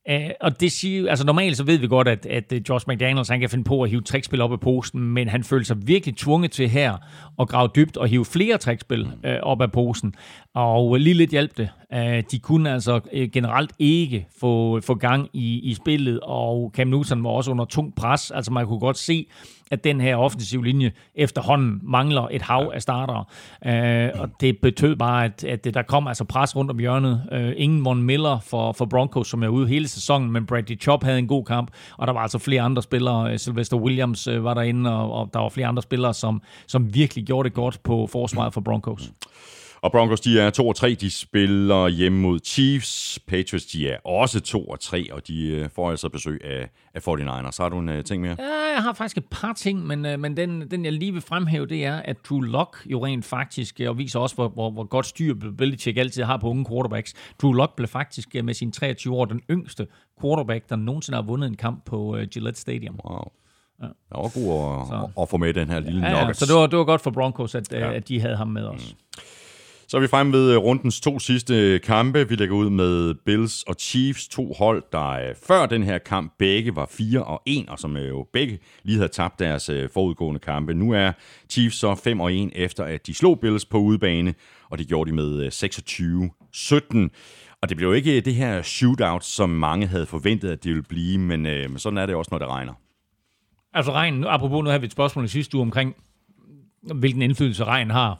Speaker 2: Uh, og det siger, altså normalt så ved vi godt, at, at Josh McDaniels han kan finde på at hive trickspil op af posten, men han føler sig virkelig tvunget til her at grave dybt og hive flere trickspil uh, op af posen. Og lige lidt hjalp det. Uh, de kunne altså uh, generelt ikke få, få gang i, i spillet, og Cam Newton var også under tung pres. Altså man kunne godt se, at den her offensiv linje efterhånden mangler et hav af startere. Øh, og det betød bare, at, at der kom altså pres rundt om hjørnet. Øh, ingen Von Miller for, for Broncos, som er ude hele sæsonen, men Bradley Chop havde en god kamp, og der var altså flere andre spillere. Øh, Sylvester Williams øh, var derinde, og, og der var flere andre spillere, som, som virkelig gjorde det godt på forsvaret for Broncos.
Speaker 1: Og Broncos, de er 2 og 3, de spiller hjemme mod Chiefs. Patriots, de er også 2 og 3, og de øh, får altså besøg af, af 49ers. Så har du en uh, ting mere?
Speaker 2: Ja, jeg har faktisk et par ting, men, uh, men den, den, jeg lige vil fremhæve, det er, at Drew Lock jo rent faktisk, og viser også, hvor, hvor, hvor godt styr Belichick altid har på unge quarterbacks. Drew Lock blev faktisk med sine 23 år den yngste quarterback, der nogensinde har vundet en kamp på uh, Gillette Stadium.
Speaker 1: Wow. Ja. Det var god at, at, at få med den her lille ja, ja,
Speaker 2: Så det var, det var godt for Broncos, at, ja. at de havde ham med os. Mm.
Speaker 1: Så er vi fremme ved øh, rundens to sidste øh, kampe. Vi lægger ud med Bills og Chiefs, to hold, der øh, før den her kamp begge var 4 og 1, og som jo begge lige havde tabt deres forudgående kampe. Nu er Chiefs så 5 og 1 efter, at de slog Bills på udebane, og det gjorde de med 26-17. Og det blev jo ikke det her shootout, som mange havde forventet, at det ville blive, men øh, sådan er det også, når det regner.
Speaker 2: Altså regn, apropos nu havde vi et spørgsmål i sidste uge omkring, hvilken indflydelse regn har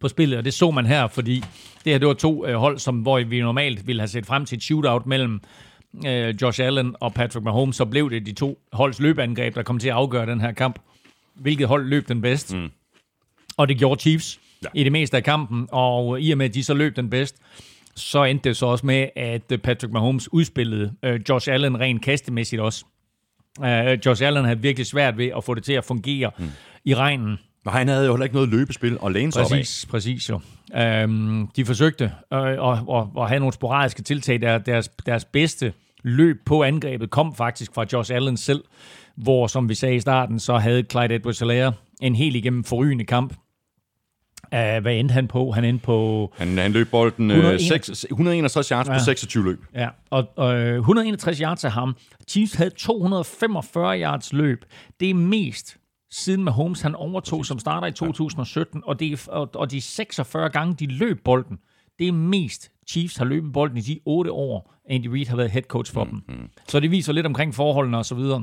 Speaker 2: på spillet, og det så man her, fordi det her det var to øh, hold, som, hvor vi normalt ville have set frem til et shootout mellem øh, Josh Allen og Patrick Mahomes, så blev det de to holds løbeangreb, der kom til at afgøre den her kamp. Hvilket hold løb den bedst? Mm. Og det gjorde Chiefs ja. i det meste af kampen, og i og med, at de så løb den bedst, så endte det så også med, at Patrick Mahomes udspillede øh, Josh Allen rent kastemæssigt også. Uh, Josh Allen havde virkelig svært ved at få det til at fungere mm. i regnen.
Speaker 1: Og han havde jo heller ikke noget løbespil og læne sig
Speaker 2: Præcis, op præcis jo. Øhm, de forsøgte øh, at, at, at have nogle sporadiske tiltag. Der, deres, deres bedste løb på angrebet kom faktisk fra Josh Allen selv, hvor, som vi sagde i starten, så havde Clyde edwards en helt igennem forrygende kamp. Uh, hvad endte han på? Han endte på...
Speaker 1: Han, han løb bolden 161, 6, 161 yards ja. på 26 løb.
Speaker 2: Ja, og, og 161 yards af ham. Chiefs havde 245 yards løb. Det er mest siden Mahomes han overtog som starter i 2017, og, det, og, og de 46 gange, de løb bolden, det er mest Chiefs har løbet bolden i de 8 år, Andy Reid har været head coach for mm, dem. Mm. Så det viser lidt omkring forholdene og så videre.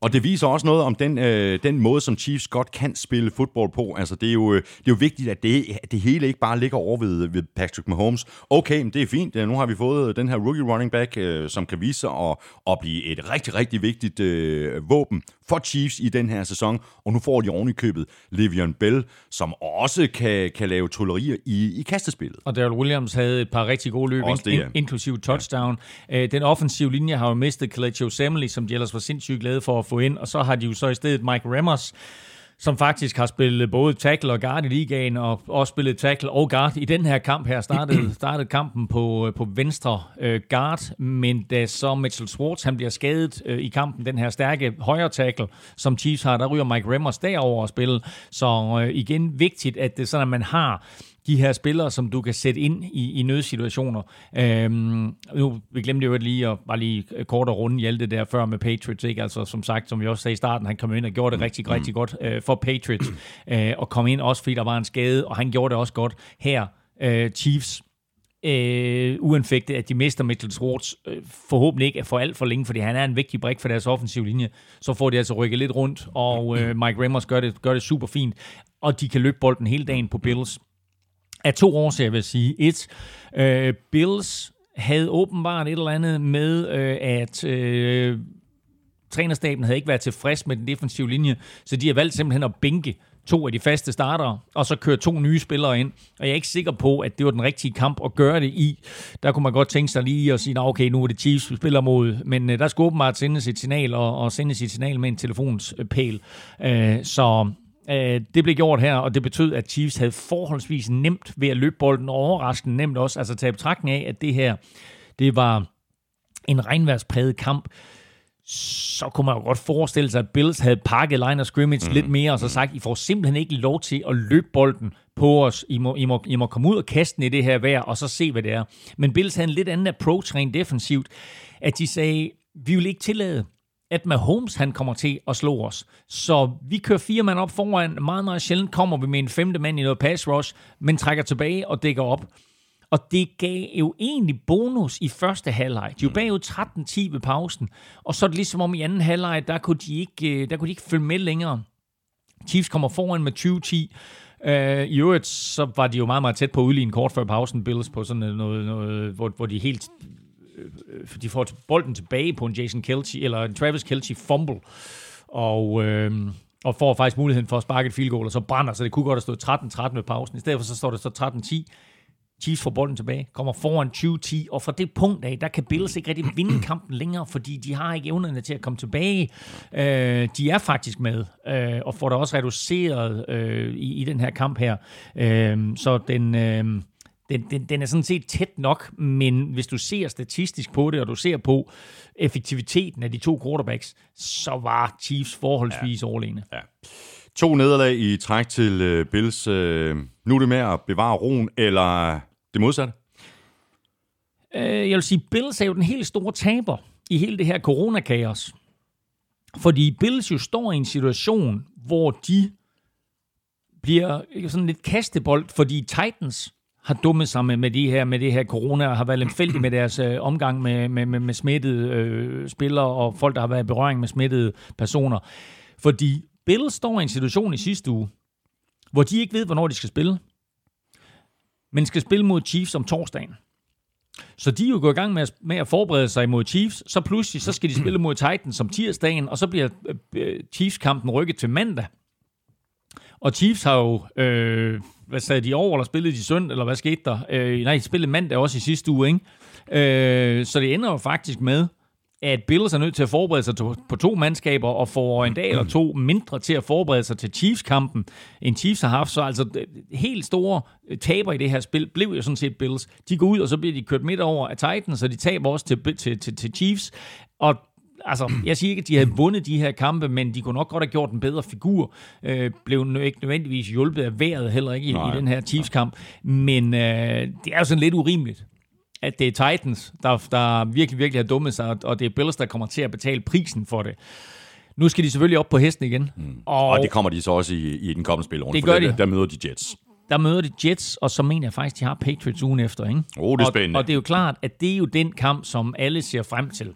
Speaker 1: Og det viser også noget om den, øh, den måde, som Chiefs godt kan spille fodbold på. Altså, det er jo, øh, det er jo vigtigt, at det, at det hele ikke bare ligger over ved, ved Patrick Mahomes. Okay, men det er fint. Nu har vi fået den her rookie running back, øh, som kan vise sig at, at blive et rigtig, rigtig vigtigt øh, våben for Chiefs i den her sæson. Og nu får de oven i købet Le'Veon Bell, som også kan, kan lave tullerier i, i kastespillet.
Speaker 2: Og Daryl Williams havde et par rigtig gode løb, det, ja. inklusive touchdown. Ja. Den offensive linje har jo mistet Khaled Semley, som de ellers var sindssygt glade for at få ind, og så har de jo så i stedet Mike Remmers, som faktisk har spillet både tackle og guard i ligaen, og også spillet tackle og guard. I den her kamp her startede, startede kampen på, øh, på venstre øh, guard, men da så Mitchell Schwartz han bliver skadet øh, i kampen, den her stærke højre tackle, som Chiefs har, der ryger Mike Remmers derover at spille. Så øh, igen vigtigt, at det sådan, at man har de her spillere, som du kan sætte ind i, i nødsituationer. Øhm, nu, vi glemte jo lige at bare lige kort og runde Hjalte der før med Patriots, ikke? Altså som sagt, som vi også sagde i starten, han kom ind og gjorde det rigtig, mm. rigtig godt øh, for Patriots, øh, og kom ind også, fordi der var en skade, og han gjorde det også godt her. Øh, Chiefs øh, uanfægtet, at de mister Mitchell Schwartz, øh, forhåbentlig ikke for alt for længe, fordi han er en vigtig brik for deres offensive linje, så får de altså rykket lidt rundt, og øh, Mike Remmers gør det, gør det super fint, og de kan løbe bolden hele dagen på Bills. Af to årsager vil jeg sige. Et, øh, Bills havde åbenbart et eller andet med, øh, at øh, trænerstaben havde ikke været tilfreds med den defensive linje, så de har valgt simpelthen at bænke to af de faste startere, og så køre to nye spillere ind. Og jeg er ikke sikker på, at det var den rigtige kamp at gøre det i. Der kunne man godt tænke sig lige at sige, okay, nu er det Chiefs, vi spiller mod. Men uh, der skulle åbenbart sendes et signal, og, og sendes et signal med en telefonspæl. Uh, øh, så uh, det blev gjort her, og det betød, at Chiefs havde forholdsvis nemt ved at løbe bolden, og overraskende nemt også, altså tage betragtning af, at det her, det var en regnværspræget kamp så kunne man jo godt forestille sig, at Bills havde pakket line of scrimmage mm. lidt mere, og så sagt, I får simpelthen ikke lov til at løbe bolden på os. I må, I må, I må komme ud og kaste den i det her vejr, og så se, hvad det er. Men Bills havde en lidt anden approach rent defensivt, at de sagde, vi vil ikke tillade, at Mahomes han kommer til at slå os. Så vi kører fire mand op foran. Meget, meget sjældent kommer vi med en femte mand i noget pass rush, men trækker tilbage og dækker op. Og det gav jo egentlig bonus i første halvleg. De var bagud 13-10 ved pausen, og så er det ligesom om i anden halvleg, der kunne de ikke, øh, der kunne de ikke følge med længere. Chiefs kommer foran med 20-10. Uh, øh, I øvrigt, så var de jo meget, meget tæt på at udligne kort før pausen, Bills på sådan noget, noget hvor, hvor de helt Øh, øh, de får bolden tilbage på en Jason Kelce, eller en Travis Kelce fumble, og, øh, og får faktisk muligheden for at sparke et field goal, og så brænder, så det kunne godt have stået 13-13 ved pausen. I stedet for så står det så 13-10. Chiefs får bolden tilbage, kommer foran 20-10, og fra det punkt af, der kan Bills ikke rigtig vinde kampen længere, fordi de har ikke evnerne til at komme tilbage. Øh, de er faktisk med, øh, og får det også reduceret øh, i, i den her kamp her. Øh, så den... Øh, den, den, den er sådan set tæt nok, men hvis du ser statistisk på det, og du ser på effektiviteten af de to quarterbacks, så var Chiefs forholdsvis ja. overlegne. Ja.
Speaker 1: To nederlag i træk til uh, Bills. Uh, nu er det med at bevare roen, eller det modsatte?
Speaker 2: Uh, jeg vil sige, Bills er jo den helt store taber i hele det her coronakaos. Fordi Bills jo står i en situation, hvor de bliver sådan lidt kastebold, fordi Titans har dummet sig med, med, de her, med det her corona, og har været lemfældige med deres øh, omgang med, med, med, med smittede øh, spillere og folk, der har været i berøring med smittede personer. Fordi Bills står i en situation i sidste uge, hvor de ikke ved, hvornår de skal spille, men skal spille mod Chiefs om torsdagen. Så de er jo gået i gang med at, med at forberede sig mod Chiefs, så pludselig så skal de spille mod Titans om tirsdagen, og så bliver øh, Chiefs-kampen rykket til mandag. Og Chiefs har jo, øh, hvad sagde de over, eller spillede de søndag, eller hvad skete der? Øh, nej, de spillede mandag også i sidste uge, ikke? Øh, så det ender jo faktisk med, at Bills er nødt til at forberede sig på to mandskaber, og får en dag eller to mindre til at forberede sig til Chiefs-kampen, end Chiefs har haft. Så altså helt store taber i det her spil blev jo sådan set Bills. De går ud, og så bliver de kørt midt over af Titans, så de taber også til, til, til, til Chiefs. Og altså, jeg siger ikke, at de havde vundet de her kampe, men de kunne nok godt have gjort en bedre figur. Øh, blev ikke nødvendigvis hjulpet af vejret heller ikke i, i den her Chiefs-kamp. Men øh, det er jo sådan lidt urimeligt at det er Titans, der, der virkelig, virkelig har dummet sig, og det er Bills, der kommer til at betale prisen for det. Nu skal de selvfølgelig op på hesten igen. Mm.
Speaker 1: Og, og det kommer de så også i, i den kommende spilrunde,
Speaker 2: det gør
Speaker 1: for
Speaker 2: de.
Speaker 1: Der, der møder de Jets.
Speaker 2: Der møder de Jets, og så mener jeg faktisk, de har Patriots ugen efter. Ikke?
Speaker 1: Oh, det er spændende.
Speaker 2: Og, og det er jo klart, at det er jo den kamp, som alle ser frem til.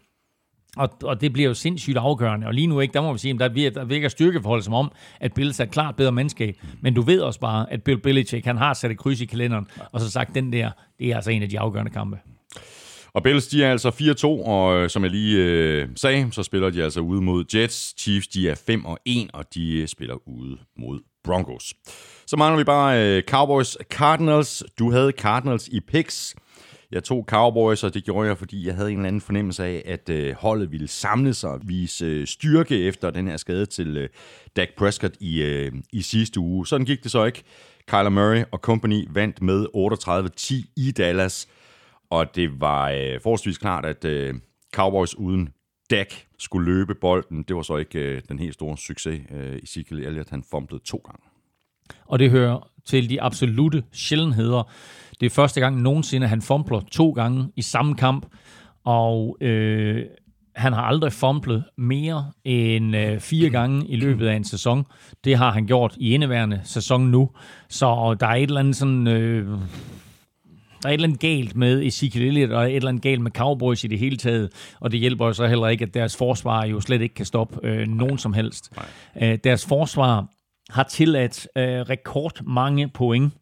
Speaker 2: Og, og det bliver jo sindssygt afgørende. Og lige nu ikke, der må vi sige, at der virker, der virker styrkeforhold som om, at Bills er klart bedre mandskab. Men du ved også bare, at Bill Belichick, han har sat et kryds i kalenderen, og så sagt, den der, det er altså en af de afgørende kampe.
Speaker 1: Og Bills, de er altså 4-2, og øh, som jeg lige øh, sagde, så spiller de altså ude mod Jets. Chiefs, de er 5 og 1, og de øh, spiller ude mod Broncos. Så mangler vi bare øh, Cowboys Cardinals. Du havde Cardinals i picks. Jeg tog Cowboys, og det gjorde jeg, fordi jeg havde en eller anden fornemmelse af, at øh, holdet ville samle sig og vise øh, styrke efter den her skade til øh, Dak Prescott i, øh, i sidste uge. Sådan gik det så ikke. Kyler Murray og company vandt med 38-10 i Dallas. Og det var øh, forholdsvis klart, at øh, Cowboys uden Dak skulle løbe bolden. Det var så ikke øh, den helt store succes. Øh, Ezekiel Elliott, han fumblede to gange.
Speaker 2: Og det hører til de absolute sjældenheder. Det er første gang nogensinde, han fumbler to gange i samme kamp. Og øh, han har aldrig fumblet mere end øh, fire gange i løbet af en sæson. Det har han gjort i indeværende sæson nu. Så der er et eller andet sådan... Øh, der er et eller andet galt med Ezekiel Elliott, og et eller andet galt med Cowboys i det hele taget. Og det hjælper jo så heller ikke, at deres forsvar jo slet ikke kan stoppe øh, nogen som helst. Øh, deres forsvar har tilladt øh, rekord mange point.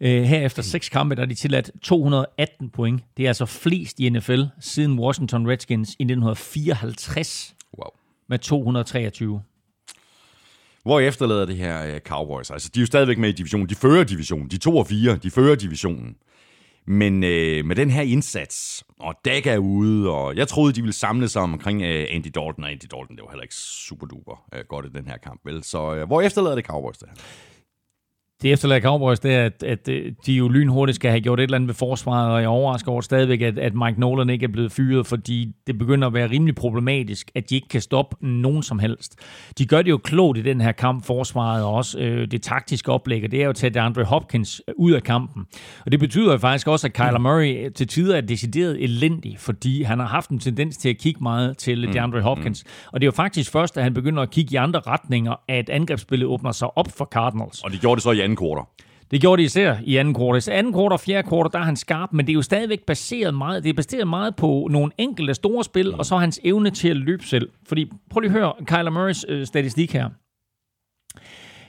Speaker 2: Øh, her efter seks kampe, der er de tilladt 218 point. Det er altså flest i NFL siden Washington Redskins i 1954
Speaker 1: Wow.
Speaker 2: med 223.
Speaker 1: Hvor efterlader det her øh, Cowboys? Altså, de er jo stadigvæk med i divisionen. De fører divisionen. De 2 og 4, de fører divisionen. Men øh, med den her indsats, og Dak er ude, og jeg troede, de ville samle sig omkring øh, Andy Dalton, og Andy Dalton, det var heller ikke super duper øh, godt i den her kamp, vel? Så øh, hvor efterlader det Cowboys det her?
Speaker 2: Det efterlader Cowboys, det er, at, at øh, de jo lynhurtigt skal have gjort et eller andet ved forsvaret, og jeg overrasker over stadigvæk, at, at Mike Nolan ikke er blevet fyret, fordi det begynder at være rimelig problematisk, at de ikke kan stoppe nogen som helst. De gør det jo klogt i den her kamp, forsvaret, og også øh, det taktiske oplæg, og det er jo at tage DeAndre Hopkins ud af kampen. Og det betyder jo faktisk også, at Kyler Murray til tider er decideret elendig, fordi han har haft en tendens til at kigge meget til DeAndre Hopkins. Og det er jo faktisk først, at han begynder at kigge i andre retninger, at angrebsspillet åbner sig op for Cardinals.
Speaker 1: Og de gjorde det så i anden kvartal.
Speaker 2: Det gjorde de især i anden kvartal. Så anden kvartal og fjerde kvartal, der er han skarp, men det er jo stadigvæk baseret meget, det er baseret meget på nogle enkelte store spil, og så hans evne til at løbe selv. Fordi, prøv lige at høre Kyler Murrays øh, statistik her.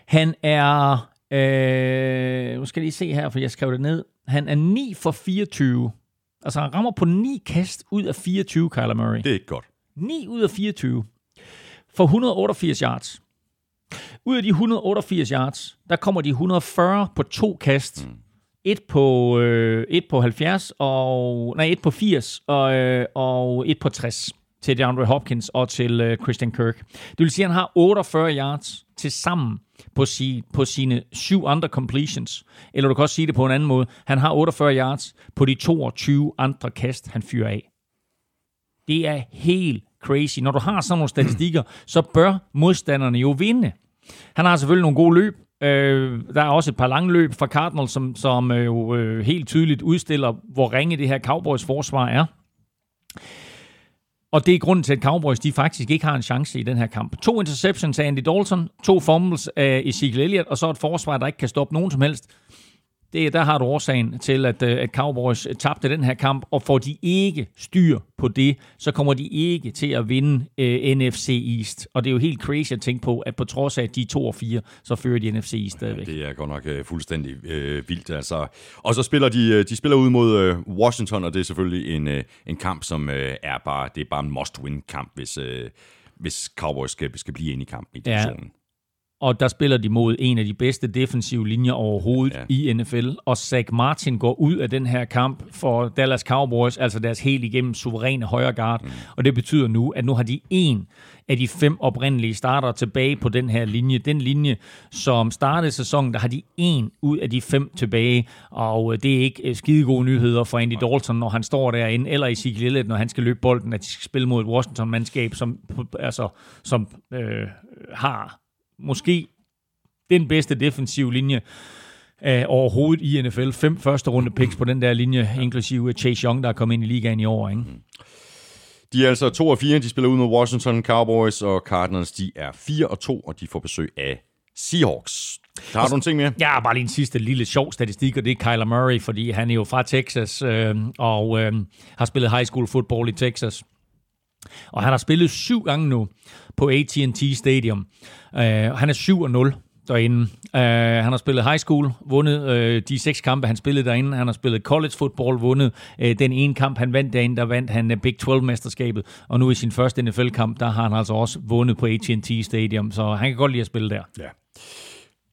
Speaker 2: Han er, øh, nu skal jeg lige se her, for jeg skrev det ned. Han er 9 for 24. Altså, han rammer på 9 kast ud af 24, Kyler Murray.
Speaker 1: Det er ikke godt.
Speaker 2: 9 ud af 24. For 188 yards. Ud af de 188 yards, der kommer de 140 på to kast. Mm. Et på, øh, et på 70, og, nej, et på 80, og, øh, og et på 60 til DeAndre Hopkins og til øh, Christian Kirk. Det vil sige, at han har 48 yards til sammen på, si, på sine syv andre completions. Eller du kan også sige det på en anden måde. Han har 48 yards på de 22 andre kast, han fyrer af. Det er helt crazy. Når du har sådan nogle statistikker, så bør modstanderne jo vinde. Han har selvfølgelig nogle gode løb. Øh, der er også et par lange løb fra Cardinals, som, som øh, jo øh, helt tydeligt udstiller, hvor ringe det her Cowboys forsvar er. Og det er grunden til, at Cowboys de faktisk ikke har en chance i den her kamp. To interceptions af Andy Dalton, to fumbles af Ezekiel Elliott, og så et forsvar, der ikke kan stoppe nogen som helst. Det, der har du årsagen til, at, øh, at Cowboys tabte den her kamp, og får de ikke styr på det, så kommer de ikke til at vinde uh, NFC East. Og det er jo helt crazy at tænke på, at på trods af, at de er 2 og 4, så fører de NFC East stadigvæk.
Speaker 1: Det er godt nok øh, fuldstændig øh, vildt. Altså. Og så spiller de, øh, de spiller ud mod øh, Washington, og det er selvfølgelig en, øh, en kamp, som øh, er bare, det er bare en must-win-kamp, hvis, øh, hvis Cowboys skal, skal blive inde i kampen i divisionen. Ja.
Speaker 2: Og der spiller de mod en af de bedste defensive linjer overhovedet ja. i NFL. Og Zach Martin går ud af den her kamp for Dallas Cowboys, altså deres helt igennem suveræne højre guard. Mm. Og det betyder nu, at nu har de en af de fem oprindelige starter tilbage på den her linje. Den linje, som startede sæsonen, der har de en ud af de fem tilbage. Og øh, det er ikke skide gode nyheder for Andy Dalton, når han står derinde, eller i Elliott, når han skal løbe bolden, at de skal spille mod et Washington-mandskab, som, altså, som øh, har måske den bedste defensive linje uh, overhovedet i NFL. Fem første runde picks på den der linje, inklusive Chase Young, der er kommet ind i ligaen i år. Ikke?
Speaker 1: De er altså 2 og 4, de spiller ud med Washington Cowboys, og Cardinals de er 4 og 2, og de får besøg af Seahawks. Der har du nogle ting mere?
Speaker 2: Ja, bare lige en sidste lille sjov statistik, og det er Kyler Murray, fordi han er jo fra Texas, øh, og øh, har spillet high school football i Texas. Og han har spillet syv gange nu på AT&T Stadium. Uh, han er 7-0 derinde. Uh, han har spillet high school, vundet uh, de seks kampe, han spillede derinde. Han har spillet college football, vundet uh, den ene kamp, han vandt derinde, der vandt han uh, Big 12-mesterskabet. Og nu i sin første NFL-kamp, der har han altså også vundet på AT&T Stadium, så han kan godt lide at spille der.
Speaker 1: Ja.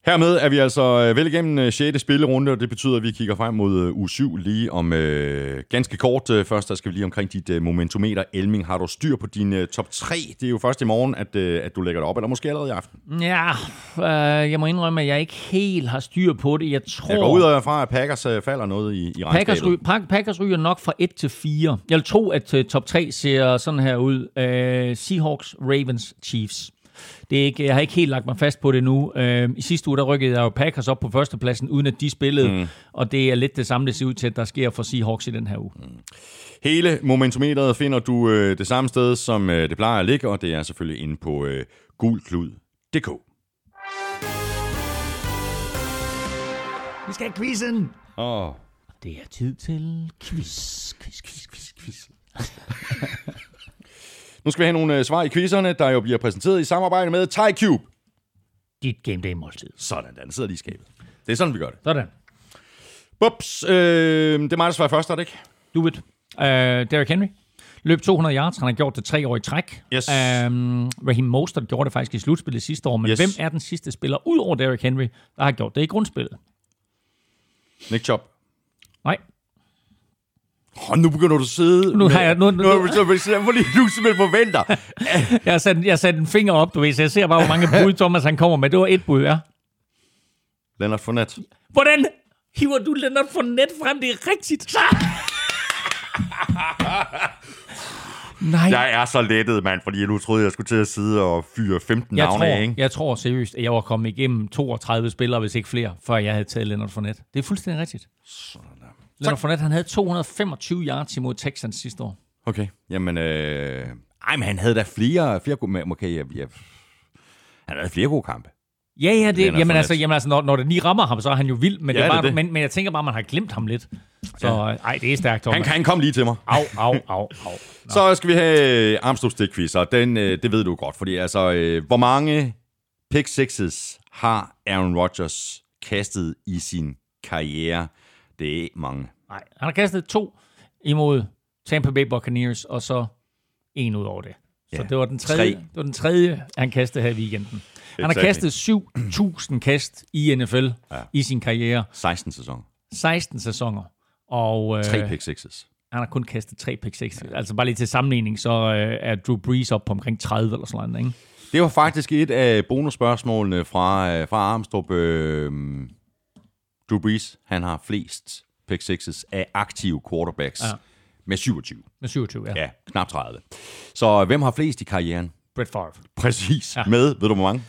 Speaker 1: Hermed er vi altså vel igennem 6. spillerunde, og det betyder, at vi kigger frem mod uge 7 lige om øh, ganske kort. Først der skal vi lige omkring dit øh, momentometer. Elming, har du styr på din øh, top 3? Det er jo først i morgen, at, øh, at du lægger det op, eller måske allerede i aften?
Speaker 2: Ja, øh, jeg må indrømme, at jeg ikke helt har styr på det. Jeg tror... Jeg
Speaker 1: går ud af fra, at Packers øh, falder noget i, i
Speaker 2: Packers, ry, Packers ryger nok fra 1 til 4. Jeg vil tro, at øh, top 3 ser sådan her ud. Øh, Seahawks, Ravens, Chiefs. Det er ikke, jeg har ikke helt lagt mig fast på det nu. Øh, I sidste uge, der rykkede jeg jo Packers op på førstepladsen, uden at de spillede, mm. og det er lidt det samme, det ser ud til, at der sker for Seahawks i den her uge. Mm.
Speaker 1: Hele momentometeret finder du øh, det samme sted, som øh, det plejer at ligge, og det er selvfølgelig inde på øh, gulklud.dk.
Speaker 2: Vi skal have quizzen!
Speaker 1: Åh.
Speaker 2: Det er tid til quiz, quiz, quiz, quiz, quiz.
Speaker 1: Nu skal vi have nogle øh, svar i quizzerne, der jo bliver præsenteret i samarbejde med TyCube.
Speaker 2: Dit game day måltid.
Speaker 1: Sådan, den sidder lige i skabet. Det er sådan, vi gør det.
Speaker 2: Sådan.
Speaker 1: Bups, øh, det er mig, der svarer først, er det ikke?
Speaker 2: Do it. Uh, Derrick Henry. Løb 200 yards. Han har gjort det tre år i træk.
Speaker 1: Yes.
Speaker 2: Um, Raheem Mostert gjorde det faktisk i slutspillet sidste år. Men
Speaker 1: Yes.
Speaker 2: hvem er den sidste spiller, ud over Derrick Henry, der har gjort det i grundspillet?
Speaker 1: Nick Chop.
Speaker 2: Nej.
Speaker 1: Oh, nu begynder du at sidde.
Speaker 2: Nu har jeg- nu-
Speaker 1: nu,
Speaker 2: nu-
Speaker 1: nu, nu, fordi du simpelthen forventer.
Speaker 2: Jeg har sat, jeg sat en finger op, du ved, så jeg ser bare, hvor mange bud Thomas han kommer med. Det var et bud, ja.
Speaker 1: Leonard Fournette.
Speaker 2: Hvordan hiver du Leonard Fournette frem? Det er rigtigt. Nej.
Speaker 1: Jeg er så lettet, mand, fordi nu troede, jeg skulle til at sidde og fyre 15
Speaker 2: Jeg
Speaker 1: navne af,
Speaker 2: tror,
Speaker 1: ikke?
Speaker 2: jeg tror seriøst, at jeg var kommet igennem 32 spillere, hvis ikke flere, før jeg havde taget Leonard Fournette. Det er fuldstændig rigtigt. Leonard Fournette, han havde 225 yards imod Texans sidste år.
Speaker 1: Okay, jamen, øh... Ej, men han havde da flere, flere gode... Okay, jeg, jeg, han havde flere gode kampe.
Speaker 2: Ja, ja, det,
Speaker 1: Leonard
Speaker 2: jamen,
Speaker 1: Fournette.
Speaker 2: altså, jamen altså, når, når det lige rammer ham, så er han jo vild, men,
Speaker 1: Ja,
Speaker 2: det er bare,
Speaker 1: det.
Speaker 2: Men, men jeg tænker bare, man har glemt ham lidt. Så ja. ej, det er stærkt, Thomas.
Speaker 1: Han, han kom lige til mig.
Speaker 2: Au, au, au, au.
Speaker 1: Så skal vi have Armstrong Stick Quiz, og den, øh, det ved du godt, fordi altså, øh, hvor mange pick sixes har Aaron Rodgers kastet i sin karriere? Det er mange.
Speaker 2: Nej, han har kastet to imod Tampa Bay Buccaneers, og så en ud over det. Så
Speaker 1: Ja,
Speaker 2: det var den tredje,
Speaker 1: tre.
Speaker 2: det var den tredje han kastede her i weekenden. Han har kastet 7.000 kast i NFL ja. i sin karriere.
Speaker 1: 16 sæsoner.
Speaker 2: 16 sæsoner. Og øh,
Speaker 1: Tre pick sixes.
Speaker 2: han har kun kastet tre pick six. Altså bare lige til sammenligning, så øh, er Drew Brees op på omkring 30 eller sådan noget. Ikke?
Speaker 1: Det var faktisk et af bonusspørgsmålene fra, øh, fra Armstrong. Øh, Drew Brees, han har flest pick sixes af aktive quarterbacks ja. Med 27.
Speaker 2: Med 27, ja. ja.
Speaker 1: Knap 30. Så hvem har flest i karrieren?
Speaker 2: Brett Favre.
Speaker 1: Præcis. Ja. Med, ved du hvor mange?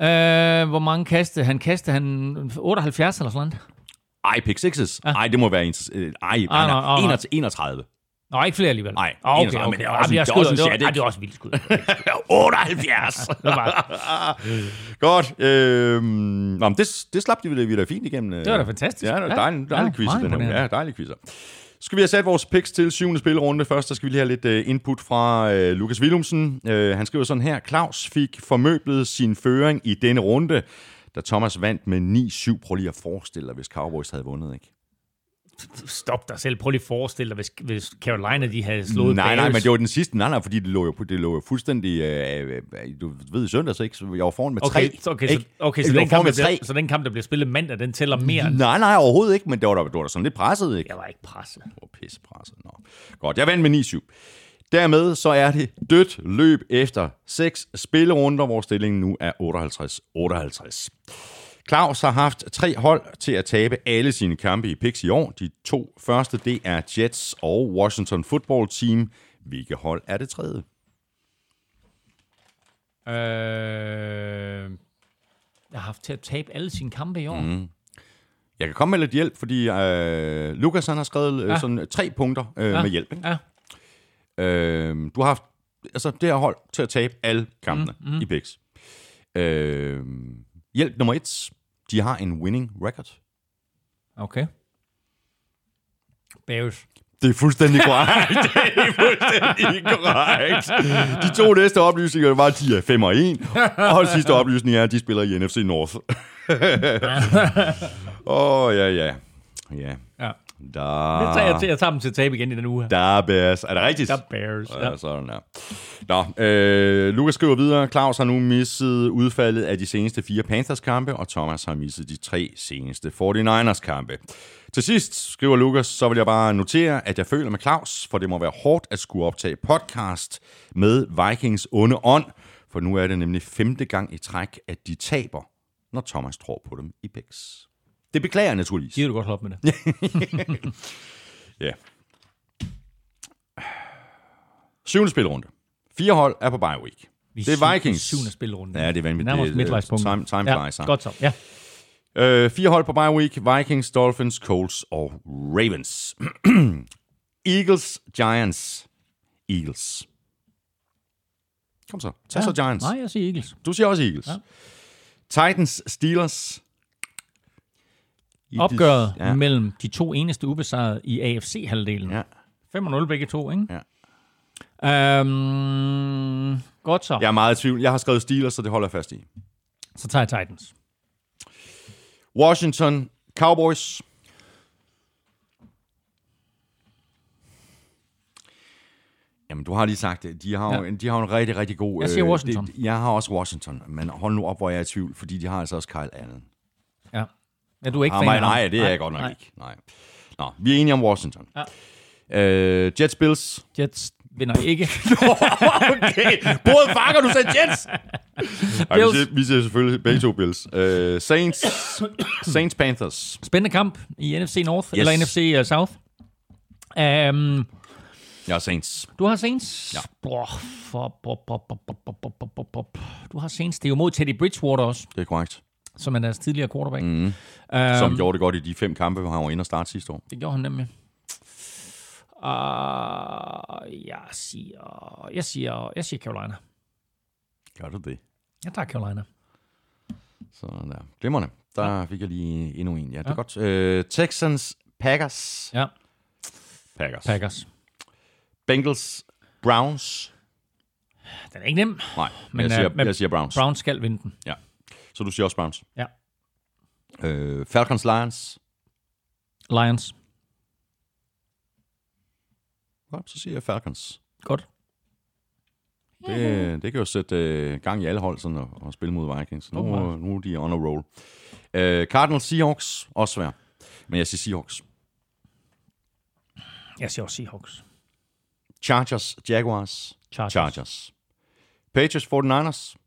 Speaker 2: Øh, hvor mange kaste? Han kastede han 78 eller sådan noget.
Speaker 1: Ej, pick sixes. Ja. Ej, det må være en... øh, Ej, er
Speaker 2: nej, nej.
Speaker 1: 31 31.
Speaker 2: Nå, ikke flere alligevel.
Speaker 1: Nej,
Speaker 2: Ah, okay,
Speaker 1: 31,
Speaker 2: okay.
Speaker 1: men det er
Speaker 2: Ah,
Speaker 1: også en-
Speaker 2: jeg
Speaker 1: det er også en
Speaker 2: ah,
Speaker 1: ikke?
Speaker 2: det er også vildt skud.
Speaker 1: 78!
Speaker 2: Det var bare-
Speaker 1: Godt. Øh, nå, men det, det slap de vel videre fint igennem.
Speaker 2: Det var da fantastisk.
Speaker 1: Ja,
Speaker 2: Ja.
Speaker 1: dejlig, dejlig
Speaker 2: Ja,
Speaker 1: quiz.
Speaker 2: meget
Speaker 1: Den her. Ja, dejlig. Så skal vi have sat vores picks til syvende spilrunde. Først så skal vi lige have lidt uh, input fra uh, Lukas Willumsen. Uh, han skriver sådan her. Claus fik formøblet sin føring i denne runde, da Thomas vandt med 9-7. Prøv lige at forestille dig, hvis Cowboys havde vundet, ikke?
Speaker 2: Stop dig selv. Prøv lige at forestille dig, hvis, hvis Carolina de havde slået
Speaker 1: Nej, nej,
Speaker 2: Bears.
Speaker 1: men det var den sidste. Nej, nej, fordi det lå jo, det lå jo fuldstændig... Øh, øh, du ved, i søndags, ikke? Så jeg var foran med
Speaker 2: Okay,
Speaker 1: tre.
Speaker 2: så, okay, så,
Speaker 1: ikke?
Speaker 2: okay, så,
Speaker 1: Jeg var
Speaker 2: den kamp, der bliver, så den kamp, der bliver spillet mandag, den tæller mere.
Speaker 1: Nej, nej, overhovedet ikke, men det var da, det var da sådan lidt presset, ikke?
Speaker 2: Jeg var ikke presset.
Speaker 1: Hvor pisse presset. Nå. Godt, jeg vandt med 9-7. Dermed så er det dødt løb efter seks spillerunder, hvor stillingen nu er 58-58. Claus har haft tre hold til at tabe alle sine kampe i picks i år. De to første, det er Jets og Washington Football Team. Hvilke hold er det tredje?
Speaker 2: Øh, jeg har haft til at tabe alle sine kampe i år. Mm.
Speaker 1: Jeg kan komme med lidt hjælp, fordi øh, Lukas han har skrevet øh,
Speaker 2: Ja.
Speaker 1: sådan tre punkter øh,
Speaker 2: Ja.
Speaker 1: med hjælp. Ikke?
Speaker 2: Ja.
Speaker 1: Øh, du har haft altså, det her hold til at tabe alle kampene mm, mm. i picks. Øh, hjælp nummer et. De har en winning record.
Speaker 2: Okay. Bears.
Speaker 1: Det er fuldstændig korrekt. det er fuldstændig korrekt. De to næste oplysninger var, at de er 5 og 1. Og sidste oplysning er, at de spiller i NFC North. Åh, oh, ja, ja. Ja.
Speaker 2: Ja.
Speaker 1: Der,
Speaker 2: Det tager jeg, til, jeg tager dem til at tabe igen i den uge her.
Speaker 1: er Bears. Er det rigtigt?
Speaker 2: Er Bears. Ja.
Speaker 1: Ja, sådan der. Nå, øh, Lukas skriver videre. Claus har nu misset udfaldet af de seneste fire Panthers-kampe, og Thomas har misset de tre seneste 49ers-kampe. Til sidst, skriver Lukas, så vil jeg bare notere, at jeg føler med Claus, for det må være hårdt at skulle optage podcast med Vikings onde ånd, for nu er det nemlig femte gang i træk, at de taber, når Thomas tror på dem i Bex. Det beklager jeg naturligvis.
Speaker 2: Giver du godt op med det?
Speaker 1: Ja. Syvende spilrunde. Fire hold er på bye week.
Speaker 2: Vi
Speaker 1: Det er Vikings.
Speaker 2: Syvende spilrunde.
Speaker 1: Ja, det er vanvittigt.
Speaker 2: Nærmest
Speaker 1: er-
Speaker 2: midtvejspunkt.
Speaker 1: time- time
Speaker 2: ja,
Speaker 1: flies?
Speaker 2: Godt så. Ja.
Speaker 1: Øh, fire hold på bye week. Vikings, Dolphins, Colts og Ravens. Eagles, Giants. Eagles. Kom så. Tag så Giants.
Speaker 2: Nej, jeg siger Eagles.
Speaker 1: Du siger også Eagles. Ja. Titans, Steelers. I
Speaker 2: Opgøret
Speaker 1: Ja.
Speaker 2: ja. mellem de to eneste ubesejrede i AFC-halvdelen.
Speaker 1: Ja.
Speaker 2: 5-0 begge to, ikke?
Speaker 1: Ja.
Speaker 2: Øhm, godt så.
Speaker 1: Jeg er meget i tvivl. Jeg har skrevet Steelers, så det holder jeg fast i.
Speaker 2: Så tager jeg Titans.
Speaker 1: Washington Cowboys. Jamen, du har lige sagt det. De har
Speaker 2: Ja.
Speaker 1: de har en rigtig, rigtig god...
Speaker 2: Jeg siger
Speaker 1: øh,
Speaker 2: Washington.
Speaker 1: Det, jeg har også Washington, men hold nu op, hvor jeg er i tvivl, fordi de har altså også Kyle Allen.
Speaker 2: Ja. Ja, du er ikke
Speaker 1: ah,
Speaker 2: fan
Speaker 1: nej, det er nej, jeg godt nok
Speaker 2: nej.
Speaker 1: ikke. Nej. Nå, vi er enige om Washington.
Speaker 2: Ja.
Speaker 1: Øh, Jets Bills.
Speaker 2: Jets vinder ikke.
Speaker 1: okay, både bakker, du sagde Jets. Ej, vi, ser, vi ser selvfølgelig begge to Bills. Øh, Saints, Saints Panthers.
Speaker 2: Spændende kamp i NFC North,
Speaker 1: yes.
Speaker 2: eller NFC uh, øh, South. Um,
Speaker 1: jeg har Saints.
Speaker 2: Du har Saints?
Speaker 1: Ja.
Speaker 2: Du har Saints. Det er jo mod Teddy Bridgewater også.
Speaker 1: Det er korrekt
Speaker 2: som er deres tidligere quarterback.
Speaker 1: Mm.
Speaker 2: Um,
Speaker 1: Som gjorde det godt i de fem kampe, hvor han var inde og starte sidste år.
Speaker 2: Det gjorde han nemlig. Uh, jeg siger, jeg siger, jeg siger Carolina.
Speaker 1: Gør du det?
Speaker 2: Jeg tager Carolina.
Speaker 1: Sådan der. Glimrende. Der fik jeg lige endnu en. Ja, det er
Speaker 2: Ja.
Speaker 1: godt. Øh, Texans, Packers.
Speaker 2: Ja,
Speaker 1: Packers.
Speaker 2: Packers.
Speaker 1: Bengals, Browns.
Speaker 2: Den er ikke nem.
Speaker 1: Nej,
Speaker 2: Men,
Speaker 1: jeg, siger,
Speaker 2: øh,
Speaker 1: jeg siger Browns.
Speaker 2: Browns skal vinde den.
Speaker 1: Ja. Så du siger også Browns.
Speaker 2: Ja.
Speaker 1: Øh, Falcons, Lions.
Speaker 2: Lions.
Speaker 1: Godt, så siger jeg Falcons.
Speaker 2: Godt.
Speaker 1: Det, det kan jo sætte øh, gang i alle hold sådan, og, og spille mod Vikings. Nu,
Speaker 2: Åbenbart.
Speaker 1: nu er de on a roll. Øh, Cardinals, Seahawks. Også svært. Men jeg siger Seahawks.
Speaker 2: Jeg siger også Seahawks.
Speaker 1: Chargers, Jaguars.
Speaker 2: Chargers.
Speaker 1: Chargers. Patriots, 49ers.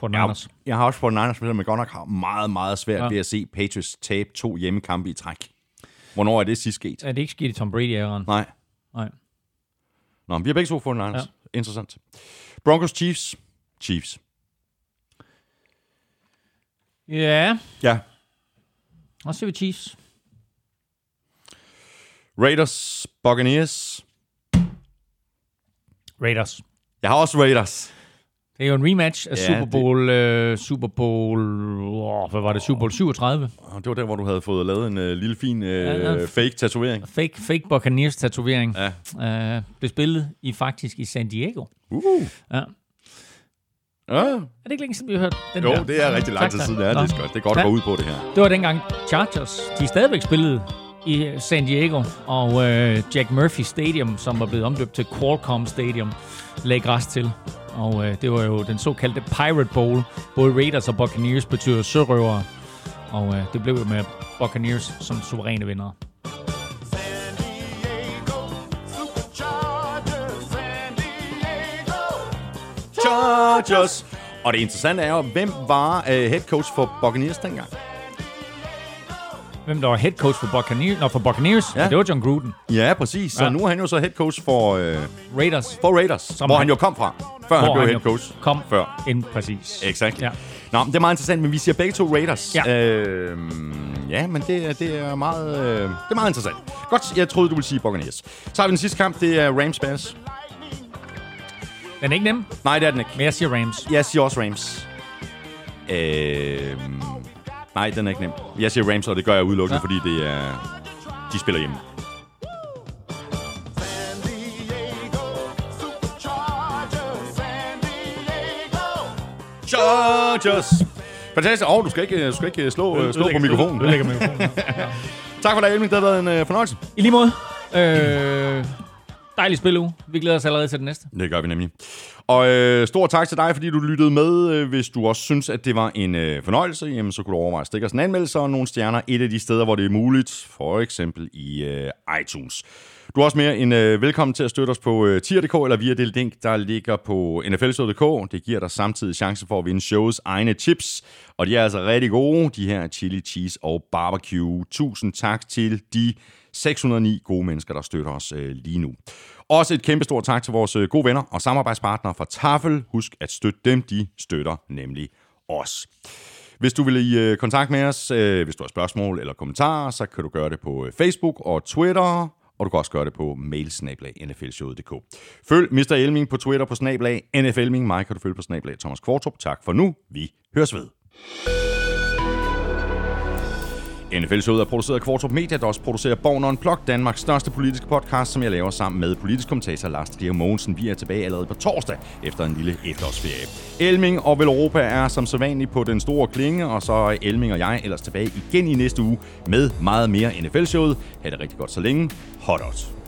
Speaker 2: For Niners.
Speaker 1: Jeg har også 49ers, men godt nok har meget, meget svært ja. Ved at se Patriots tabe to hjemmekampe i træk. Hvornår er det sidst sket?
Speaker 2: Er det ikke sket i Tom Brady-æren?
Speaker 1: Nej.
Speaker 2: Nej.
Speaker 1: Nå, vi har begge to 49ers. Ja.
Speaker 2: Ja.
Speaker 1: Interessant. Broncos, Chiefs. Chiefs.
Speaker 2: Ja,
Speaker 1: Ja.
Speaker 2: og så vi Chiefs.
Speaker 1: Raiders, Buccaneers.
Speaker 2: Raiders.
Speaker 1: Jeg har også Raiders.
Speaker 2: Det er jo en rematch af
Speaker 1: Ja,
Speaker 2: Super Bowl, øh, Super Bowl, åh, hvad var det, Super Bowl 37?
Speaker 1: Og det var der, hvor du havde fået lavet en øh, lille fin øh,
Speaker 2: Ja, ja.
Speaker 1: fake tatovering.
Speaker 2: Fake, fake Buccaneers tatovering.
Speaker 1: Ja.
Speaker 2: Øh, blev spillet i faktisk i San Diego.
Speaker 1: Uh.
Speaker 2: Ja.
Speaker 1: Ja.
Speaker 2: Er det ikke længe siden, vi har hørt den
Speaker 1: Jo,
Speaker 2: der?
Speaker 1: det er rigtig lang tid siden. Ja, det er godt. Det er godt at
Speaker 2: Ja.
Speaker 1: gå ud på det her.
Speaker 2: Det var dengang Chargers, de stadigvæk spillede i San Diego, og øh, Jack Murphy Stadium, som var blevet omdøbt til Qualcomm Stadium, lagde græs til. Og øh, det var jo den såkaldte Pirate Bowl. Både Raiders og Buccaneers betyder sørøvere. Og øh, det blev jo med Buccaneers som suveræne
Speaker 4: Diego.
Speaker 1: Chargers. Og det interessante er jo, hvem var uh, head coach for Buccaneers dengang?
Speaker 2: Hvem der var head coach for Buccaneers? Nå, for Buccaneers,
Speaker 1: Ja.
Speaker 2: det var John Gruden.
Speaker 1: Ja, præcis. Så
Speaker 2: Ja.
Speaker 1: nu er han jo så head coach for, uh,
Speaker 2: Raiders,
Speaker 1: for Raiders, Som hvor han,
Speaker 2: han-
Speaker 1: jo kom fra, før han blev
Speaker 2: han
Speaker 1: head coach.
Speaker 2: kom
Speaker 1: før.
Speaker 2: ind præcis.
Speaker 1: Exakt.
Speaker 2: Ja.
Speaker 1: Nå, det er meget interessant, men vi siger begge to Raiders.
Speaker 2: Ja.
Speaker 1: Øh, ja, men det, er- det, er meget, øh, det er meget interessant. Godt, jeg troede, du ville sige Buccaneers. Så har vi den sidste kamp, det er Rams Bears.
Speaker 2: Den er ikke nem,
Speaker 1: Nej, det er den ikke.
Speaker 2: men jeg siger Rams.
Speaker 1: Jeg siger også Rams. Øh, nej, den er ikke nem. Jeg siger Rams, og det gør jeg udelukkende, ja.
Speaker 2: Ja.
Speaker 1: fordi det er, de spiller hjemme. Chargers! Fantastisk. Åh, oh, du skal ikke, du skal ikke slå, øh, slå på mikrofonen.
Speaker 2: Ødelægger mikrofonen.
Speaker 1: Tak for dig, Elming. Det har været en øh, fornøjelse.
Speaker 2: I lige måde. Øh, dejlig spiluge. Vi glæder os allerede til den næste.
Speaker 1: Det gør vi nemlig. Og øh, stor tak til dig, fordi du lyttede med. Øh, hvis du også synes, at det var en øh, fornøjelse, jamen, så kunne du overveje at stikke os en anmeldelse og nogle stjerner et af de steder, hvor det er muligt. For eksempel i øh, iTunes. Du er også mere end øh, velkommen til at støtte os på øh, tier.dk eller via det link, der ligger på nflshow.dk. Det giver dig samtidig chance for at vinde shows egne chips. Og de er altså rigtig gode, de her chili cheese og barbecue. Tusind tak til de 609 gode mennesker, der støtter os øh, lige nu. Også et kæmpe stort tak til vores øh, gode venner og samarbejdspartnere fra Tafel. Husk at støtte dem, de støtter nemlig os. Hvis du vil i øh, kontakt med os, øh, hvis du har spørgsmål eller kommentarer, så kan du gøre det på øh, Facebook og Twitter, og du kan også gøre det på mailsnablag.nflshowet.dk. Følg Mr. Elming på Twitter på snablag NFLming. Mig kan du følge på snablag Thomas Kvartrup. Tak for nu. Vi høres ved. NFL-showet er produceret af Kvartrup Media, der også producerer Born Unplugged, Danmarks største politiske podcast, som jeg laver sammen med politisk kommentator Lars Dier Mogensen. Vi er tilbage allerede på torsdag efter en lille efterårsferie. Elming og Velropa er som sædvanligt på den store klinge, og så er Elming og jeg ellers tilbage igen i næste uge med meget mere NFL-showet. Ha' det rigtig godt så længe. Hot out.